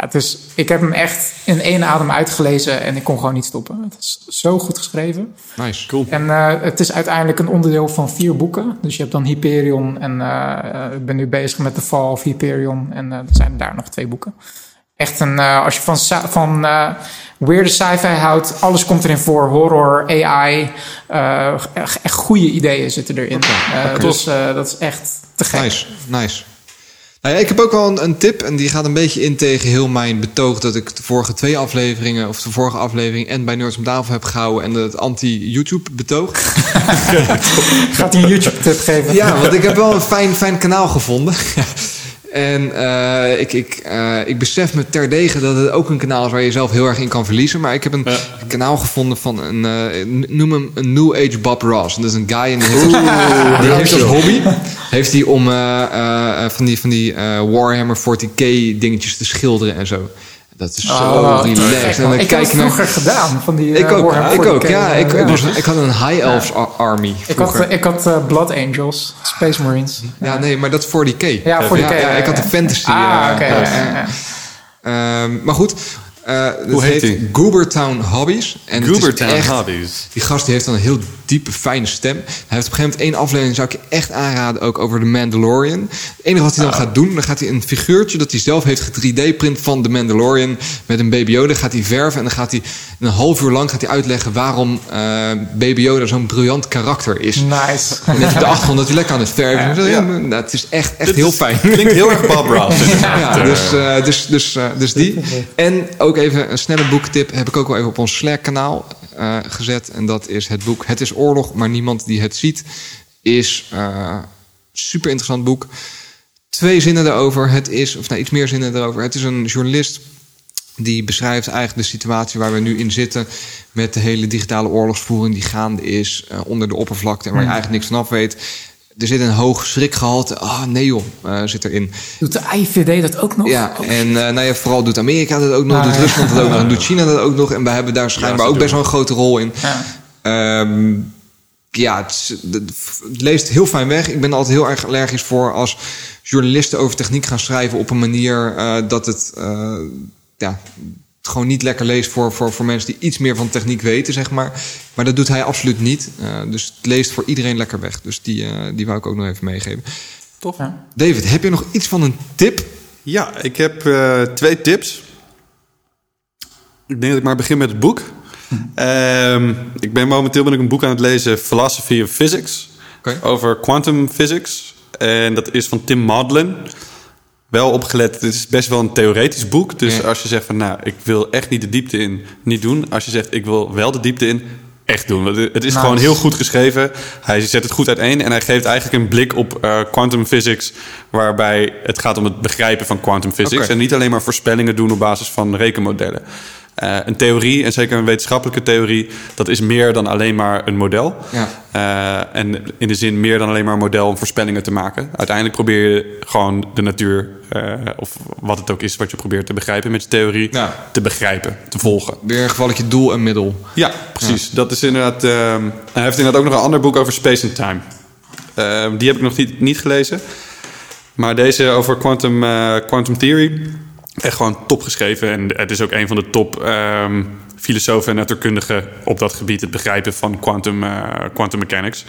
Ja, is, ik heb hem echt in één adem uitgelezen en ik kon gewoon niet stoppen. Het is zo goed geschreven. Nice, cool. En uh, het is uiteindelijk een onderdeel van vier boeken. Dus je hebt dan Hyperion en uh, ik ben nu bezig met The Fall of Hyperion. En uh, er zijn daar nog twee boeken. Echt een, als je van, van weirde sci-fi houdt, alles komt erin voor. Horror, AI, echt goede ideeën zitten erin. Okay. Okay. Dus dat is echt te gek. Nice, nice. Nou ja, ik heb ook wel een, een, tip en die gaat een beetje in tegen heel mijn betoog dat ik de vorige twee afleveringen of de vorige aflevering en bij Nerds om tafel heb gehouden en het anti-YouTube betoog. gaat hij een YouTube tip geven? Ja, want ik heb wel een fijn, fijn kanaal gevonden. En uh, ik, ik, uh, ik besef me terdege dat het ook een kanaal is waar je zelf heel erg in kan verliezen. Maar ik heb een ja. kanaal gevonden van een, uh, noem hem een New Age Bob Ross. En dat is een guy en die heeft, die heeft als hobby heeft hij om van die, van die Warhammer 40k dingetjes te schilderen en zo. Dat is zo oh, relaxed. En dan ik heb het vroeger naar... gedaan. Van die, ik ook, uh, ik ook. Ja, ik, ja. Dus, ik had een High Elves ja. Army. Ik had, ik had uh, Blood Angels, Space Marines. Ja, nee, maar dat is 40k. Ja, 40k. Ja, ja, ik had de fantasy. Ah, oké. Okay, um, maar goed. Uh, Hoe heet hij? Goobertown Hobbies. En Goobertown echt, Hobbies. Die gast die heeft dan een heel diepe, fijne stem. Hij heeft op een gegeven moment één aflevering, zou ik je echt aanraden, ook over The Mandalorian. Het enige wat hij dan oh. gaat doen, dan gaat hij een figuurtje dat hij zelf heeft 3D-print van The Mandalorian met een Baby Yoda, gaat hij verven en dan gaat hij een half uur lang gaat hij uitleggen waarom uh, Baby Yoda zo'n briljant karakter is. Nice. En net op de achtergrond dat hij lekker aan het verven is. Ja. Ja, nou, het is echt, echt Dit heel fijn. Klinkt heel erg Bob Ross. ja, dus, uh, dus, dus, uh, dus die. En ook even een snelle boektip heb ik ook wel even op ons Slack-kanaal uh, gezet. En dat is het boek Het is oorlog, maar niemand die het ziet. Is uh, super interessant boek. Twee zinnen erover. Het is, of nou, iets meer zinnen erover. Het is een journalist die beschrijft eigenlijk de situatie waar we nu in zitten. Met de hele digitale oorlogsvoering die gaande is uh, onder de oppervlakte. En waar je eigenlijk niks van af weet. Er zit een hoog schrikgehalte. Ah, oh, nee joh, uh, zit erin. Doet de IVD dat ook nog? Ja, oh. en uh, nou ja, vooral doet Amerika dat ook nog. Ah, doet ja. Rusland dat ook nog. En doet China dat ook nog. En wij hebben daar schijnbaar ja, ook best wel een grote rol in. Ja, um, ja het, het, leest heel fijn weg. Ik ben er altijd heel erg allergisch voor als journalisten over techniek gaan schrijven op een manier uh, dat het ja, het gewoon niet lekker leest voor, voor, voor mensen die iets meer van techniek weten, zeg maar. Maar dat doet hij absoluut niet. Eh, dus het leest voor iedereen lekker weg. Dus die, eh, die wou ik ook nog even meegeven. Tof. Ja. David, heb je nog iets van een tip? Ja, ik heb eh, twee tips. Ik denk dat ik maar begin met het boek. Ehm, ik ben momenteel ben ik een boek aan het lezen, Philosophy of Physics, Oké. over quantum physics. En dat is van Tim Maudlin. Wel opgelet, het is best wel een theoretisch boek. Dus Ja. als je zegt van, nou, ik wil echt niet de diepte in, niet doen. Als je zegt, ik wil wel de diepte in, echt doen. Want het is Nice. gewoon heel goed geschreven. Hij zet het goed uiteen en hij geeft eigenlijk een blik op eh, quantum physics, waarbij het gaat om het begrijpen van quantum physics. En niet alleen maar voorspellingen doen op basis van rekenmodellen. Eh, een theorie, en zeker een wetenschappelijke theorie, dat is meer dan alleen maar een model. Ja. Eh, en in de zin meer dan alleen maar een model om voorspellingen te maken. Uiteindelijk probeer je gewoon de natuur, eh, of wat het ook is wat je probeert te begrijpen met je theorie, Ja. te begrijpen, te volgen. Weer een gevalletje doel en middel. Ja, precies. Dat is inderdaad. hij heeft inderdaad ook nog een ander boek over space and time. Die heb ik nog niet, niet gelezen. Maar deze over quantum, quantum theory. Echt gewoon top geschreven. En het is ook een van de top ehm, filosofen en natuurkundigen op dat gebied. Het begrijpen van quantum, eh, quantum mechanics.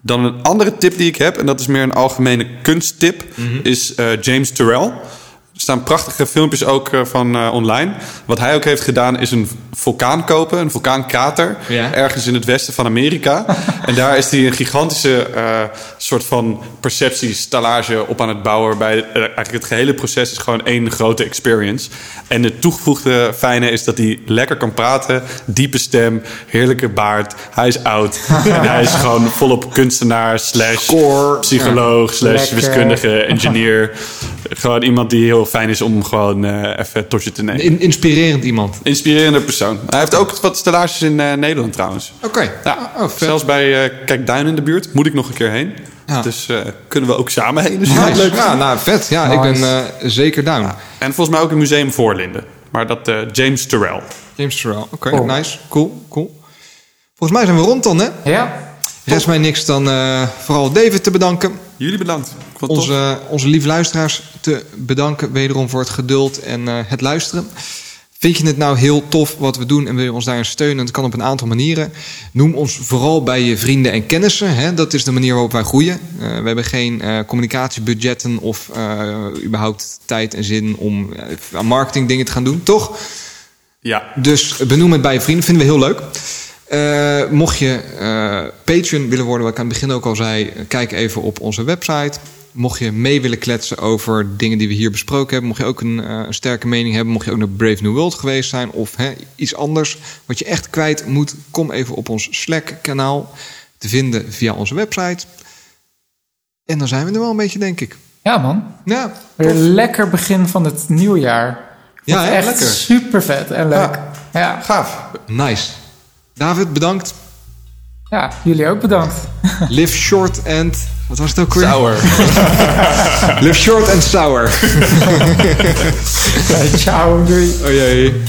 Dan een andere tip die ik heb, en dat is meer een algemene kunsttip, is eh, James Turrell. Er staan prachtige filmpjes ook eh, van eh, online. Wat hij ook heeft gedaan is een vulkaan kopen, een vulkaankrater, Ja. ergens in het westen van Amerika. en daar is hij een gigantische eh, soort van perceptiestallage op aan het bouwen, waarbij eigenlijk het gehele proces is gewoon één grote experience. En het toegevoegde fijne is dat hij lekker kan praten, diepe stem, heerlijke baard. Hij is oud en hij is gewoon volop kunstenaar slash Score. psycholoog slash Lekker. wiskundige engineer. gewoon iemand die heel fijn is om gewoon eh, even tot je te nemen. In- inspirerend iemand. Inspirerende persoon. Hij heeft ook wat stellages in eh, Nederland trouwens. Oké. Ja, Oh, vet. zelfs bij eh Kijk Duin in de buurt. Moet ik nog een keer heen. Ja. Dus eh, kunnen we ook samen heen. Dus Nice. leuk. Ja, nou, vet. Ja, ik ben eh, zeker down. En volgens mij ook een museum Voorlinden. Maar dat eh, James Turrell. James Terrell. Oké, Cool. nice. Cool, cool. Volgens mij zijn we rond dan, hè? Ja, Rest mij niks dan eh, vooral David te bedanken. Jullie bedankt. Onze, onze lieve luisteraars te bedanken wederom voor het geduld en eh, het luisteren. Vind je het nou heel tof wat we doen en wil je ons daarin steunen? Dat kan op een aantal manieren. Noem ons vooral bij je vrienden en kennissen. Hè? Dat is de manier waarop wij groeien. Eh, we hebben geen eh, communicatiebudgetten of überhaupt tijd en zin om aan marketingdingen te gaan doen, toch? Ja, Dus benoem het bij je vrienden, vinden we heel leuk. Eh, mocht je eh, Patreon willen worden, wat ik aan het begin ook al zei, kijk even op onze website. Mocht je mee willen kletsen over dingen die we hier besproken hebben, mocht je ook een, eh, een sterke mening hebben, mocht je ook naar Brave New World geweest zijn of hè, iets anders wat je echt kwijt moet, kom even op ons Slack-kanaal te vinden via onze website. En dan zijn we er wel een beetje, denk ik. ja man. Ja, Weer een lekker begin van het nieuwjaar. Ja, hè? echt Lekker. super vet en leuk. Ja. gaaf. nice. David, bedankt. ja, jullie ook bedankt. Live short and... Wat was het ook weer? Sour. Live short and sour. Ciao, doei. Oh jee.